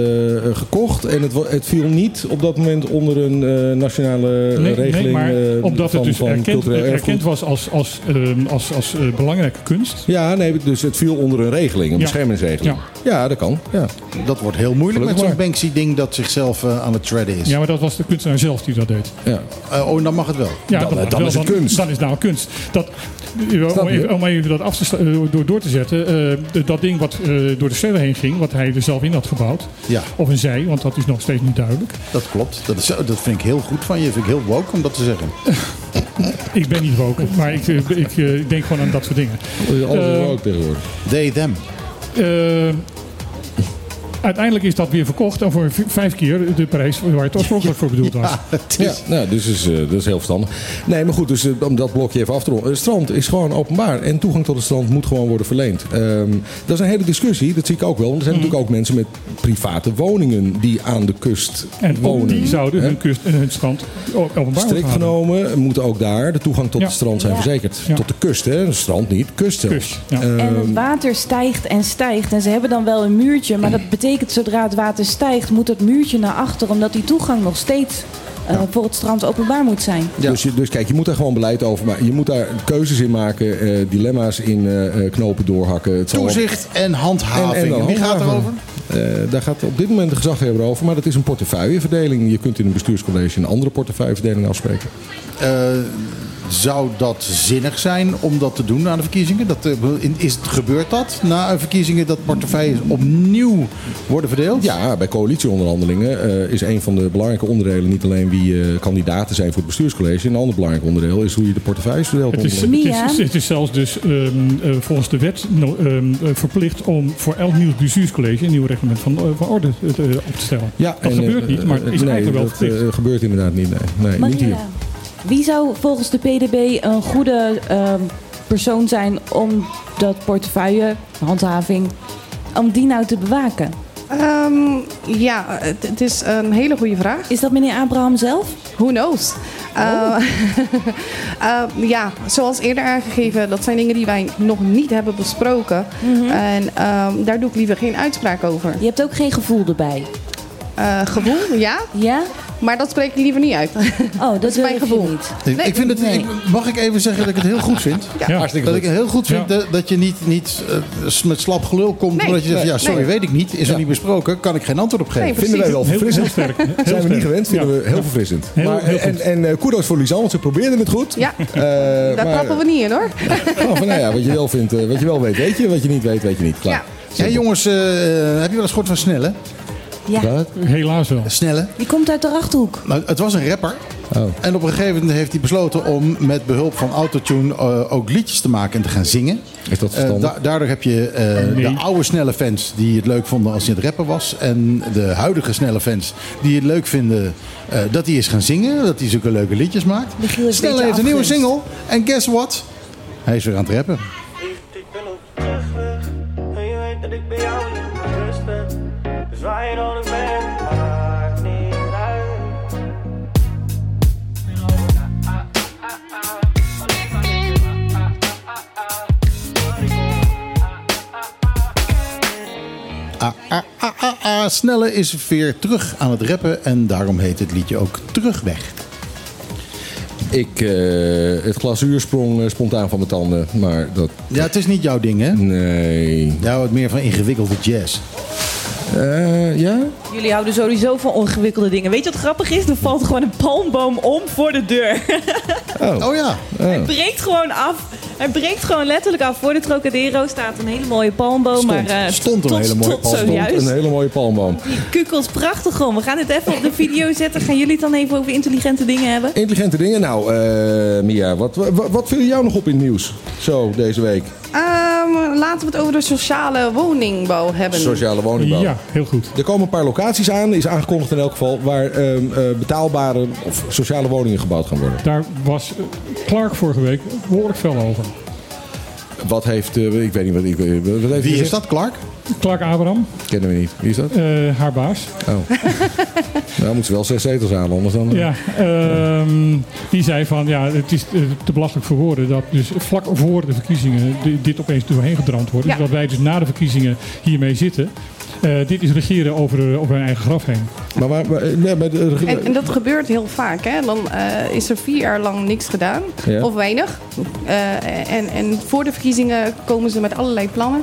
gekocht en het, het viel niet op dat moment onder een eh, nationale Nee, regeling nee, maar eh, omdat van, het dus van erkend, was als, als, ehm, als, als eh, belangrijke kunst. Ja, nee, dus het viel onder een regeling, een Ja. beschermingsregeling. Ja, dat kan. Ja. Dat wordt heel moeilijk met zo'n Banksy-ding dat zichzelf eh, aan het shredden is. Ja, maar dat was de kunstenaar zelf die dat deed. Ja. Eh, oh, en dan mag het wel. Ja, Dan- dat- dan wel, is het kunst. Dan is het nou kunst. Dat, om, even, om even dat af te eh, door, door te zetten. eh, dat ding wat eh, door de sterren heen ging, wat hij er zelf in had gebouwd. Ja. Of een zij, want dat is nog steeds niet duidelijk. Dat klopt. Dat, is, dat vind ik heel goed van je. Dat vind ik heel woke om dat te zeggen. <laughs> Ik ben niet woke, maar ik, ik, ik denk gewoon aan dat soort dingen. Alles is ook tegenwoordig. They, them. Eh, uiteindelijk is dat weer verkocht en voor vijf keer de prijs waar het oorspronkelijk voor bedoeld was. <laughs> Ja, is, nou, dus is, eh, dat is heel verstandig. Nee, maar goed, dus eh, om dat blokje even af te ronden. Het strand is gewoon openbaar en toegang tot het strand moet gewoon worden verleend. Ehm, dat is een hele discussie, dat zie ik ook wel. Want er zijn natuurlijk ook mensen met private woningen die aan de kust En wonen. die zouden Hè? hun, kust, en hun strand openbaar moeten Strikt genomen moet ook daar de toegang tot Ja. het strand zijn Ja. verzekerd. Ja. Tot de kust, hè? Het strand niet, kust zelfs. Kust, ja. Ehm, En het water stijgt en stijgt. En ze hebben dan wel een muurtje. Maar dat betekent zodra het water stijgt, moet dat muurtje naar achter. Omdat die toegang nog steeds eh, voor het strand openbaar moet zijn. Dus, je, dus kijk, je moet daar gewoon beleid over maken. Je moet daar keuzes in maken, eh, dilemma's in eh, eh, knopen doorhakken. Het toezicht en handhaving. En- en dan Wie gaat erover? Eh, daar gaat op dit moment de gezaghebber over, maar dat is een portefeuilleverdeling. Je kunt in een bestuurscollege een andere portefeuilleverdeling afspreken. Zou dat zinnig zijn om dat te doen aan de verkiezingen? Dat, eh, is het, gebeurt dat na een verkiezingen dat portefeuilles opnieuw worden verdeeld? Ja, bij coalitieonderhandelingen eh, is een van de belangrijke onderdelen niet alleen wie eh, kandidaten zijn voor het bestuurscollege. Een ander belangrijk onderdeel is hoe je de portefeuilles verdeelt. Het is, het, is, het is zelfs dus ehm, eh, volgens de wet no- ehm, eh, verplicht om voor elk nieuw bestuurscollege een nieuw reglement van, van orde op te stellen. Ja, dat en, gebeurt niet, maar het is nee, eigenlijk wel dat verplicht. gebeurt inderdaad niet. Nee, nee niet hier. Wie zou volgens de PDB een goede ehm, persoon zijn om dat portefeuille, handhaving, om die nou te bewaken? Ehm, ja, het, het is een hele goede vraag. Is dat meneer Abraham zelf? Who knows? Eh, <laughs> eh, ja, zoals eerder aangegeven, dat zijn dingen die wij nog niet hebben besproken. En ehm, daar doe ik liever geen uitspraak over. Je hebt ook geen gevoel erbij. Eh, gevoel, ja, Ja? maar dat spreek ik liever niet uit. <laughs> Oh, dat, is mijn je gevoel. niet. Ik, Nee, ik vind het, nee. ik- mag ik even zeggen dat ik het heel goed vind? Ja. Hartstikke Dat ik het heel goed vind Ja. dat, dat je niet, niet eh, met slap gelul komt. Nee. omdat je zegt, Nee. ja, sorry, Nee. weet ik niet. Is er niet besproken. Kan ik geen antwoord op geven. Nee, Vinden wij wel Heel, verfrissend. heel sterk. Heel Zijn we niet gewend, vinden Ja. we heel verfrissend. Heel- maar, heel en en eh, kudos voor Lisanne, want ze probeerde het goed. Ja, Eh, daar maar- trappen we niet in hoor. Oh, van, nou ja, wat je wel vindt, eh, wat je wel weet, weet je. Wat je niet weet, weet je niet. Klaar. Ja. Jongens, eh, heb je wel eens gehoord van Snelle? Ja, Wat? Helaas wel. Snelle? die komt uit de Achterhoek. Nou, het was een rapper. Oh. En op een gegeven moment heeft hij besloten om met behulp van autotune eh, ook liedjes te maken en te gaan zingen. Is dat Eh, verstandig? da- daardoor heb je eh, Nee. de oude snelle fans die het leuk vonden als hij het rapper was. En de huidige snelle fans die het leuk vinden eh, dat hij is gaan zingen. Dat hij zulke leuke liedjes maakt. Snelle heeft een nieuwe single. En guess what? Hij is weer aan het rappen. Maakt niet uit Ah, ah, ah, ah, ah. Snelle is weer terug aan het rappen. En daarom heet het liedje ook Terugweg. Ik, eh, het glazuur sprong eh, spontaan van mijn tanden, maar dat... Ja, het is niet jouw ding, hè? Nee. Jij houdt meer van ingewikkelde jazz. Eh, ja? Jullie houden sowieso van ongewikkelde dingen. Weet je wat grappig is? Er valt gewoon een palmboom om voor de deur. Oh, Oh ja. Hij breekt gewoon af. Hij breekt gewoon letterlijk af. Voor de Trocadero staat een hele mooie palmboom. Stond, maar, eh, stond een tot- hele mooie palmboom. Een hele mooie palmboom. Die kukels prachtig gewoon. We gaan het even op de video <laughs> zetten. Gaan jullie het dan even over intelligente dingen hebben? Intelligente dingen. Nou, eh, Mia, wat, wat, wat viel jou nog op in het nieuws? Zo, deze week. Ehm, laten we het over de sociale woningbouw hebben. Sociale woningbouw. Ja, heel goed. Er komen een paar locaties aan, is aangekondigd in elk geval, waar ehm, eh, betaalbare of sociale woningen gebouwd gaan worden. Daar was Clark vorige week behoorlijk veel over. Wat heeft, eh, ik weet niet wat ik wat heeft Wie is dat, Clark? Clark Abraham, Kennen we niet. Wie is dat? eh, haar baas. Oh. <laughs> nou, moeten ze wel zes zetels aan, anders dan. Ja, ehm, die zei van ja, het is eh, te belachelijk voor woorden dat dus vlak voor de verkiezingen di- dit opeens doorheen gedramd wordt. Ja. Dus dat wij dus na de verkiezingen hiermee zitten. Eh, dit is regeren over, eh, over hun eigen graf heen. Maar waar, nee, bij de, En, en dat gebeurt heel vaak. Hè? Dan eh, is er vier jaar lang niks gedaan. Ja. Of weinig. Eh, en, en voor de verkiezingen komen ze met allerlei plannen.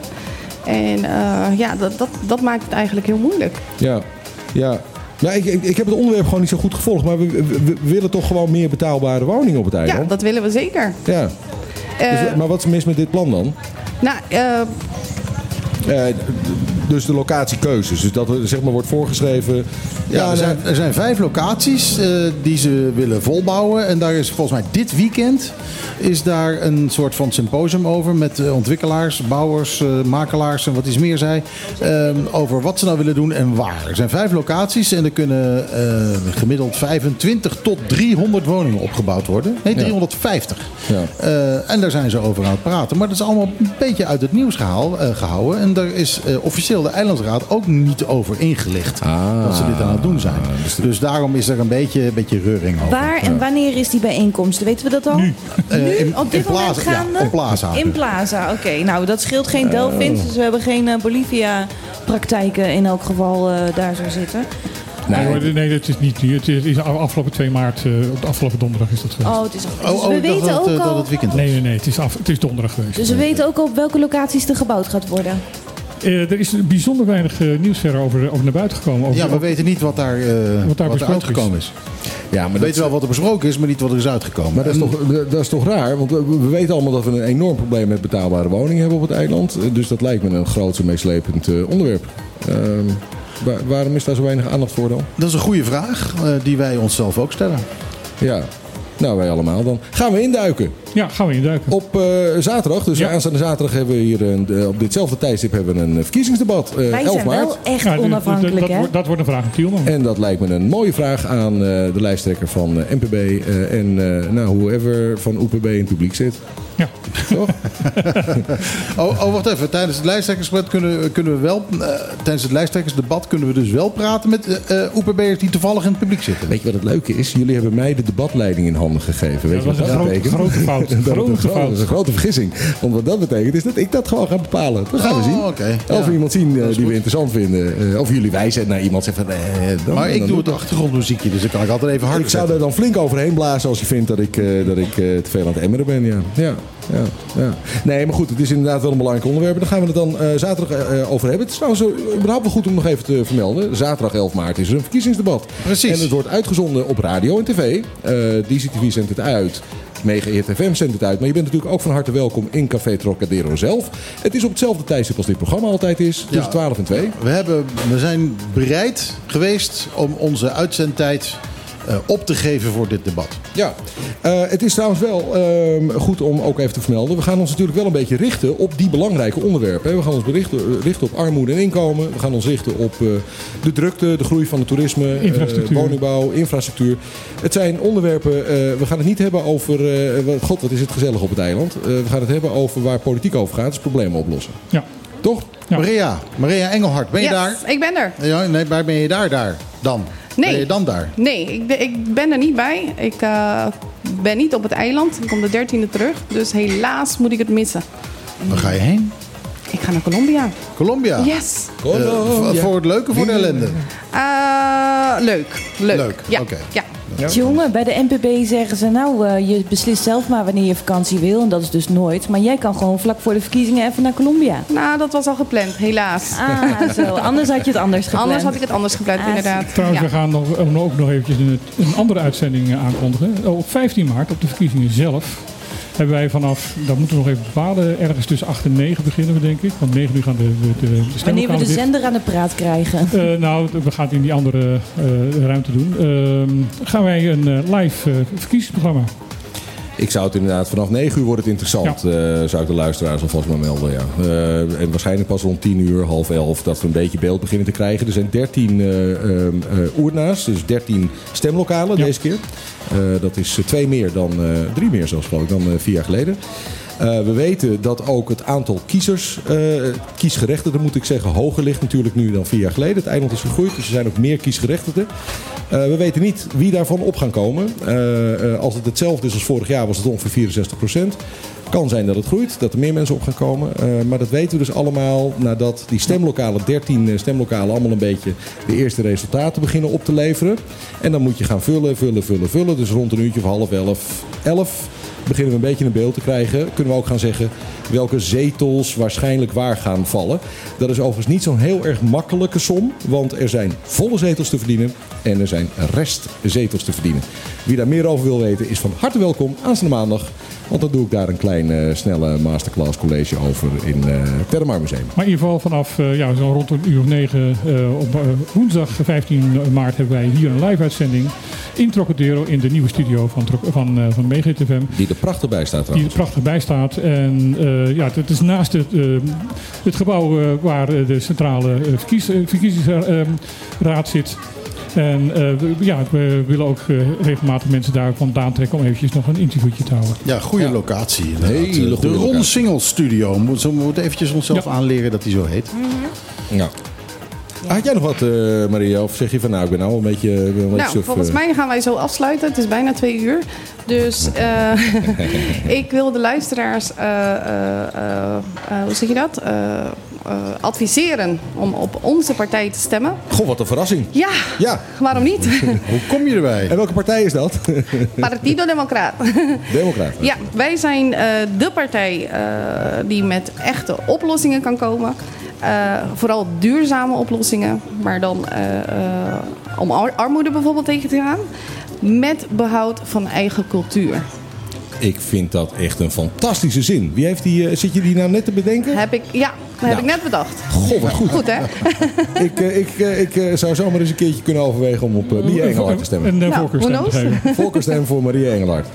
En eh, ja, dat, dat, dat maakt het eigenlijk heel moeilijk. Ja, ja. Nou, ik, ik, ik heb het onderwerp gewoon niet zo goed gevolgd, maar we, we- we willen toch gewoon meer betaalbare woningen op het Ja, eiland. dat willen we zeker. Ja. Eh, Dus, maar wat is mis met dit plan dan? nou, eh, Eh, dus de locatiekeuzes. Dus dat er zeg maar wordt voorgeschreven. Ja, er, zijn, er zijn vijf locaties eh, die ze willen volbouwen. En daar is volgens mij dit weekend is daar een soort van symposium over met eh, ontwikkelaars, bouwers, eh, makelaars en wat iets meer zei. ehm, over wat ze nou willen doen en waar. Er zijn vijf locaties en er kunnen gemiddeld 25 tot 300 woningen opgebouwd worden. Nee, 350. Ja. En daar zijn ze over aan het praten. Maar dat is allemaal een beetje uit het nieuws gehaal, eh, gehouden. En daar is eh, de Eilandsraad ook niet over ingelicht. Ah. dat ze dit aan het doen zijn. Dus daarom is er een beetje, een beetje reuring over. Waar en wanneer is die bijeenkomst? Weten we dat al? Nu. Eh, in- Op dit in moment Plaza, ja, op Plaza. In Plaza, oké. Nou, dat scheelt geen Delphins. Dus we hebben geen eh, Bolivia-praktijken in elk geval eh, daar zo zitten. Nee, hoor, nee, dat is niet nu. Het is, afgelopen 2 maart, eh, op de afgelopen donderdag is dat geweest. Oh, het is al. Oh, Dus oh, we dacht weten dat, ook eh, dat al. het weekend was. Nee, nee, nee. Het is, af, het is donderdag geweest. Dus we weten ook op welke locaties er gebouwd gaat worden. Eh, er is bijzonder weinig eh, nieuws verder over, over naar buiten gekomen. Over, Ja, we weten niet wat daar, eh, wat daar uitgekomen is. Ja, maar We weten wel wat er besproken is, maar niet wat er is uitgekomen. maar dat, is toch, dat is toch raar? Want we, we weten allemaal dat we een enorm probleem met betaalbare woningen hebben op het eiland. Dus dat lijkt me een groot en meeslepend eh, onderwerp. Ehm, wa- waarom is daar zo weinig aandacht voor dan? Dat is een goede vraag eh, die wij onszelf ook stellen. Ja, nou wij allemaal dan. Gaan we induiken. Ja, gaan we induiken. Op eh, zaterdag, dus Ja. aanstaande zaterdag hebben we hier een, eh, op ditzelfde tijdstip hebben we een eh, verkiezingsdebat. eh, Wij 11 zijn maart. wel echt Ja, dat- dat, onafhankelijk, dat, dat wordt een vraag aan Tielman. En dat lijkt me een mooie vraag aan eh, de lijsttrekker van NPB eh, en eh nou, whoever van OPB in het publiek zit. Ja. Toch? <laughs> Oh, oh, wacht even. Tijdens het lijsttrekkersdebat kunnen, kunnen we wel... tijdens het lijsttrekkersdebat kunnen we dus wel praten met OPB'ers die toevallig in het publiek zitten. Weet je wat het leuke is? Jullie hebben mij de debatleiding in handen gegeven. Weet dat je wat dat betekent? grote fout. Dat, is <laughs> Grote een gro- fout. dat is een grote vergissing. Want wat dat betekent is dat ik dat gewoon ga bepalen. Dat gaan we Oh, zien. oké. Of Ja. we iemand zien eh, die we interessant vinden. eh, of jullie wijzen naar iemand zeggen van... eh, dan, Maar ik dan doe het achtergrondmuziekje, dus dan kan ik altijd even hard Ik zou er dan flink overheen blazen als je vindt dat ik, eh, dat ik eh, te veel aan het emmeren ben. Ja. Ja, ja, ja. Nee, maar goed, het is inderdaad wel een belangrijk onderwerp. Daar gaan we het dan eh, zaterdag eh, over hebben. Het is trouwens überhaupt wel goed om nog even te vermelden. Zaterdag 11 maart is er een verkiezingsdebat. Precies. En het wordt uitgezonden op radio en tv. Eh DCTV zendt het uit. Mega Hit FM zendt het uit. Maar je bent natuurlijk ook van harte welkom in Café Trocadero zelf. Het is op hetzelfde tijdstip als dit programma altijd is. Tussen Ja. 12 en 2. We, hebben, we zijn bereid geweest om onze uitzendtijd eh, op te geven voor dit debat. Ja, Eh, het is trouwens wel ehm, goed om ook even te vermelden. We gaan ons natuurlijk wel een beetje richten op die belangrijke onderwerpen. hè. We gaan ons berichten, eh, richten op armoede en inkomen. We gaan ons richten op eh, de drukte, de groei van het toerisme, Infrastructuur. woningbouw, infrastructuur. Het zijn onderwerpen, eh, we gaan het niet hebben over, eh, wat- god wat is het gezellig op het eiland. Eh, we gaan het hebben over waar politiek over gaat, dus problemen oplossen. Ja. Toch? Ja. Maria, Maria Engelhard, ben je Yes, daar? ik ben er. Ja, nee, waar ben je daar, daar dan? Nee. Ben je dan daar? Nee, ik ben, ik ben er niet bij. Ik eh, ben niet op het eiland. Ik kom de 13e terug. Dus helaas moet ik het missen. Waar ga je heen? Ik ga naar Colombia. Colombia? Yes. Eh, v- voor het leuke, voor de ellende? Eh, leuk. Leuk. Leuk, Ja. oké. ja. Jongen, bij de NPB zeggen ze nou, eh, je beslist zelf maar wanneer je vakantie wil. En dat is dus nooit. Maar jij kan gewoon vlak voor de verkiezingen even naar Colombia. Nou, dat was al gepland, helaas. Ah, zo. <laughs> Anders had je het anders gepland. Anders had ik het anders gepland, Ah, inderdaad. Trouwens, Ja. we gaan nog, ook nog- eventjes een, een andere uitzending aankondigen. Oh, Op 15 maart, op de verkiezingen zelf, hebben wij vanaf, dat moeten we nog even bepalen, ergens tussen 8 en 9 beginnen we denk ik. Want 9 uur gaan de, de, de, Wanneer we de dicht. zender aan de praat krijgen. Eh, nou, we gaan het in die andere eh, ruimte doen. Ehm, gaan wij een eh, live verkiezingsprogramma. Ik zou het inderdaad vanaf 9 uur wordt het interessant. eh, zou ik de luisteraars alvast maar melden. Ja. Eh, en waarschijnlijk pas rond 10 uur, half 11, dat we een beetje beeld beginnen te krijgen. Er zijn 13 eh ehm, eh, oerna's, dus 13 stemlokalen deze keer. Eh, dat is twee meer dan, drie meer zelfs geloof ik, dan vier jaar geleden. Eh, we weten dat ook het aantal kiezers, eh kiesgerechtigden moet ik zeggen, hoger ligt natuurlijk nu dan vier jaar geleden. Het eiland is gegroeid, dus er zijn ook meer kiesgerechtigden. Eh, we weten niet wie daarvan op gaan komen. Als het hetzelfde is als vorig jaar, was het ongeveer 64 procent. Kan zijn dat het groeit, dat er meer mensen op gaan komen. Maar dat weten we dus allemaal nadat die stemlokalen, 13 eh, stemlokalen, allemaal een beetje de eerste resultaten beginnen op te leveren. En dan moet je gaan vullen, vullen, vullen, vullen. Dus rond een uurtje of half elf, elf beginnen we een beetje een beeld te krijgen. Kunnen we ook gaan zeggen welke zetels waarschijnlijk waar gaan vallen. Dat is overigens niet zo'n heel erg makkelijke som. Want er zijn volle zetels te verdienen en er zijn restzetels te verdienen. Wie daar meer over wil weten is van harte welkom aanstaande maandag. Want dan doe ik daar een klein eh, snelle masterclass college over in eh Termar Museum. Maar in ieder geval vanaf eh, ja, zo rond een uur of negen eh, op woensdag 15 maart hebben wij hier een live uitzending in Trocadero in de nieuwe studio van, van, eh van. Die er prachtig bij staat Die trouwens. er prachtig bij staat. En ja, het is naast het, het gebouw waar de centrale verkies, verkiezingsraad zit. En eh, we, ja, we willen ook eh, regelmatig mensen daar vandaan trekken om eventjes nog een interviewtje te houden. Ja, goede locatie. inderdaad. Hele de goede Ron locatie. Singles Studio. Moet- Zo moeten we eventjes onszelf Ja. aanleren dat die zo heet. Ja. Had jij nog wat, eh, Maria? Of zeg je van nou, ik ben nou een beetje, ik ben een beetje Nou, suf, volgens eh. mij gaan wij zo afsluiten. Het is bijna twee uur. Dus <laughs> eh, <laughs> ik wil de luisteraars, eh, eh, eh, eh, hoe zeg je dat? Eh, eh, adviseren om op onze partij te stemmen. Goh, wat een verrassing. Ja, Ja, waarom niet? <laughs> Hoe kom je erbij? en welke partij is dat? Partido Democraat. Democraten. Ja, wij zijn eh, de partij eh, die met echte oplossingen kan komen. Eh, vooral duurzame oplossingen, maar dan eh, eh, om ar- armoede bijvoorbeeld tegen te gaan. Met behoud van eigen cultuur. Ik vind dat echt een fantastische zin. Wie heeft die, zit je die nou net te bedenken? Heb ik, ja, dat heb Nou. ik net bedacht. Goh, wat goed. Goed hè? <laughs> Ik, eh, ik, eh, ik eh, zou zomaar eens een keertje kunnen overwegen om op uh, Maria Engelhard te stemmen. Een uh, Nou, voorkeurstem <laughs> voor Maria Engelhard.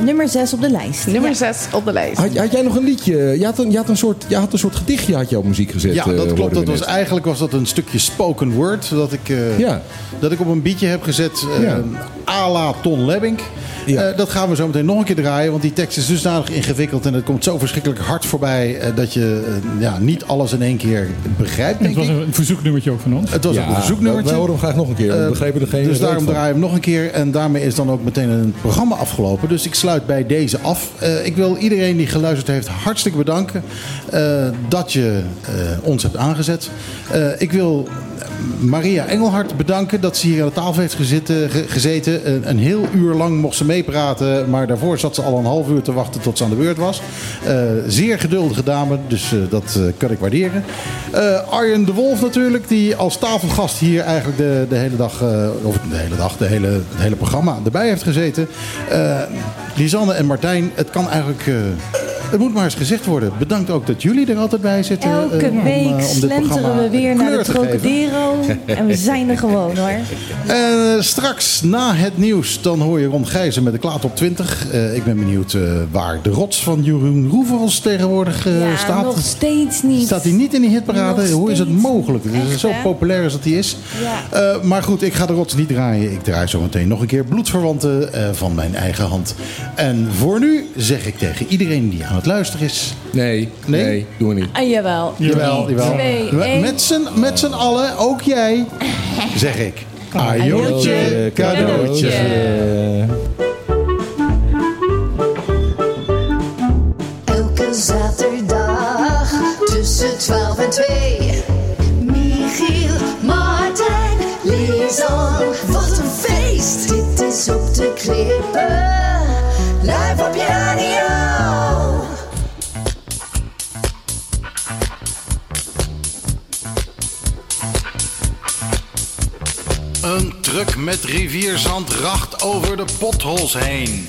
Nummer 6 op de lijst. Nummer 6 op de lijst. Had, had jij nog een liedje? Je had een, je had een, soort, je had een soort gedichtje had je op muziek gezet. Ja, dat klopt. Dat was, eigenlijk was dat een stukje spoken word. Dat ik, eh, Ja. dat ik op een beatje heb gezet. eh Ja. à la Ton Lebbink. Ja. Eh, dat gaan we zo meteen nog een keer draaien. Want die tekst is dusdanig ingewikkeld. En het komt zo verschrikkelijk hard voorbij. eh, dat je eh, ja, niet alles in één keer begrijpt. Het was een verzoeknummertje ook van ons. Het was Ja, een verzoeknummertje. Wij horen hem graag nog een keer. We Eh, begrepen er geen dus daarom van. draai ik hem nog een keer. En daarmee is dan ook meteen een programma afgelopen. Dus ik sluit bij deze af. Eh, ik wil iedereen die geluisterd heeft hartstikke bedanken. eh, dat je eh, ons hebt aangezet. Eh, ik wil Maria Engelhard bedanken dat ze hier aan de tafel heeft gezitten, ge- gezeten. Een, een heel uur lang mocht ze meepraten. Maar daarvoor zat ze al een half uur te wachten tot ze aan de beurt was. Eh, zeer geduldige dame, dus eh, dat eh, kan ik waarderen. Arjen de Wolf natuurlijk, die als tafelgast hier eigenlijk de, de hele dag, of de hele dag, de hele, het hele programma erbij heeft gezeten. Lisanne en Martijn, het kan eigenlijk... eh, het moet maar eens gezegd worden. Bedankt ook dat jullie er altijd bij zitten. Elke eh, om, eh, week om slenteren we weer naar de. Trocadero. En we zijn er gewoon hoor. En <laughs> eh, straks na het nieuws, dan hoor je Ron Gijzen met de Klaat op 20. Eh, ik ben benieuwd waar de rots van Jeroen Roevels tegenwoordig ja, staat. nog steeds niet. Staat hij niet in die hitparade? Hoe is het mogelijk? Echt, zo hè? populair als dat hij is. Ja. Maar goed, ik ga de rots niet draaien. Ik draai zo meteen nog een keer bloedverwanten van mijn eigen hand. En voor nu zeg ik tegen iedereen die aan het luisteren is... Nee, Nee? nee, doen we niet. Ah, jawel. Jawel, Drie, jawel. twee, Met- één. Met z'n met z'n allen, ook jij, <laughs> zeg ik. Ajootje, cadeautje. Elke zaterdag tussen 12 en 2. Michiel, Martijn, Lisan, wat een feest. Dit is een truck met rivierzand racht over de pothols heen.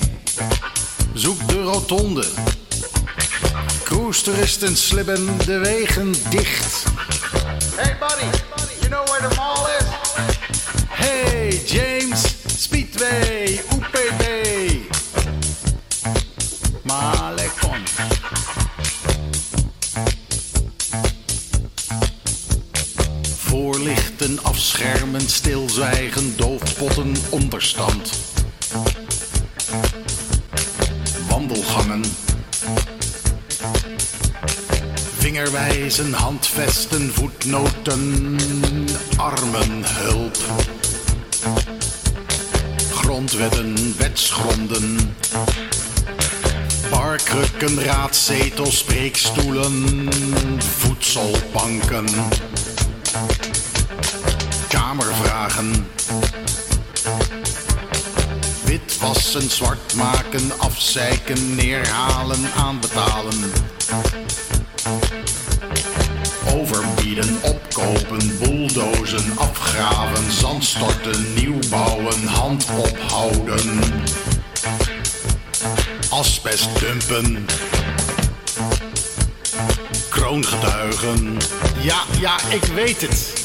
Zoek de rotonde. Cruise-toeristen slibben de wegen dicht. Hey buddy, you know where the mall is? Hey James, Speedway, UPB. Malekon. Voorlichten afschermen, stilzwijgen, doofpotten, onderstand. Wandelgangen. Vingerwijzen, handvesten, voetnoten, armenhulp. Grondwetten, wetsgronden. Barkrukken, raadzetels, spreekstoelen, voedselbanken. Kamervragen. Witwassen, zwart maken, afzeiken, neerhalen, aanbetalen. Overbieden, opkopen, bulldozen, afgraven, zandstorten, nieuwbouwen, hand ophouden. Asbest dumpen. Kroongetuigen. Ja, ja, ik weet het.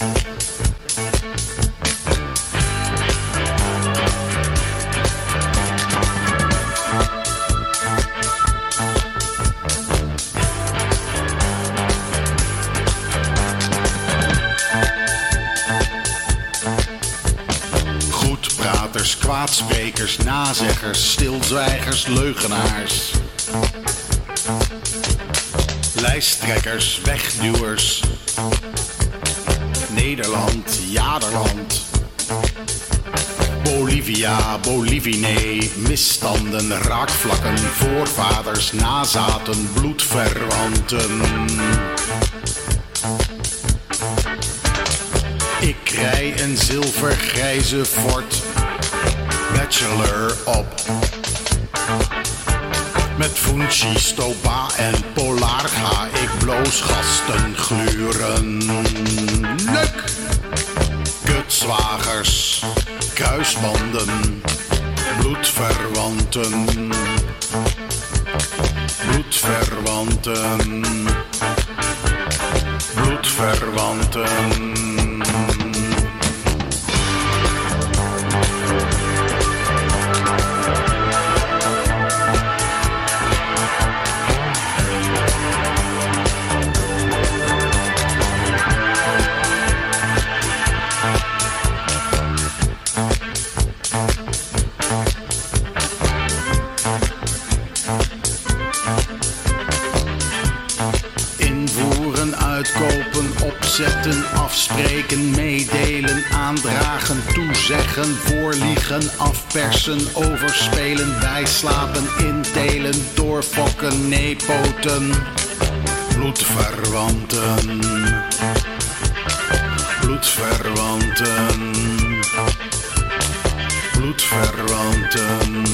Kwaadsprekers, nazeggers, stilzwijgers, leugenaars. Lijsttrekkers, wegduwers. Nederland, jaderland. Bolivia, Bolivine, misstanden, raakvlakken, voorvaders, nazaten, bloedverwanten. Ik rij een zilvergrijze Ford Bachelor op. Met Funchi, Stopa en Polar ga ik bloosgasten gluren. Luk! Kutzwagers, kruisbanden, bloedverwanten. Bloedverwanten. Bloedverwanten. voorliegen, afpersen, overspelen, wij bijslapen, intelen, doorfokken, nepoten, bloedverwanten, bloedverwanten, bloedverwanten.